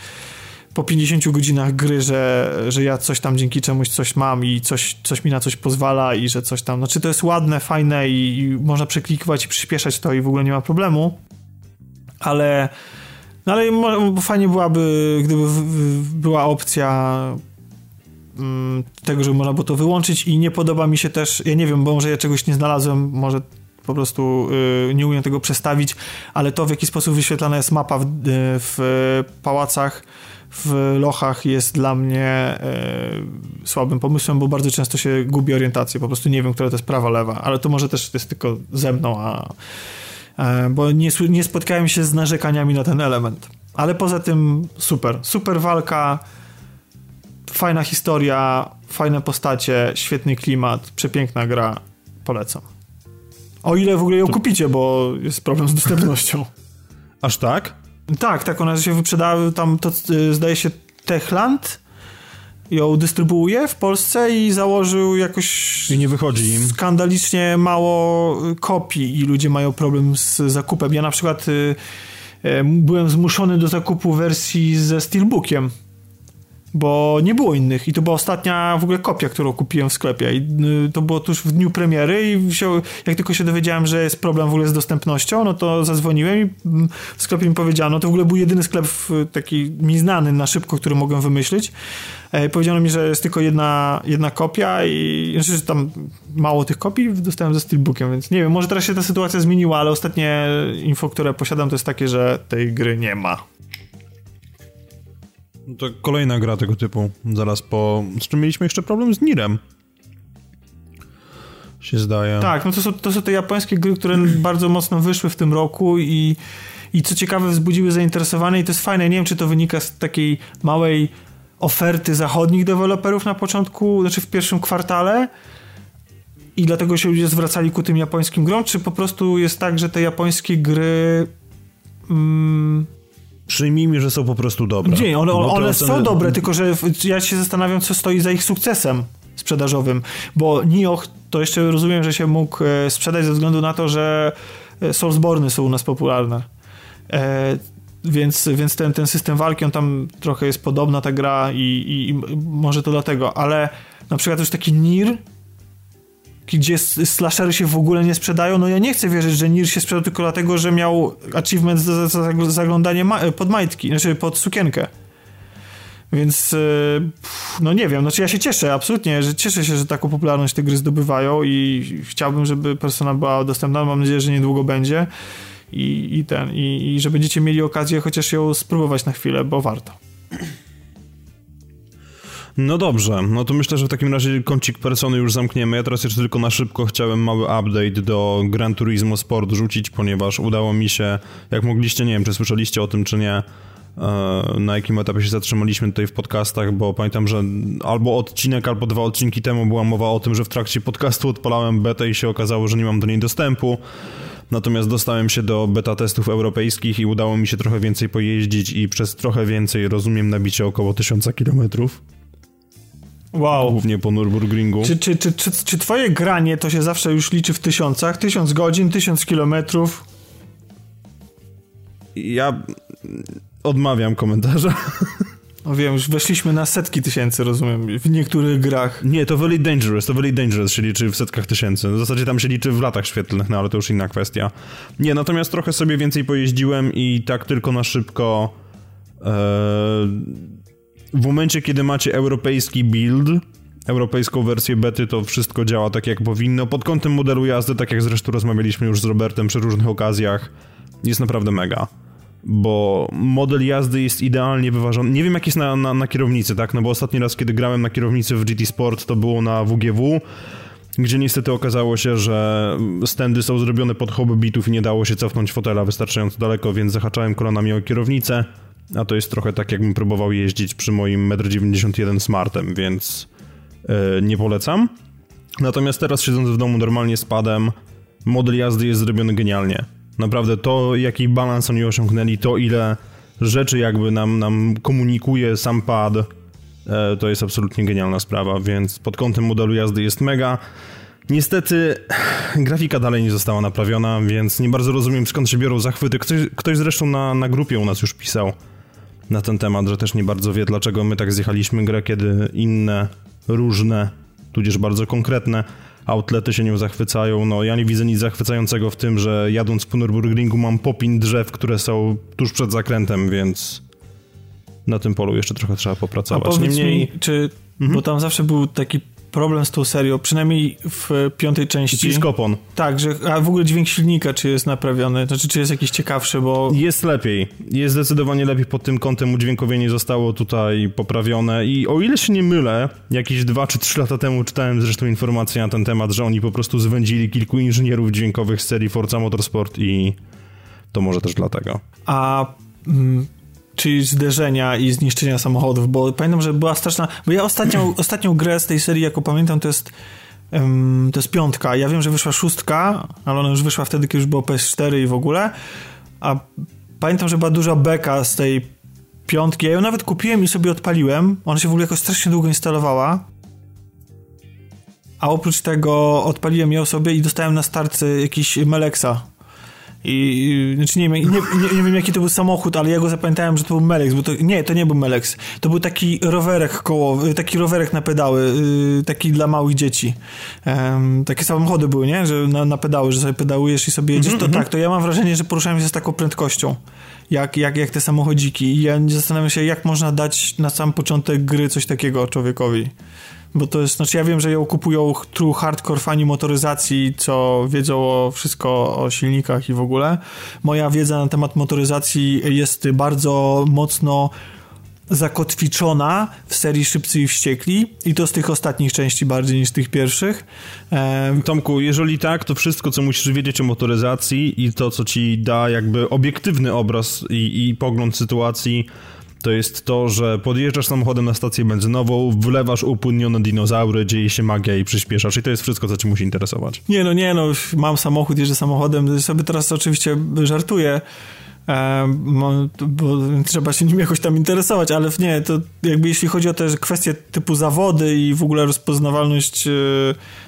po 50 godzinach gry, że, że ja coś tam dzięki czemuś coś mam i coś, coś mi na coś pozwala i że coś tam, znaczy to jest ładne, fajne i, i można przeklikiwać i przyspieszać to i w ogóle nie ma problemu, ale no ale fajnie byłaby, gdyby była opcja mm, tego, żeby można było to wyłączyć i nie podoba mi się też, ja nie wiem, bo może ja czegoś nie znalazłem, może po prostu y, nie umiem tego przestawić, ale to w jaki sposób wyświetlana jest mapa w, y, w pałacach w lochach jest dla mnie e, słabym pomysłem, bo bardzo często się gubi orientację, po prostu nie wiem, która to jest prawa, lewa, ale to może też jest tylko ze mną, a, e, bo nie, nie spotkałem się z narzekaniami na ten element. Ale poza tym super, super walka, fajna historia, fajne postacie, świetny klimat, przepiękna gra, polecam. O ile w ogóle ją kupicie, bo jest problem z dostępnością. Aż tak? Tak, tak, one się wyprzedały tam, to y, zdaje się Techland ją dystrybuuje w Polsce i założył jakoś I nie wychodzi im. skandalicznie mało kopii i ludzie mają problem z zakupem. Ja na przykład y, y, byłem zmuszony do zakupu wersji ze Steelbookiem bo nie było innych i to była ostatnia w ogóle kopia, którą kupiłem w sklepie i y, to było tuż w dniu premiery i jak tylko się dowiedziałem, że jest problem w ogóle z dostępnością, no to zadzwoniłem i mm, w sklepie mi powiedziano, to w ogóle był jedyny sklep taki mi znany na szybko, który mogłem wymyślić. E, powiedziano mi, że jest tylko jedna, jedna kopia i znaczy, że tam mało tych kopii dostałem ze Steelbookiem, więc nie wiem, może teraz się ta sytuacja zmieniła, ale ostatnie info, które posiadam to jest takie, że tej gry nie ma. To kolejna gra tego typu. Zaraz po... Z czym mieliśmy jeszcze problem? Z Nirem. Się zdaje. Tak, no to są, to są te japońskie gry, które bardzo mocno wyszły w tym roku i, i co ciekawe wzbudziły zainteresowanie i to jest fajne. Nie wiem, czy to wynika z takiej małej oferty zachodnich deweloperów na początku, znaczy w pierwszym kwartale i dlatego się ludzie zwracali ku tym japońskim grom, czy po prostu jest tak, że te japońskie gry mm, Przyjmijmy, że są po prostu dobre. Nie, one, one są dobre, tylko że ja się zastanawiam, co stoi za ich sukcesem sprzedażowym, bo Nioh to jeszcze rozumiem, że się mógł e, sprzedać ze względu na to, że e, Soulsborny są u nas popularne. E, więc, więc ten, ten system walki, on tam trochę jest podobna ta gra i, i, i może to dlatego, ale na przykład już taki Nir gdzie slashery się w ogóle nie sprzedają, no ja nie chcę wierzyć, że Nir się sprzedał tylko dlatego, że miał achievement za, za zaglądanie pod majtki, znaczy pod sukienkę. Więc e, no nie wiem, znaczy ja się cieszę, absolutnie, że cieszę się, że taką popularność te gry zdobywają i chciałbym, żeby Persona była dostępna, mam nadzieję, że niedługo będzie i, i ten, i, i że będziecie mieli okazję chociaż ją spróbować na chwilę, bo warto. No dobrze, no to myślę, że w takim razie kącik persony już zamkniemy. Ja teraz jeszcze tylko na szybko chciałem mały update do Gran Turismo Sport rzucić, ponieważ udało mi się, jak mogliście, nie wiem, czy słyszeliście o tym, czy nie, e, na jakim etapie się zatrzymaliśmy tutaj w podcastach, bo pamiętam, że albo odcinek, albo dwa odcinki temu była mowa o tym, że w trakcie podcastu odpalałem betę i się okazało, że nie mam do niej dostępu. Natomiast dostałem się do beta testów europejskich i udało mi się trochę więcej pojeździć i przez trochę więcej, rozumiem, nabicie około 1000 kilometrów. Wow. Głównie po Nürburgringu. Czy, czy, czy, czy, czy twoje granie to się zawsze już liczy w tysiącach? Tysiąc godzin, tysiąc kilometrów? Ja odmawiam komentarza. No wiem, już weszliśmy na setki tysięcy, rozumiem, w niektórych grach. Nie, to Very Dangerous, to Very Dangerous się liczy w setkach tysięcy. W zasadzie tam się liczy w latach świetlnych, no ale to już inna kwestia. Nie, natomiast trochę sobie więcej pojeździłem i tak tylko na szybko... Ee, w momencie, kiedy macie europejski build, europejską wersję bety, to wszystko działa tak jak powinno. Pod kątem modelu jazdy, tak jak zresztą rozmawialiśmy już z Robertem przy różnych okazjach, jest naprawdę mega bo model jazdy jest idealnie wyważony. Nie wiem, jak jest na, na, na kierownicy, tak? No bo ostatni raz, kiedy grałem na kierownicy w GT Sport, to było na WGW, gdzie niestety okazało się, że stędy są zrobione pod hobbitów i nie dało się cofnąć fotela wystarczająco daleko, więc zahaczałem kolanami o kierownicę, a to jest trochę tak, jakbym próbował jeździć przy moim 1,91 m Smartem, więc yy, nie polecam. Natomiast teraz siedząc w domu normalnie z padem, model jazdy jest zrobiony genialnie. Naprawdę to, jaki balans oni osiągnęli, to ile rzeczy jakby nam, nam komunikuje sam pad, e, to jest absolutnie genialna sprawa, więc pod kątem modelu jazdy jest mega. Niestety grafika dalej nie została naprawiona, więc nie bardzo rozumiem skąd się biorą zachwyty. Ktoś, ktoś zresztą na, na grupie u nas już pisał na ten temat, że też nie bardzo wie, dlaczego my tak zjechaliśmy grę, kiedy inne, różne, tudzież bardzo konkretne outlety się nią zachwycają. No ja nie widzę nic zachwycającego w tym, że jadąc po Nürburgringu mam popin drzew, które są tuż przed zakrętem, więc na tym polu jeszcze trochę trzeba popracować. A Niemniej... mi, czy, mhm. bo tam zawsze był taki problem z tą serią, przynajmniej w piątej części. Piskopon. Tak, że, a w ogóle dźwięk silnika, czy jest naprawiony, znaczy, czy jest jakiś ciekawszy, bo... Jest lepiej. Jest zdecydowanie lepiej pod tym kątem udźwiękowienie zostało tutaj poprawione i o ile się nie mylę, jakieś dwa czy trzy lata temu czytałem zresztą informację na ten temat, że oni po prostu zwędzili kilku inżynierów dźwiękowych z serii Forza Motorsport i to może też dlatego. A mm, czyli zderzenia i zniszczenia samochodów, bo pamiętam, że była straszna, bo ja ostatnią, (clears throat) ostatnią grę z tej serii, jaką pamiętam, to jest um, to jest piątka. Ja wiem, że wyszła szóstka, ale ona już wyszła wtedy, kiedy już było PS4 i w ogóle, a pamiętam, że była duża beka z tej piątki. Ja ją nawet kupiłem i sobie odpaliłem. Ona się w ogóle jakoś strasznie długo instalowała. A oprócz tego odpaliłem ją sobie i dostałem na starcy jakiś Melexa i, znaczy nie, nie, nie, nie, wiem jaki to był samochód, ale ja go zapamiętałem, że to był Melex, bo to, nie, to nie był Melex. To był taki rowerek kołowy, taki rowerek na pedały, y, taki dla małych dzieci. Um, takie samochody były, nie? Że na, na pedały, że sobie pedałujesz i sobie jedziesz. -hmm. To mhm. tak, to ja mam wrażenie, że poruszałem się z taką prędkością. Jak, jak, jak te samochodziki. I ja zastanawiam się, jak można dać na sam początek gry coś takiego człowiekowi bo to jest, znaczy ja wiem, że ją kupują true hardcore fani motoryzacji, co wiedzą o wszystko o silnikach i w ogóle. Moja wiedza na temat motoryzacji jest bardzo mocno zakotwiczona w serii Szybcy i Wściekli i to z tych ostatnich części bardziej niż z tych pierwszych. Tomku, jeżeli tak, to wszystko, co musisz wiedzieć o motoryzacji i to, co ci da jakby obiektywny obraz i, i pogląd sytuacji to jest to, że podjeżdżasz samochodem na stację benzynową, wlewasz upłynnione dinozaury, dzieje się magia i przyspieszasz i to jest wszystko, co ci musi interesować. Nie no, nie no, mam samochód, jeżdżę samochodem, sobie teraz oczywiście żartuję, bo trzeba się nim jakoś tam interesować, ale nie, to jakby jeśli chodzi o te kwestie typu zawody i w ogóle rozpoznawalność e,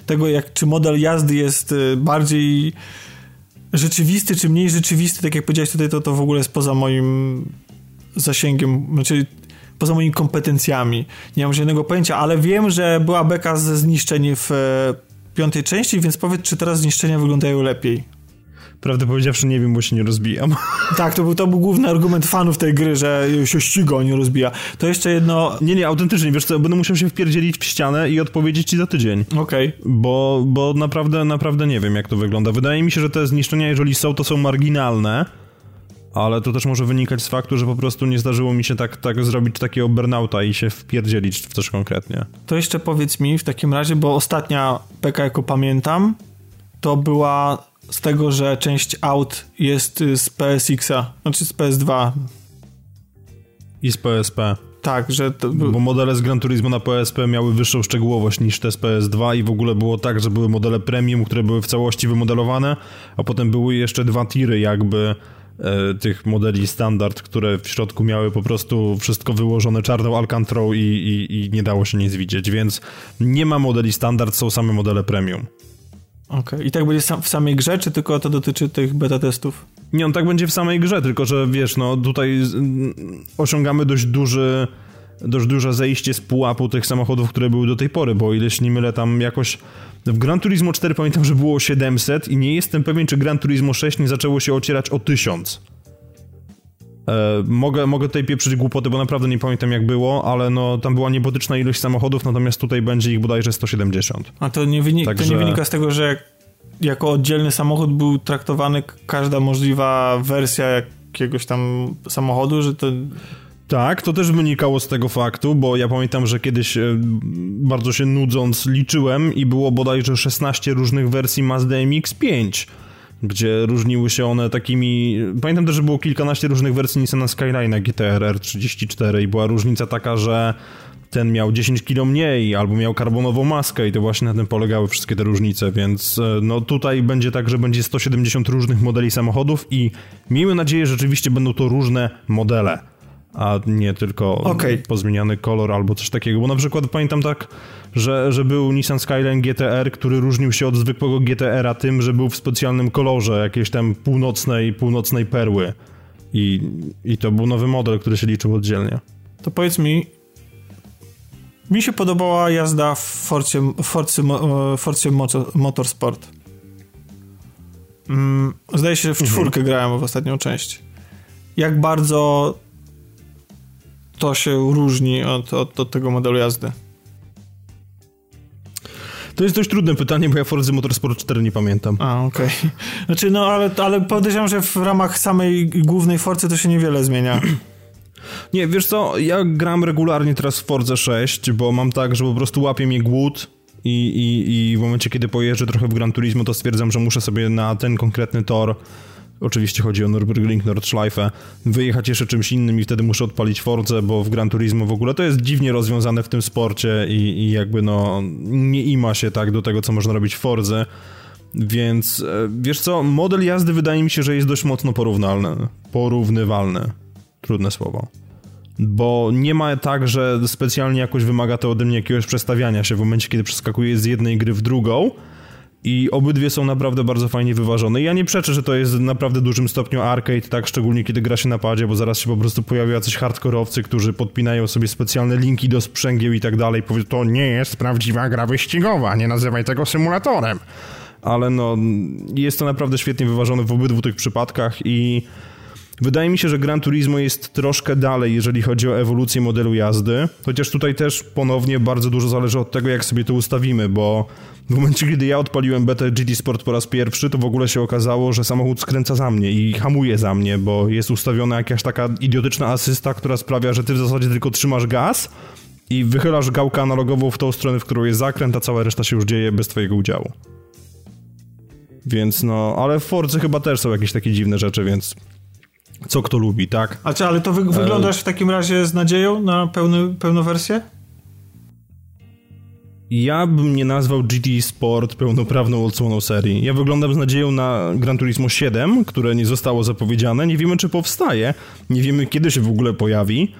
tego, jak czy model jazdy jest e, bardziej rzeczywisty, czy mniej rzeczywisty, tak jak powiedziałeś tutaj, to, to w ogóle jest poza moim zasięgiem, znaczy poza moimi kompetencjami. Nie mam żadnego pojęcia, ale wiem, że była beka ze zniszczeń w e, piątej części, więc powiedz, czy teraz zniszczenia wyglądają lepiej. Prawdę powiedziawszy, nie wiem, bo się nie rozbijam. (laughs) Tak, to był, to był główny argument fanów tej gry, że się ściga, nie rozbija. To jeszcze jedno... Nie, nie, autentycznie, wiesz co, będę musiał się wpierdzielić w ścianę i odpowiedzieć ci za tydzień. Okej. Okay. Bo, bo naprawdę, naprawdę nie wiem, jak to wygląda. Wydaje mi się, że te zniszczenia, jeżeli są, to są marginalne, ale to też może wynikać z faktu, że po prostu nie zdarzyło mi się tak, tak zrobić takiego burnouta i się wpierdzielić w coś konkretnie. To jeszcze powiedz mi w takim razie, bo ostatnia PK, jaką pamiętam, to była z tego, że część aut jest z PSX-a, znaczy z PS2. I z PSP. Tak, że to... Bo modele z Gran Turismo na PSP miały wyższą szczegółowość niż te z PS2 i w ogóle było tak, że były modele premium, które były w całości wymodelowane, a potem były jeszcze dwa tiry jakby tych modeli standard, które w środku miały po prostu wszystko wyłożone czarną alcantrą i, i, i nie dało się nic widzieć, więc nie ma modeli standard, są same modele premium. Okej, okay. i tak będzie w samej grze, czy tylko to dotyczy tych beta testów? Nie, on tak będzie w samej grze, tylko że wiesz, no tutaj osiągamy dość duży dość duże zejście z pułapu tych samochodów, które były do tej pory, bo o ile się nie mylę, tam jakoś w Gran Turismo 4 pamiętam, że było 700 i nie jestem pewien, czy Gran Turismo 6 nie zaczęło się ocierać o 1000. E, mogę, mogę tutaj pieprzyć głupoty, bo naprawdę nie pamiętam jak było, ale no tam była niebotyczna ilość samochodów, natomiast tutaj będzie ich bodajże 170. A to nie, wyni- Także... to nie wynika z tego, że jako oddzielny samochód był traktowany każda możliwa wersja jakiegoś tam samochodu, że to... Tak, to też wynikało z tego faktu, bo ja pamiętam, że kiedyś e, bardzo się nudząc liczyłem i było bodajże 16 różnych wersji Mazda MX-5 gdzie różniły się one takimi... Pamiętam też, że było kilkanaście różnych wersji Nissana Skyline'a GTR R34 i była różnica taka, że ten miał 10 kg mniej, albo miał karbonową maskę i to właśnie na tym polegały wszystkie te różnice, więc e, no tutaj będzie tak, że będzie 170 różnych modeli samochodów i miejmy nadzieję, że rzeczywiście będą to różne modele a nie tylko okay. pozmieniany kolor albo coś takiego. Bo na przykład pamiętam tak, że, że był Nissan Skyline GTR, który różnił się od zwykłego GTR-a tym, że był w specjalnym kolorze jakiejś tam północnej, północnej perły. I, I to był nowy model, który się liczył oddzielnie. To powiedz mi, mi się podobała jazda w Forcie, Forcie, Forcie Motorsport. Mm, zdaje się, że w mhm. czwórkę mhm. grałem w ostatnią część. Jak bardzo to się różni od, od, od tego modelu jazdy? To jest dość trudne pytanie, bo ja Forza Motorsport 4 nie pamiętam. A, okej. Okay. (laughs) Znaczy, no, ale, ale podejrzewam, że w ramach samej głównej Forcy to się niewiele zmienia. (clears throat) Nie, wiesz co, ja gram regularnie teraz w Forza 6, bo mam tak, że po prostu łapie mnie głód i, i, i w momencie, kiedy pojeżdżę trochę w Gran Turismo, to stwierdzam, że muszę sobie na ten konkretny tor Oczywiście chodzi o Nürburgring, Nordschleife. Wyjechać jeszcze czymś innym i wtedy muszę odpalić Force, bo w Gran Turismo w ogóle to jest dziwnie rozwiązane w tym sporcie i, i jakby no nie ima się tak do tego, co można robić w Forze. Więc e, wiesz co, model jazdy wydaje mi się, że jest dość mocno porównalny. Porównywalny. Trudne słowo. Bo nie ma tak, że specjalnie jakoś wymaga to ode mnie jakiegoś przestawiania się w momencie, kiedy przeskakuję z jednej gry w drugą i obydwie są naprawdę bardzo fajnie wyważone. ja nie przeczę, że to jest w naprawdę dużym stopniu arcade, tak, szczególnie kiedy gra się na padzie, bo zaraz się po prostu pojawią jacyś hardkorowcy, którzy podpinają sobie specjalne linki do sprzęgieł i tak dalej. Powiedzą, to nie jest prawdziwa gra wyścigowa, nie nazywaj tego symulatorem. Ale no, jest to naprawdę świetnie wyważone w obydwu tych przypadkach i Wydaje mi się, że Gran Turismo jest troszkę dalej, jeżeli chodzi o ewolucję modelu jazdy, chociaż tutaj też ponownie bardzo dużo zależy od tego, jak sobie to ustawimy, bo w momencie, kiedy ja odpaliłem BT GT Sport po raz pierwszy, to w ogóle się okazało, że samochód skręca za mnie i hamuje za mnie, bo jest ustawiona jakaś taka idiotyczna asysta, która sprawia, że ty w zasadzie tylko trzymasz gaz i wychylasz gałkę analogową w tą stronę, w którą jest zakręt, a cała reszta się już dzieje bez twojego udziału. Więc no, ale w Forcy chyba też są jakieś takie dziwne rzeczy, więc co kto lubi, tak? A czy, ale to wy, wyglądasz w takim razie z nadzieją na pełny, pełną wersję? Ja bym nie nazwał GT Sport pełnoprawną odsłoną serii. Ja wyglądam z nadzieją na Gran Turismo 7, które nie zostało zapowiedziane. Nie wiemy, czy powstaje. Nie wiemy, kiedy się w ogóle pojawi.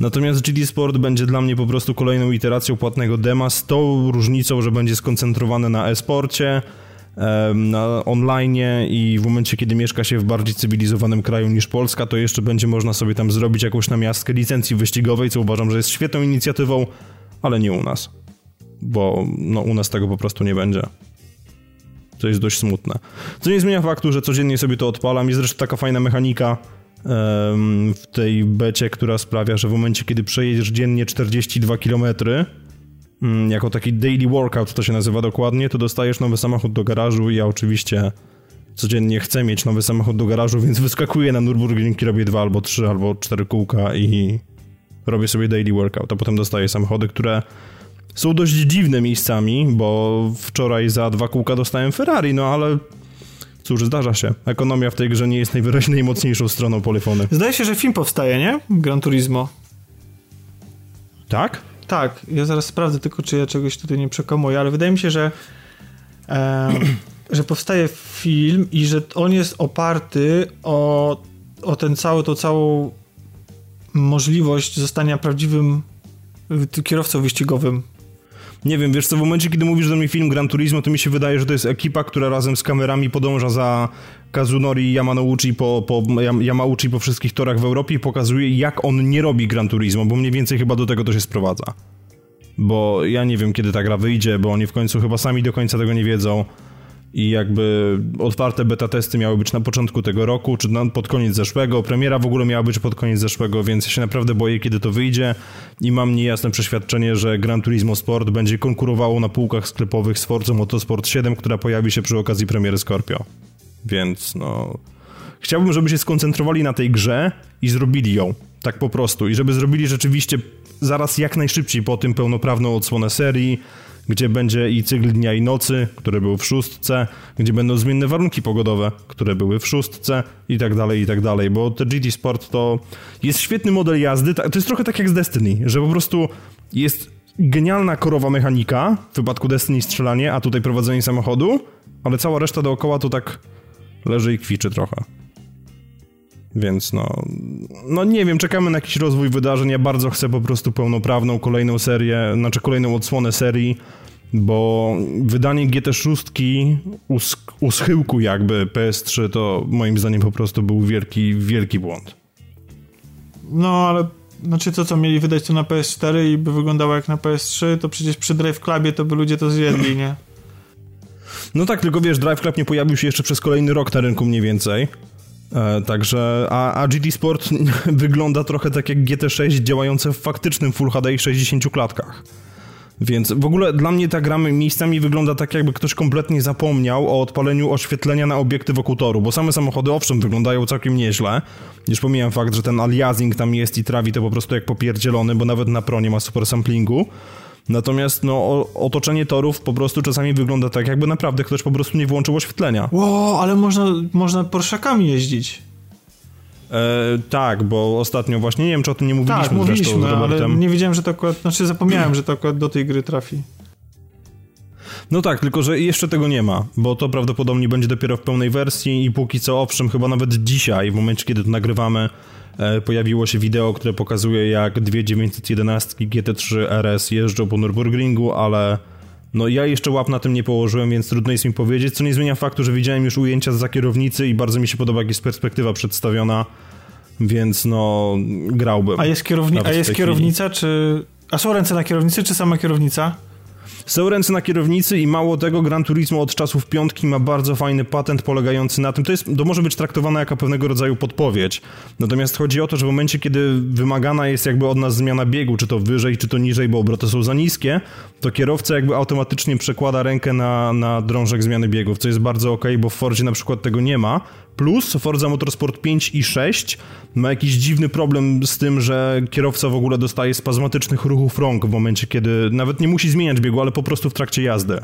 Natomiast GT Sport będzie dla mnie po prostu kolejną iteracją płatnego dema z tą różnicą, że będzie skoncentrowane na e-sporcie, na online i w momencie, kiedy mieszka się w bardziej cywilizowanym kraju niż Polska, to jeszcze będzie można sobie tam zrobić jakąś namiastkę licencji wyścigowej, co uważam, że jest świetną inicjatywą, ale nie u nas. Bo no, u nas tego po prostu nie będzie. To jest dość smutne. Co nie zmienia faktu, że codziennie sobie to odpalam. Jest zresztą taka fajna mechanika w tej becie, która sprawia, że w momencie, kiedy przejedziesz dziennie 42 kilometry, Mm, jako taki daily workout to się nazywa dokładnie, to dostajesz nowy samochód do garażu i ja oczywiście codziennie chcę mieć nowy samochód do garażu, więc (laughs) wyskakuję na Nürburgring i robię dwa albo trzy albo cztery kółka i robię sobie daily workout, a potem dostaję samochody, które są dość dziwne miejscami, bo wczoraj za dwa kółka dostałem Ferrari, no ale cóż, zdarza się. Ekonomia w tej grze nie jest najwyraźniej najmocniejszą stroną polyfony. Zdaje się, że film powstaje, nie? Gran Turismo. Tak? Tak, ja zaraz sprawdzę tylko, czy ja czegoś tutaj nie przekomuję, ale wydaje mi się, że, e, (clears throat) że powstaje film i że on jest oparty o, o ten cały, tą całą możliwość zostania prawdziwym kierowcą wyścigowym. Nie wiem, wiesz co, w momencie, kiedy mówisz do mnie film Gran Turismo, to mi się wydaje, że to jest ekipa, która razem z kamerami podąża za Kazunori Yamanouchi po, po, Yamauchi po wszystkich torach w Europie i pokazuje, jak on nie robi Gran Turismo, bo mniej więcej chyba do tego to się sprowadza. Bo ja nie wiem, kiedy ta gra wyjdzie, bo oni w końcu chyba sami do końca tego nie wiedzą i jakby otwarte beta testy miały być na początku tego roku, czy pod koniec zeszłego. Premiera w ogóle miała być pod koniec zeszłego, więc ja się naprawdę boję, kiedy to wyjdzie i mam niejasne przeświadczenie, że Gran Turismo Sport będzie konkurowało na półkach sklepowych z Forza Motorsport 7, która pojawi się przy okazji premiery Scorpio. Więc no... Chciałbym, żeby się skoncentrowali na tej grze i zrobili ją. Tak po prostu. I żeby zrobili rzeczywiście zaraz jak najszybciej po tym pełnoprawną odsłonę serii, gdzie będzie i cykl dnia i nocy, który był w szóstce, gdzie będą zmienne warunki pogodowe, które były w szóstce i tak dalej, i tak dalej, bo te GT Sport to jest świetny model jazdy, to jest trochę tak jak z Destiny, że po prostu jest genialna korowa mechanika, w przypadku Destiny strzelanie, a tutaj prowadzenie samochodu, ale cała reszta dookoła to tak leży i kwiczy trochę. Więc no, no nie wiem, czekamy na jakiś rozwój wydarzeń. Ja bardzo chcę po prostu pełnoprawną kolejną serię, znaczy kolejną odsłonę serii, bo wydanie GT6 u, schyłku jakby PS3 to moim zdaniem po prostu był wielki, wielki błąd. No ale znaczy to co, mieli wydać to na PS4 i by wyglądało jak na PS3, to przecież przy Drive Clubie to by ludzie to zjedli, nie? No tak, tylko wiesz, Drive Club nie pojawił się jeszcze przez kolejny rok na rynku mniej więcej. E, także, a, a GT Sport (laughs) wygląda trochę tak jak GT6 działające w faktycznym Full HD i 60 klatkach. Więc w ogóle dla mnie ta gra miejscami wygląda tak, jakby ktoś kompletnie zapomniał o odpaleniu oświetlenia na obiekty wokół toru, bo same samochody owszem wyglądają całkiem nieźle. Już pomijam fakt, że ten aliasing tam jest i trawi to po prostu jak popierdzielony, bo nawet na pro nie ma super samplingu. Natomiast no, otoczenie torów po prostu czasami wygląda tak, jakby naprawdę ktoś po prostu nie włączył oświetlenia. Ło, ale można, można Porszakami jeździć. E, tak, bo ostatnio właśnie, nie wiem czy o tym nie mówiliśmy Tak, mówiliśmy, ale nie wiedziałem, że to akurat, znaczy zapomniałem, że to akurat do tej gry trafi. No tak, tylko że jeszcze tego nie ma, bo to prawdopodobnie będzie dopiero w pełnej wersji i póki co, owszem, chyba nawet dzisiaj, w momencie kiedy to nagrywamy, e, pojawiło się wideo, które pokazuje jak dwie 911 GT3 RS jeżdżą po Nürburgringu, ale no ja jeszcze łap na tym nie położyłem, więc trudno jest mi powiedzieć, co nie zmienia faktu, że widziałem już ujęcia za kierownicy i bardzo mi się podoba, jak jest perspektywa przedstawiona, więc no grałbym. A jest, kierowni a jest kierownica, czy... A są ręce na kierownicy, czy sama kierownica? Są ręce na kierownicy i mało tego, Gran Turismo od czasów piątki ma bardzo fajny patent polegający na tym, to, jest, to może być traktowane jako pewnego rodzaju podpowiedź. Natomiast chodzi o to, że w momencie, kiedy wymagana jest jakby od nas zmiana biegu, czy to wyżej, czy to niżej, bo obroty są za niskie, to kierowca jakby automatycznie przekłada rękę na, na drążek zmiany biegów, co jest bardzo ok, bo w Fordzie na przykład tego nie ma. Plus Forza Motorsport 5 i 6 ma jakiś dziwny problem z tym, że kierowca w ogóle dostaje spazmatycznych ruchów rąk w momencie, kiedy nawet nie musi zmieniać biegu, ale po prostu w trakcie jazdy.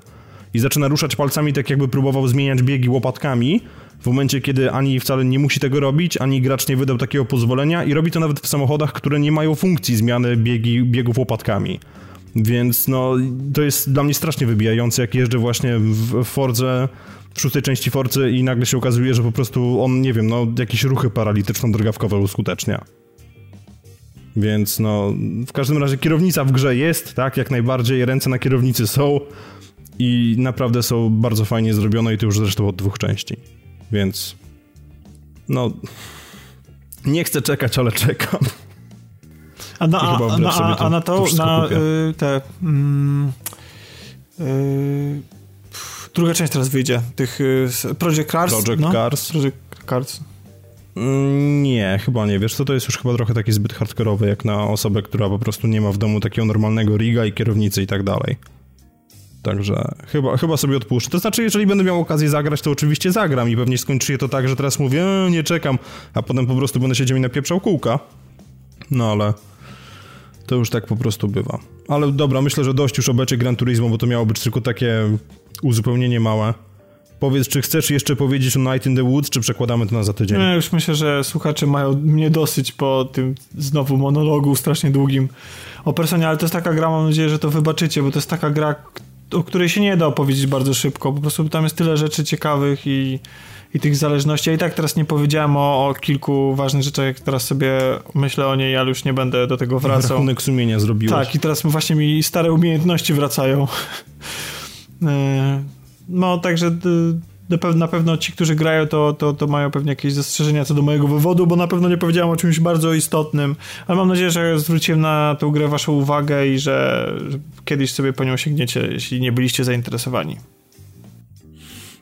I zaczyna ruszać palcami tak jakby próbował zmieniać biegi łopatkami, w momencie, kiedy ani wcale nie musi tego robić, ani gracz nie wydał takiego pozwolenia i robi to nawet w samochodach, które nie mają funkcji zmiany biegi, biegów łopatkami. Więc no, to jest dla mnie strasznie wybijające, jak jeżdżę właśnie w Fordze w szóstej części Forcy i nagle się okazuje, że po prostu on, nie wiem, no jakieś ruchy paralityczno-drgawkowe uskutecznia. Więc no, w każdym razie kierownica w grze jest, tak, jak najbardziej, ręce na kierownicy są i naprawdę są bardzo fajnie zrobione i to już zresztą od dwóch części. Więc no, nie chcę czekać, ale czekam. A na, a, a, a, a na to, to na y, te... Mm, y, druga część teraz wyjdzie, tych y, Project Cars. Project no? Cars. Project Cars. Mm, nie, chyba nie. Wiesz co, to jest już chyba trochę taki zbyt hardkorowy, jak na osobę, która po prostu nie ma w domu takiego normalnego riga i kierownicy i tak dalej. Także chyba, chyba sobie odpuszczę. To znaczy, jeżeli będę miał okazję zagrać, to oczywiście zagram i pewnie skończy się to tak, że teraz mówię, e, nie czekam, a potem po prostu będę siedział i napieprzał kółka. No ale to już tak po prostu bywa. Ale dobra, myślę, że dość już o becie Gran Turismo, bo to miało być tylko takie uzupełnienie małe. Powiedz, czy chcesz jeszcze powiedzieć o Night in the Woods, czy przekładamy to na za tydzień? Nie, już myślę, że słuchacze mają mnie dosyć po tym znowu monologu strasznie długim o personie, ale to jest taka gra, mam nadzieję, że to wybaczycie, bo to jest taka gra, o której się nie da opowiedzieć bardzo szybko. Po prostu tam jest tyle rzeczy ciekawych i, i tych zależności. Ja i tak teraz nie powiedziałem o, o kilku ważnych rzeczach, jak teraz sobie myślę o niej, ale już nie będę do tego wracał. Rachunek sumienia zrobiłeś. Tak, i teraz właśnie mi stare umiejętności wracają. (laughs) No, także na pewno ci, którzy grają, to, to, to mają pewnie jakieś zastrzeżenia co do mojego wywodu, bo na pewno nie powiedziałem o czymś bardzo istotnym, ale mam nadzieję, że zwróciłem na tę grę waszą uwagę i że kiedyś sobie po nią sięgniecie, jeśli nie byliście zainteresowani.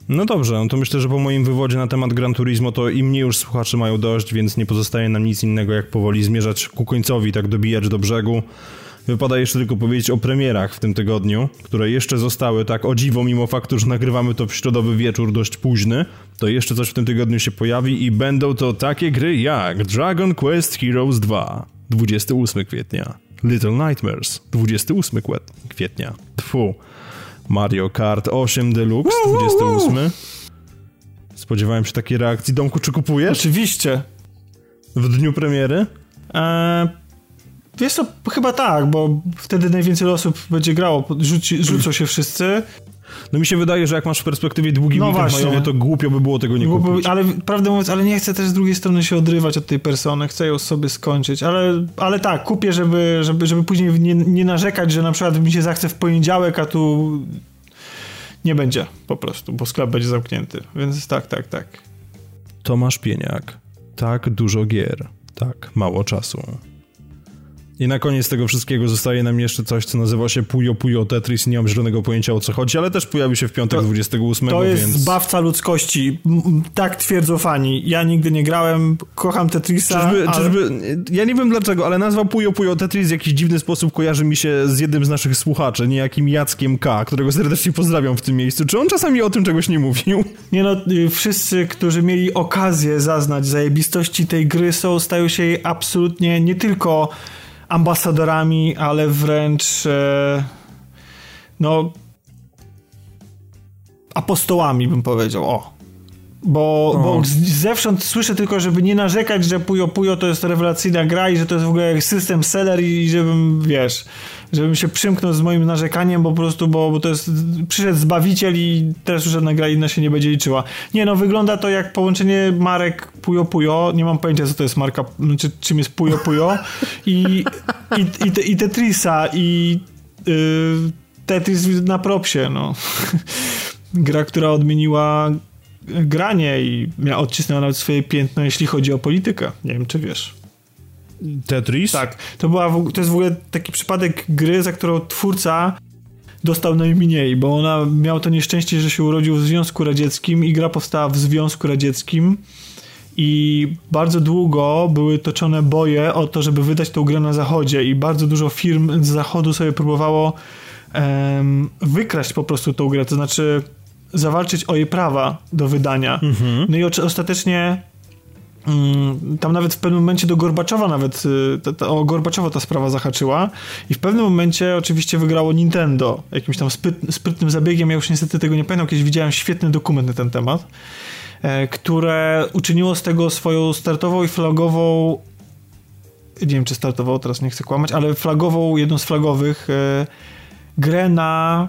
No dobrze, no to myślę, że po moim wywodzie na temat Gran Turismo to i mnie już słuchacze mają dość, więc nie pozostaje nam nic innego jak powoli zmierzać ku końcowi, tak dobijać do brzegu. Wypada jeszcze tylko powiedzieć o premierach w tym tygodniu, które jeszcze zostały tak o dziwo, mimo faktu, że nagrywamy to w środowy wieczór dość późny, to jeszcze coś w tym tygodniu się pojawi i będą to takie gry jak Dragon Quest Heroes 2 28 kwietnia, Little Nightmares 28 kwietnia, Tfu, Mario Kart 8 Deluxe 28 Spodziewałem się takiej reakcji. Domku, czy kupujesz? Oczywiście. W dniu premiery? Eee, Wiesz to chyba tak, bo wtedy najwięcej osób będzie grało, rzuci, rzucą się wszyscy. No mi się wydaje, że jak masz w perspektywie długi no weekend majowy, to głupio by było tego nie kupić. Ale prawdę mówiąc, ale nie chcę też z drugiej strony się odrywać od tej persony, chcę ją sobie skończyć, ale, ale tak, kupię, żeby, żeby, żeby później nie, nie narzekać, że na przykład mi się zachce w poniedziałek, a tu nie będzie po prostu, bo sklep będzie zamknięty. Więc tak, tak, tak. Tomasz Pieniak. Tak dużo gier. Tak mało czasu. I na koniec tego wszystkiego zostaje nam jeszcze coś, co nazywa się Puyo Puyo Tetris. Nie mam zielonego pojęcia o co chodzi, ale też pojawi się w piątek to, 28. To jest więc... zbawca ludzkości. Tak twierdzą fani. Ja nigdy nie grałem, kocham Tetrisa. Czyżby, ale... czyżby, ja nie wiem dlaczego, ale nazwa Puyo Puyo Tetris w jakiś dziwny sposób kojarzy mi się z jednym z naszych słuchaczy, niejakim Jackiem K., którego serdecznie pozdrawiam w tym miejscu. Czy on czasami o tym czegoś nie mówił? Nie no, y, wszyscy, którzy mieli okazję zaznać zajebistości tej gry są, stają się jej absolutnie nie tylko ambasadorami, ale wręcz e, no apostołami bym powiedział, o. Bo, o. bo zewsząd słyszę tylko, żeby nie narzekać, że Puyo Puyo to jest rewelacyjna gra i że to jest w ogóle system seller i żebym, wiesz, żebym się przymknął z moim narzekaniem, po prostu, bo, bo to jest, przyszedł Zbawiciel i teraz już żadna gra inna się nie będzie liczyła. Nie no, wygląda to jak połączenie marek Puyo Puyo, nie mam pojęcia co to jest marka, znaczy czym jest Puyo Puyo i, i, i, i Tetrisa i yy, Tetris na propsie, no. (laughs) Gra, która odmieniła granie i odcisnęła nawet swoje piętno, jeśli chodzi o politykę. Nie wiem, czy wiesz. Tetris? Tak. To, była, to jest w ogóle taki przypadek gry, za którą twórca dostał najmniej, bo ona miała to nieszczęście, że się urodził w Związku Radzieckim i gra powstała w Związku Radzieckim i bardzo długo były toczone boje o to, żeby wydać tą grę na zachodzie i bardzo dużo firm z zachodu sobie próbowało um, wykraść po prostu tą grę, to znaczy zawalczyć o jej prawa do wydania. Mhm. No i ostatecznie tam nawet w pewnym momencie do Gorbaczowa nawet y, o Gorbaczowa ta sprawa zahaczyła i w pewnym momencie oczywiście wygrało Nintendo jakimś tam spryt, sprytnym zabiegiem, ja już niestety tego nie pamiętam, kiedyś widziałem świetny dokument na ten temat, e, które uczyniło z tego swoją startową i flagową nie wiem czy startową, teraz nie chcę kłamać, ale flagową, jedną z flagowych e, grę na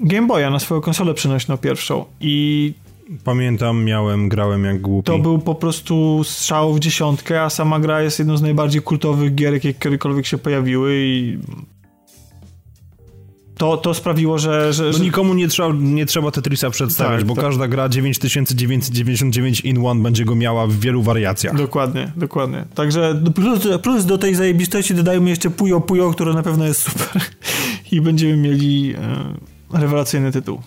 Game Boya na swoją konsolę przenośną pierwszą. I Pamiętam, miałem, grałem jak głupi. To był po prostu strzał w dziesiątkę, a sama gra jest jedną z najbardziej kultowych gier, jakie kiedykolwiek się pojawiły i to, to sprawiło, że... że, że... nikomu nie trzeba, nie trzeba Tetrisa przedstawiać, tak, bo tak. każda gra 9999 in one będzie go miała w wielu wariacjach. Dokładnie, dokładnie. Także plus, plus do tej zajebistości dodajmy jeszcze Puyo Puyo, które na pewno jest super (laughs) i będziemy mieli... E rewelacyjny tytuł.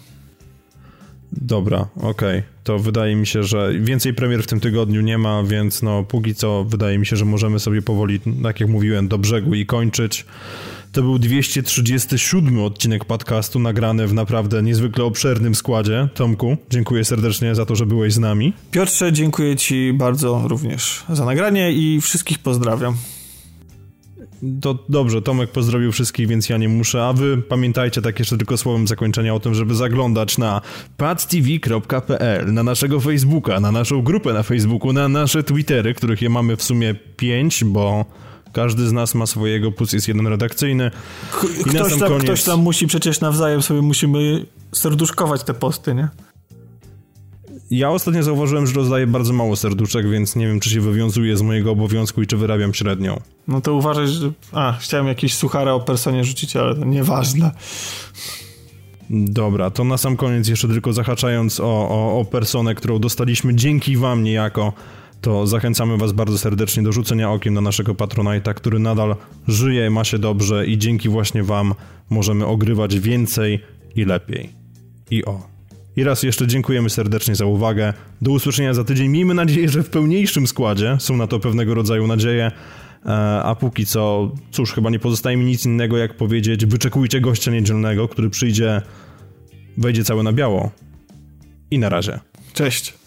Dobra, okej. Okay. To wydaje mi się, że więcej premier w tym tygodniu nie ma, więc no póki co wydaje mi się, że możemy sobie powoli, tak jak mówiłem, do brzegu i kończyć. To był 237 odcinek podcastu nagrany w naprawdę niezwykle obszernym składzie. Tomku, dziękuję serdecznie za to, że byłeś z nami. Piotrze, dziękuję Ci bardzo również za nagranie i wszystkich pozdrawiam. To dobrze, Tomek pozdrowił wszystkich, więc ja nie muszę, a wy pamiętajcie tak jeszcze tylko słowem zakończenia o tym, żeby zaglądać na padtv.pl, na naszego Facebooka, na naszą grupę na Facebooku, na nasze Twittery, których je mamy w sumie pięć, bo Każdy z nas ma swojego, plus jest jeden redakcyjny. I ktoś, tam, koniec... ktoś tam musi przecież nawzajem sobie musimy serduszkować te posty, nie? Ja ostatnio zauważyłem, że rozdaję bardzo mało serduszek, więc nie wiem, czy się wywiązuję z mojego obowiązku i czy wyrabiam średnią. No to uważaj, że... A, chciałem jakieś suchara o personie rzucić, ale to nieważne. Dobra, to na sam koniec jeszcze tylko zahaczając o, o, o personę, którą dostaliśmy dzięki wam niejako, to zachęcamy was bardzo serdecznie do rzucenia okiem na naszego Patronite'a, który nadal żyje, ma się dobrze i dzięki właśnie wam możemy ogrywać więcej i lepiej. I o. I raz jeszcze dziękujemy serdecznie za uwagę. Do usłyszenia za tydzień. Miejmy nadzieję, że w pełniejszym składzie. Są na to pewnego rodzaju nadzieje. E, a póki co, cóż, chyba nie pozostaje mi nic innego jak powiedzieć, wyczekujcie gościa niedzielnego, który przyjdzie, wejdzie cały na biało. I na razie. Cześć.